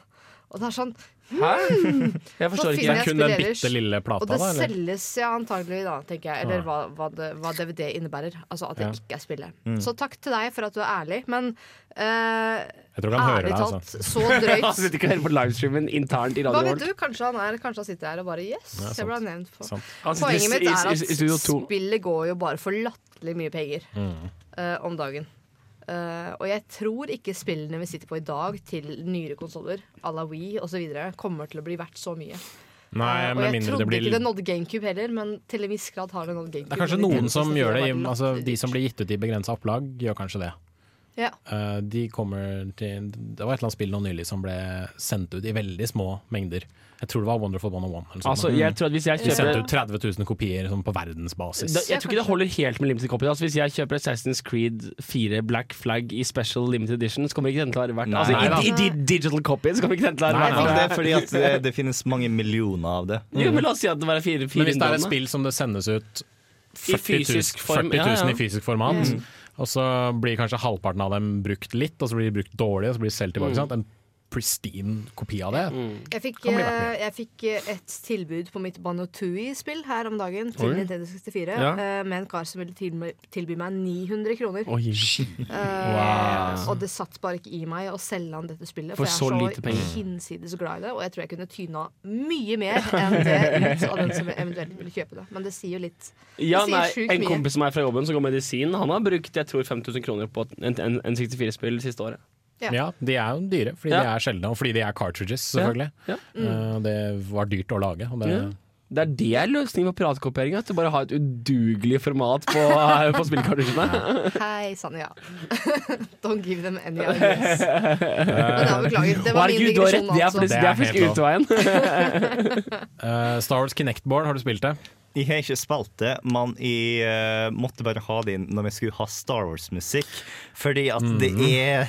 Og det er sånn Hæ? [LAUGHS] Jeg forstår ikke. Det er kun den bitte lille plata, Og det da? Selges ja, antagelig, da, tenker jeg. Eller hva, hva, det, hva DVD innebærer. Altså at det Ja. ikke er spillet. Mm. Så takk til deg for at du er ærlig, men uh, ærlig deg, talt, altså. så [LAUGHS] Han sitter ikke og hører på livestreamen internt i Hva radioen vet du? Kanskje han, er, kanskje han sitter her og bare Yes, Ja, jeg ble nevnt på. Sant. Poenget mitt er at spillet går jo bare for latterlig mye penger Mm. uh, om dagen. Eh, og jeg tror ikke spillene vi sitter på i dag, til nyere konsoller, à la Wii osv., kommer til å bli verdt så mye. Nei, uh, og jeg trodde det blir ikke det nådde GameCube heller, men til en viss grad har det nådd GameCube. Det er kanskje noen som gjør det. i- Altså, de som blir gitt ut i begrensa opplag, gjør kanskje det. Ja. Uh, de kommer til Det var et eller annet spill nå nylig som ble sendt ut i veldig små mengder. Jeg tror det var Wonderful 101. Eller. Altså, jeg tror at hvis jeg De sendte ut 30 000 kopier sånn på verdensbasis. Da, jeg tror ikke det holder helt med limited copy. Altså, hvis jeg kjøper Assassin's Creed 4 Black Flag i special limited edition, så kommer ikke den til å være verdt Nei. Altså, Nei i, i, di- digital copy så kommer ikke den til å være Nei, verdt det er fordi at det, det finnes mange millioner av det. Jo, men la oss si at det var fire, fire Men hvis det er et spill som det sendes ut 40 000, fysisk form, 40 000 ja, ja. i fysisk format, Mm. Og så blir kanskje halvparten av dem brukt litt, og så blir de brukt dårlig, og så blir de solgt tilbake. Mm. En pristine kopi av det. Jeg fikk, eh, jeg fikk eh, et tilbud på mitt Banotui-spill her om dagen til Oi. Nintendo 64 Ja. eh, med en kar som ville tilby, tilby meg 900 kroner. Oi. uh, Wow. Og det satt bare ikke i meg å selge han dette spillet, For for, jeg er så penger. hinsides glad i det. Og jeg tror jeg kunne tyna mye mer enn det ut av den som eventuelt ville kjøpe det. Men det sier jo litt. Ja, det sier nei, En mye. kompis av meg fra jobben som går medisin, han har brukt jeg tror 5000 kroner på en, en, en 64-spill siste året. Ja. Ja, de er jo dyre, fordi Ja. de er sjeldne, og fordi de er cartridges, selvfølgelig. Ja. Eh, det var dyrt å lage. Og det, Ja. Det er det er løsningen på piratkopiering. At du bare har et udugelig format på, på spillkartusjene. Hei, sann, ja. [LAUGHS] Don't give them any ideas. Men beklager. Det var min digresjon, rett. Det er altså. det er faktisk utveien. uh, [LAUGHS] [LAUGHS] Star Wars Kinect-board, har du spilt det? Jeg har ikke spilt det, men jeg uh, måtte bare ha det inn når vi skulle ha Star Wars-musikk. Fordi at det Mhm. er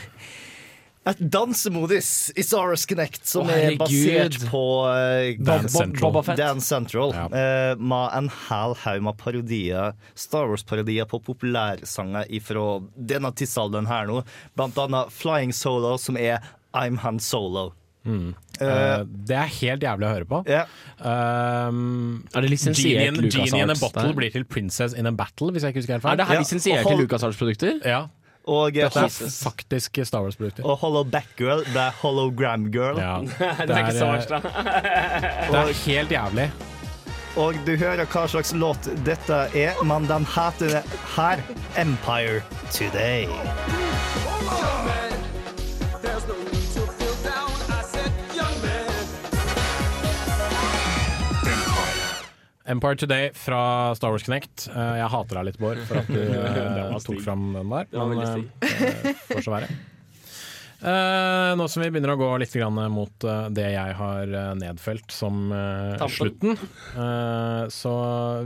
et dansemodus i Saras Connect som Å, er herregud. basert på eh, Dance Bob- Central. Boba Fett. Dance Central. eh, med en hel haug med parodier, Star Wars-parodier på populærsanger fra denne tidsalderen her nå. Blant annet Flying Solo, som er I'm Han Solo. Mm. Eh, Eh, det er helt jævlig å høre på. Um, Er det lisensiert Genie, in- Genie in a Bottle der? blir til Princess in a Battle, hvis jeg ikke husker helt feil. Er det her Ja, lisensiert og til hold- LucasArts-produkter? Ja. Og Dette er faktisk Star Wars-produkter. Og Hollow Backgirl ble Hologram Girl. Ja. [LAUGHS] det er ikke så verst, da. [LAUGHS] Det er helt jævlig. Og du hører hva slags låt dette er, men den heter her Empire Today. Empire Today fra Star Wars Connect. Eh, jeg hater deg litt, Bård, for at du [LAUGHS] eh, tok fram den der. Men uh, det får så være. Uh, [LAUGHS] nå som vi begynner å gå litt grann mot uh, det jeg har uh, nedfelt som slutten, eh, så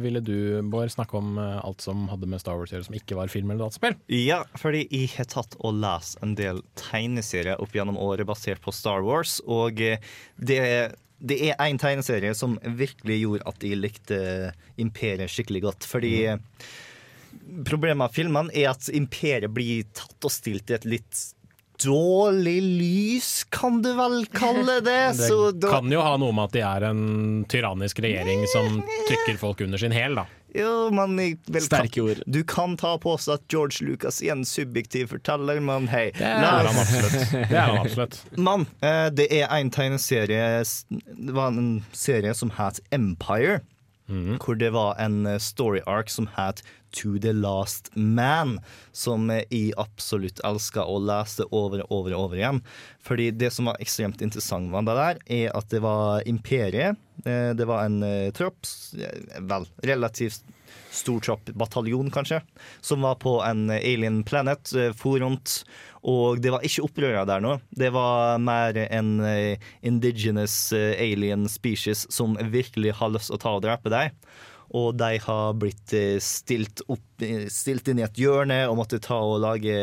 ville du, Bård, snakke om alt som hadde med Star Wars å gjøre som ikke var film eller dataspill. Ja, fordi jeg har tatt og lest en del tegneserier opp gjennom året basert på Star Wars, og det det er én tegneserie som virkelig gjorde at jeg likte Imperiet skikkelig godt. Fordi mm. problemet med filmene er at Imperiet blir tatt og stilt i et litt dårlig lys, kan du vel kalle det. [LAUGHS] Det da- kan jo ha noe med at de er en tyrannisk regjering som [LAUGHS] trykker folk under sin hæl, da. Jo, men jeg vel, Sterke ord. Du kan ta på seg at George Lucas er en subjektiv forteller, men hei. Det er han absolutt. Det er han absolutt. [LAUGHS] Men eh, det er en tegneserie Det var en serie som het Empire. Hvor det var en eh, story arc som het To the Last Man. Som jeg absolutt elska å lese over og over, over igjen. Fordi det som var ekstremt interessant med det der, er at det var imperiet. Eh, Det var en eh, tropp, vel, relativt stor tropp, bataljon kanskje, som var på en alien planet, eh, for rundt. Og det var ikke opprørere der nå. Det var mer en eh, indigenous eh, alien species som virkelig har lyst til å ta og drepe deg. Og de har blitt eh, stilt, opp, eh, stilt inn i et hjørne og måtte ta og lage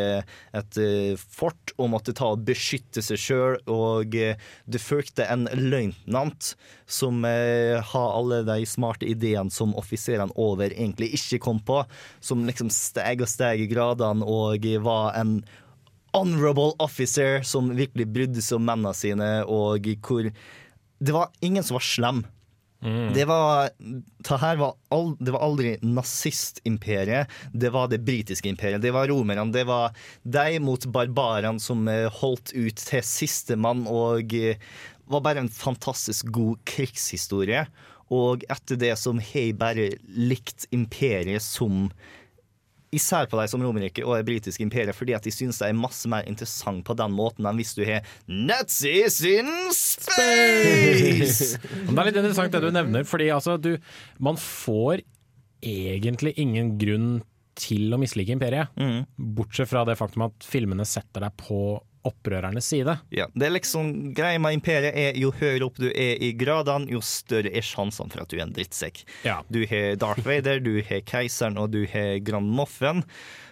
et eh, fort og måtte ta og beskytte seg sjøl. Og det fulgte en løytnant som har alle de smarte ideene som offiserene over egentlig ikke kom på. Som liksom steg og steg i gradene og var en honorable officer som virkelig brydde seg om mennene sine, og hvor Det var ingen som var slem. Det var, det var, aldri, det var aldri nazistimperiet. Det var det britiske imperiet. Det var romerne. Det var de mot barbarene som eh, holdt ut til sistemann og eh, var bare en fantastisk god krigshistorie. Og etter det som har jeg bare likt imperiet som Især på de som Romerike og det britiske imperiet, fordi at de syns det er masse mer interessant på den måten enn hvis du har Nazis in space! [LAUGHS] Det er litt interessant det du nevner, fordi altså, du, man får egentlig ingen grunn til å mislike imperiet. Mm. Bortsett fra det faktum at filmene setter deg på opprørernes side. Ja, det er liksom Greia med imperiet er jo høyere opp du er i gradene, jo større er sjansene for at du er en drittsekk. Ja. Du har Darth Vader, du har keiseren og du har Grand Moffen.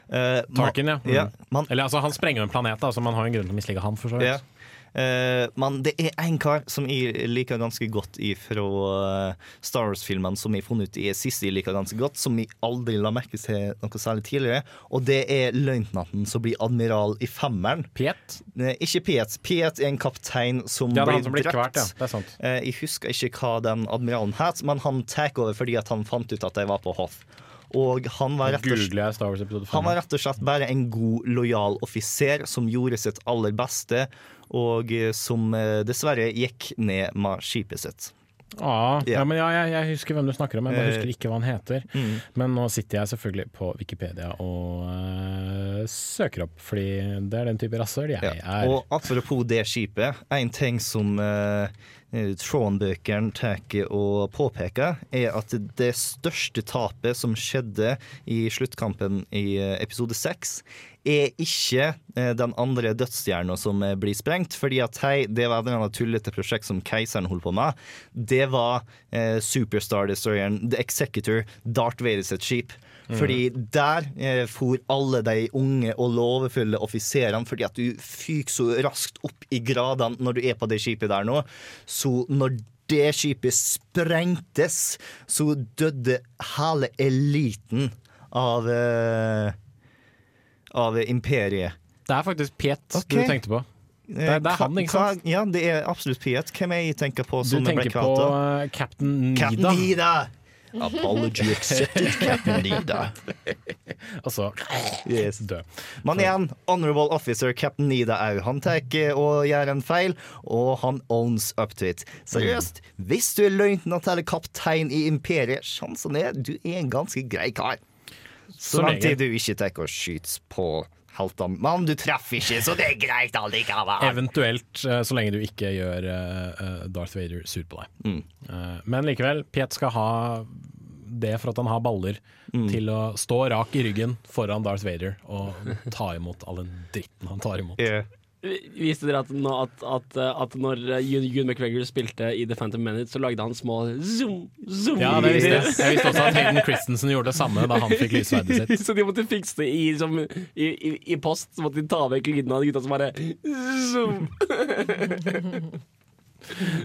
Uh, Tarkin, ja. Mm. ja man, Eller altså, Han sprenger jo en planet, så man har en grunn til å mislike han. for så vidt. Ja. Eh, men det er én kar som jeg liker ganske godt fra Star Wars-filmene, som jeg har funnet ut i siste jeg liker ganske godt, som jeg aldri la merke til noe særlig tidligere. Og det er løytnanten som blir admiral i femmeren. Piet? Eh, ikke Piet. Piet er en kaptein som Ja, blir som blir drept. kvalt, ja. Eh, jeg husker ikke hva den admiralen het, men han tar over fordi at han fant ut at de var på hoff. Og han var slett han var rett og slett bare en god, lojal offiser som gjorde sitt aller beste, og eh, som eh, dessverre gikk ned med skipet sitt. Ah, ja. Ja. men ja, jeg, jeg husker hvem du snakker om, jeg bare Eh, husker ikke hva han heter. mm. Men nå sitter jeg selvfølgelig på Wikipedia og uh, søker opp, fordi det er den type rasshøl jeg er. Og apropos det skipet, en ting som uh, Tron-bøkene tar og påpeker, er at det største tapet som skjedde i sluttkampen i eh, episode seks, er ikke eh, den andre dødsstjerna som eh, blir sprengt. fordi at hei, det var et tullete prosjekt som keiseren holdt på med. Det var eh, Superstar Destroyeren, The Executor, Darth Vader sitt skip. Mm. Fordi der eh, for alle de unge og lovefulle offiserene, fordi at du fyker så raskt opp i gradene når du er på det skipet der nå. Så når det skipet sprengtes, så døde hele eliten av eh, av imperiet. Det er faktisk Piet Ok. du tenkte på. Det er, det er han, ikke sant? Ja, det er absolutt Piet. Hvem er jeg tenker på Du som ble tenker på kvalt? eh, Captain Nida. Captain Nida! Apology accepted, [LAUGHS] Captain Nida. Altså Yes. død. Men igjen, honorable officer Captain Nida òg. Han tar og gjør en feil, og han owns up to it. Seriøst, hvis du er løytnant eller kaptein i imperiet, sjansen er du er en ganske grei kar. Så lenge. du ikke tar og skyter på heltene. Mann, du traff ikke, så det er greit allikevel. Eventuelt eh, så lenge du ikke gjør eh, eh, Darth Vader sur på deg. Mm. Eh, men likevel, Piet skal ha det for at han har baller Mm. til å stå rak i ryggen foran Darth Vader og ta imot all den dritten han tar imot. Viste dere at, nå, at, at, at når Ewan Ewan McGregor spilte i The Phantom Minute, så lagde han små zoom, zoom Ja, det visste jeg. Jeg visste også at Hayden [LAUGHS] Christensen gjorde det samme da han fikk lyssverdet sitt. [LAUGHS] Så de måtte fikse det i, som, i, i, i post. Så måtte de ta vekk lyden av gutta som bare zoom. [LAUGHS]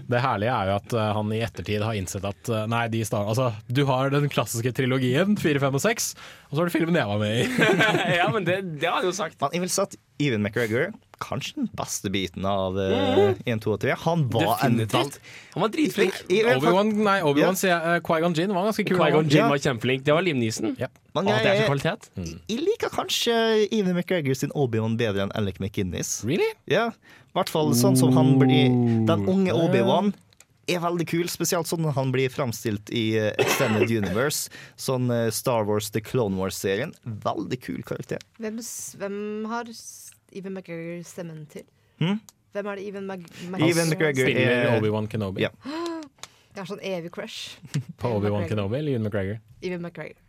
Det herlige er jo at eh, han i ettertid har innsett at eh, nei, de star altså, du har den klassiske trilogien, 4, 5 og 6, og så har du filmen jeg var med i. ja, men det, det har han jo sagt. Men jeg vil Even McGregor kanskje den beste biten av uh, 1, 2 og 3. Han var en Han var dritflink. Jeg- jeg- Obi-Wan nei, Obi-Wan Ja. sier jeg, eh, Qui-Gon Jinn var ganske kul. han Qui-Gon. Jinn var kjempeflink. Det var Liam Neeson. Men Å, det er jeg- så kvalitet. Jeg liker kanskje Even McGregor sin Obi-Wan bedre enn Alec McInnes. Really? Ja, i hvert fall sånn som han blir Den unge Obi-Wan er veldig kul, spesielt sånn han blir framstilt i eh, Extended [LAUGHS] Universe. Sånn eh, Star Wars The Clone Wars-serien. Veldig kul karakter. Hvem, hvem har Even McGregor stemmen til? Hm? Hvem er det Even Mag Even McGregor Spiller er Obi-Wan Kenobi. Ja. [GASPS] Jeg har sånn evig crush. På Obi-Wan Kenobi eller Even McGregor? Even McGregor.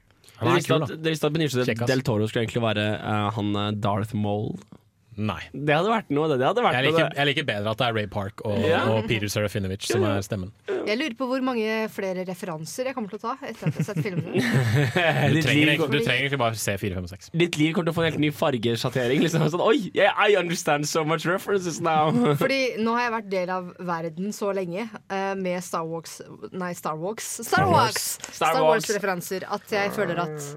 Han er kul, da. dere visste at Benicio del Toro skulle egentlig være uh, han eh, Darth Maul? Nei. Det hadde vært noe, det. det hadde vært Jeg noe, liker, det. jeg liker bedre at det er Ray Park og, Ja. og Peter Serafinovich som er stemmen. Jeg lurer på hvor mange flere referanser jeg kommer til å ta etter at jeg har sett filmene. [LAUGHS] Du trenger, du trenger egentlig bare se 4, 5 og 6. Ditt liv kommer til å få en helt ny fargesjattering. Liksom. Sånn, Oi, yeah, I understand so much references now. [LAUGHS] Fordi nå har jeg vært del av verden så lenge uh, med Star Walks Nei, Star Wars. Star Wars! Star Star Wars. Wars-referanser. At jeg føler at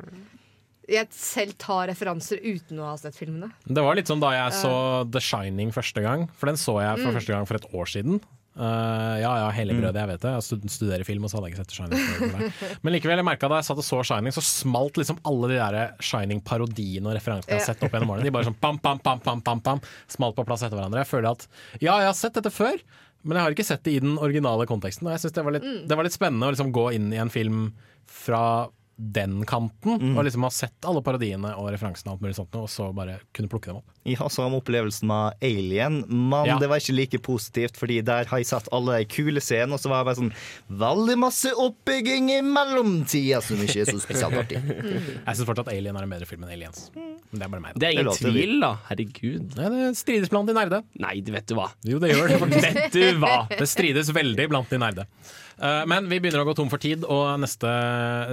jeg selv tar referanser uten å ha sett filmene. Det var litt som da jeg så The Shining første gang, for den så jeg for Mm. første gang for et år siden. Uh, ja ja, brødet, jeg vet det. Jeg studerer film, og så hadde jeg ikke sett The Shining. Men likevel, jeg merka da jeg satt og så Shining, så smalt liksom alle de der Shining-parodiene og referansene jeg har sett opp gjennom årene. De bare sånn pam, pam, pam, pam, pam, pam, smalt på plass etter hverandre. Jeg føler at ja, jeg har sett dette før, men jeg har ikke sett det i den originale konteksten. Og jeg synes det var litt, Mm. det var litt spennende å liksom gå inn i en film fra den kanten, Mm. og liksom ha sett alle parodiene og referansene, og alt mulig sånt, og så bare kunne plukke dem opp. Jeg har samme opplevelsen med Alien, men Ja. det var ikke like positivt, fordi der har jeg sett alle de kule scenene, og så var det bare sånn veldig masse oppbygging i mellomtida som ikke er så spesielt artig. [LAUGHS] Jeg syns fortsatt Alien er en bedre film enn Aliens. Men det er bare meg. da. Det er ingen Det tvil, da. Herregud. Ja, det strides blant de nerde. Nei, det vet du hva. Jo, det gjør det. [LAUGHS] Vet du hva? Det strides veldig blant de nerde. Eh, Men vi begynner å gå tom for tid, og neste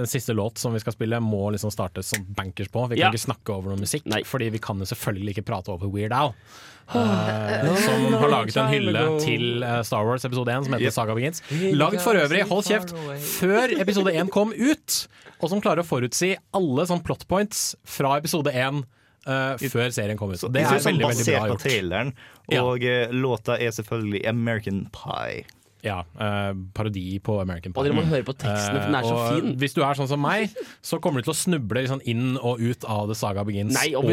siste låt som vi skal spille, må liksom startes som bankers på. Vi kan Ja. ikke snakke over noe musikk, fordi vi kan jo selvfølgelig ikke prate over Weird Al. Uh, som har laget en hylle til eh, Star Wars episode 1 som heter. Saga Begins. Lagd for øvrig, hold kjeft, før episode 1 kom ut, og som klarer å forutsi alle sånn plot points fra episode 1 uh, før serien kom ut. Det er synes sånn veldig, veldig bra basert på gjort. traileren, og ja. låta er selvfølgelig American Pie. Ja, uh, parodi på American Pie. Og dere må høre på teksten, for den er så Eh, fin. Hvis du er sånn som meg, så kommer du til å snuble liksom inn og ut av The Saga Begins Nei, og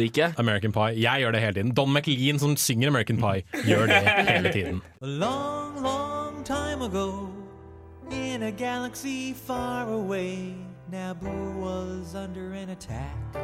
ikke. American Pie. Jeg gjør det hele tiden. Don McLean som synger American Pie, gjør det hele tiden. A long, long time ago, in a galaxy far away, Naboo was under an attack.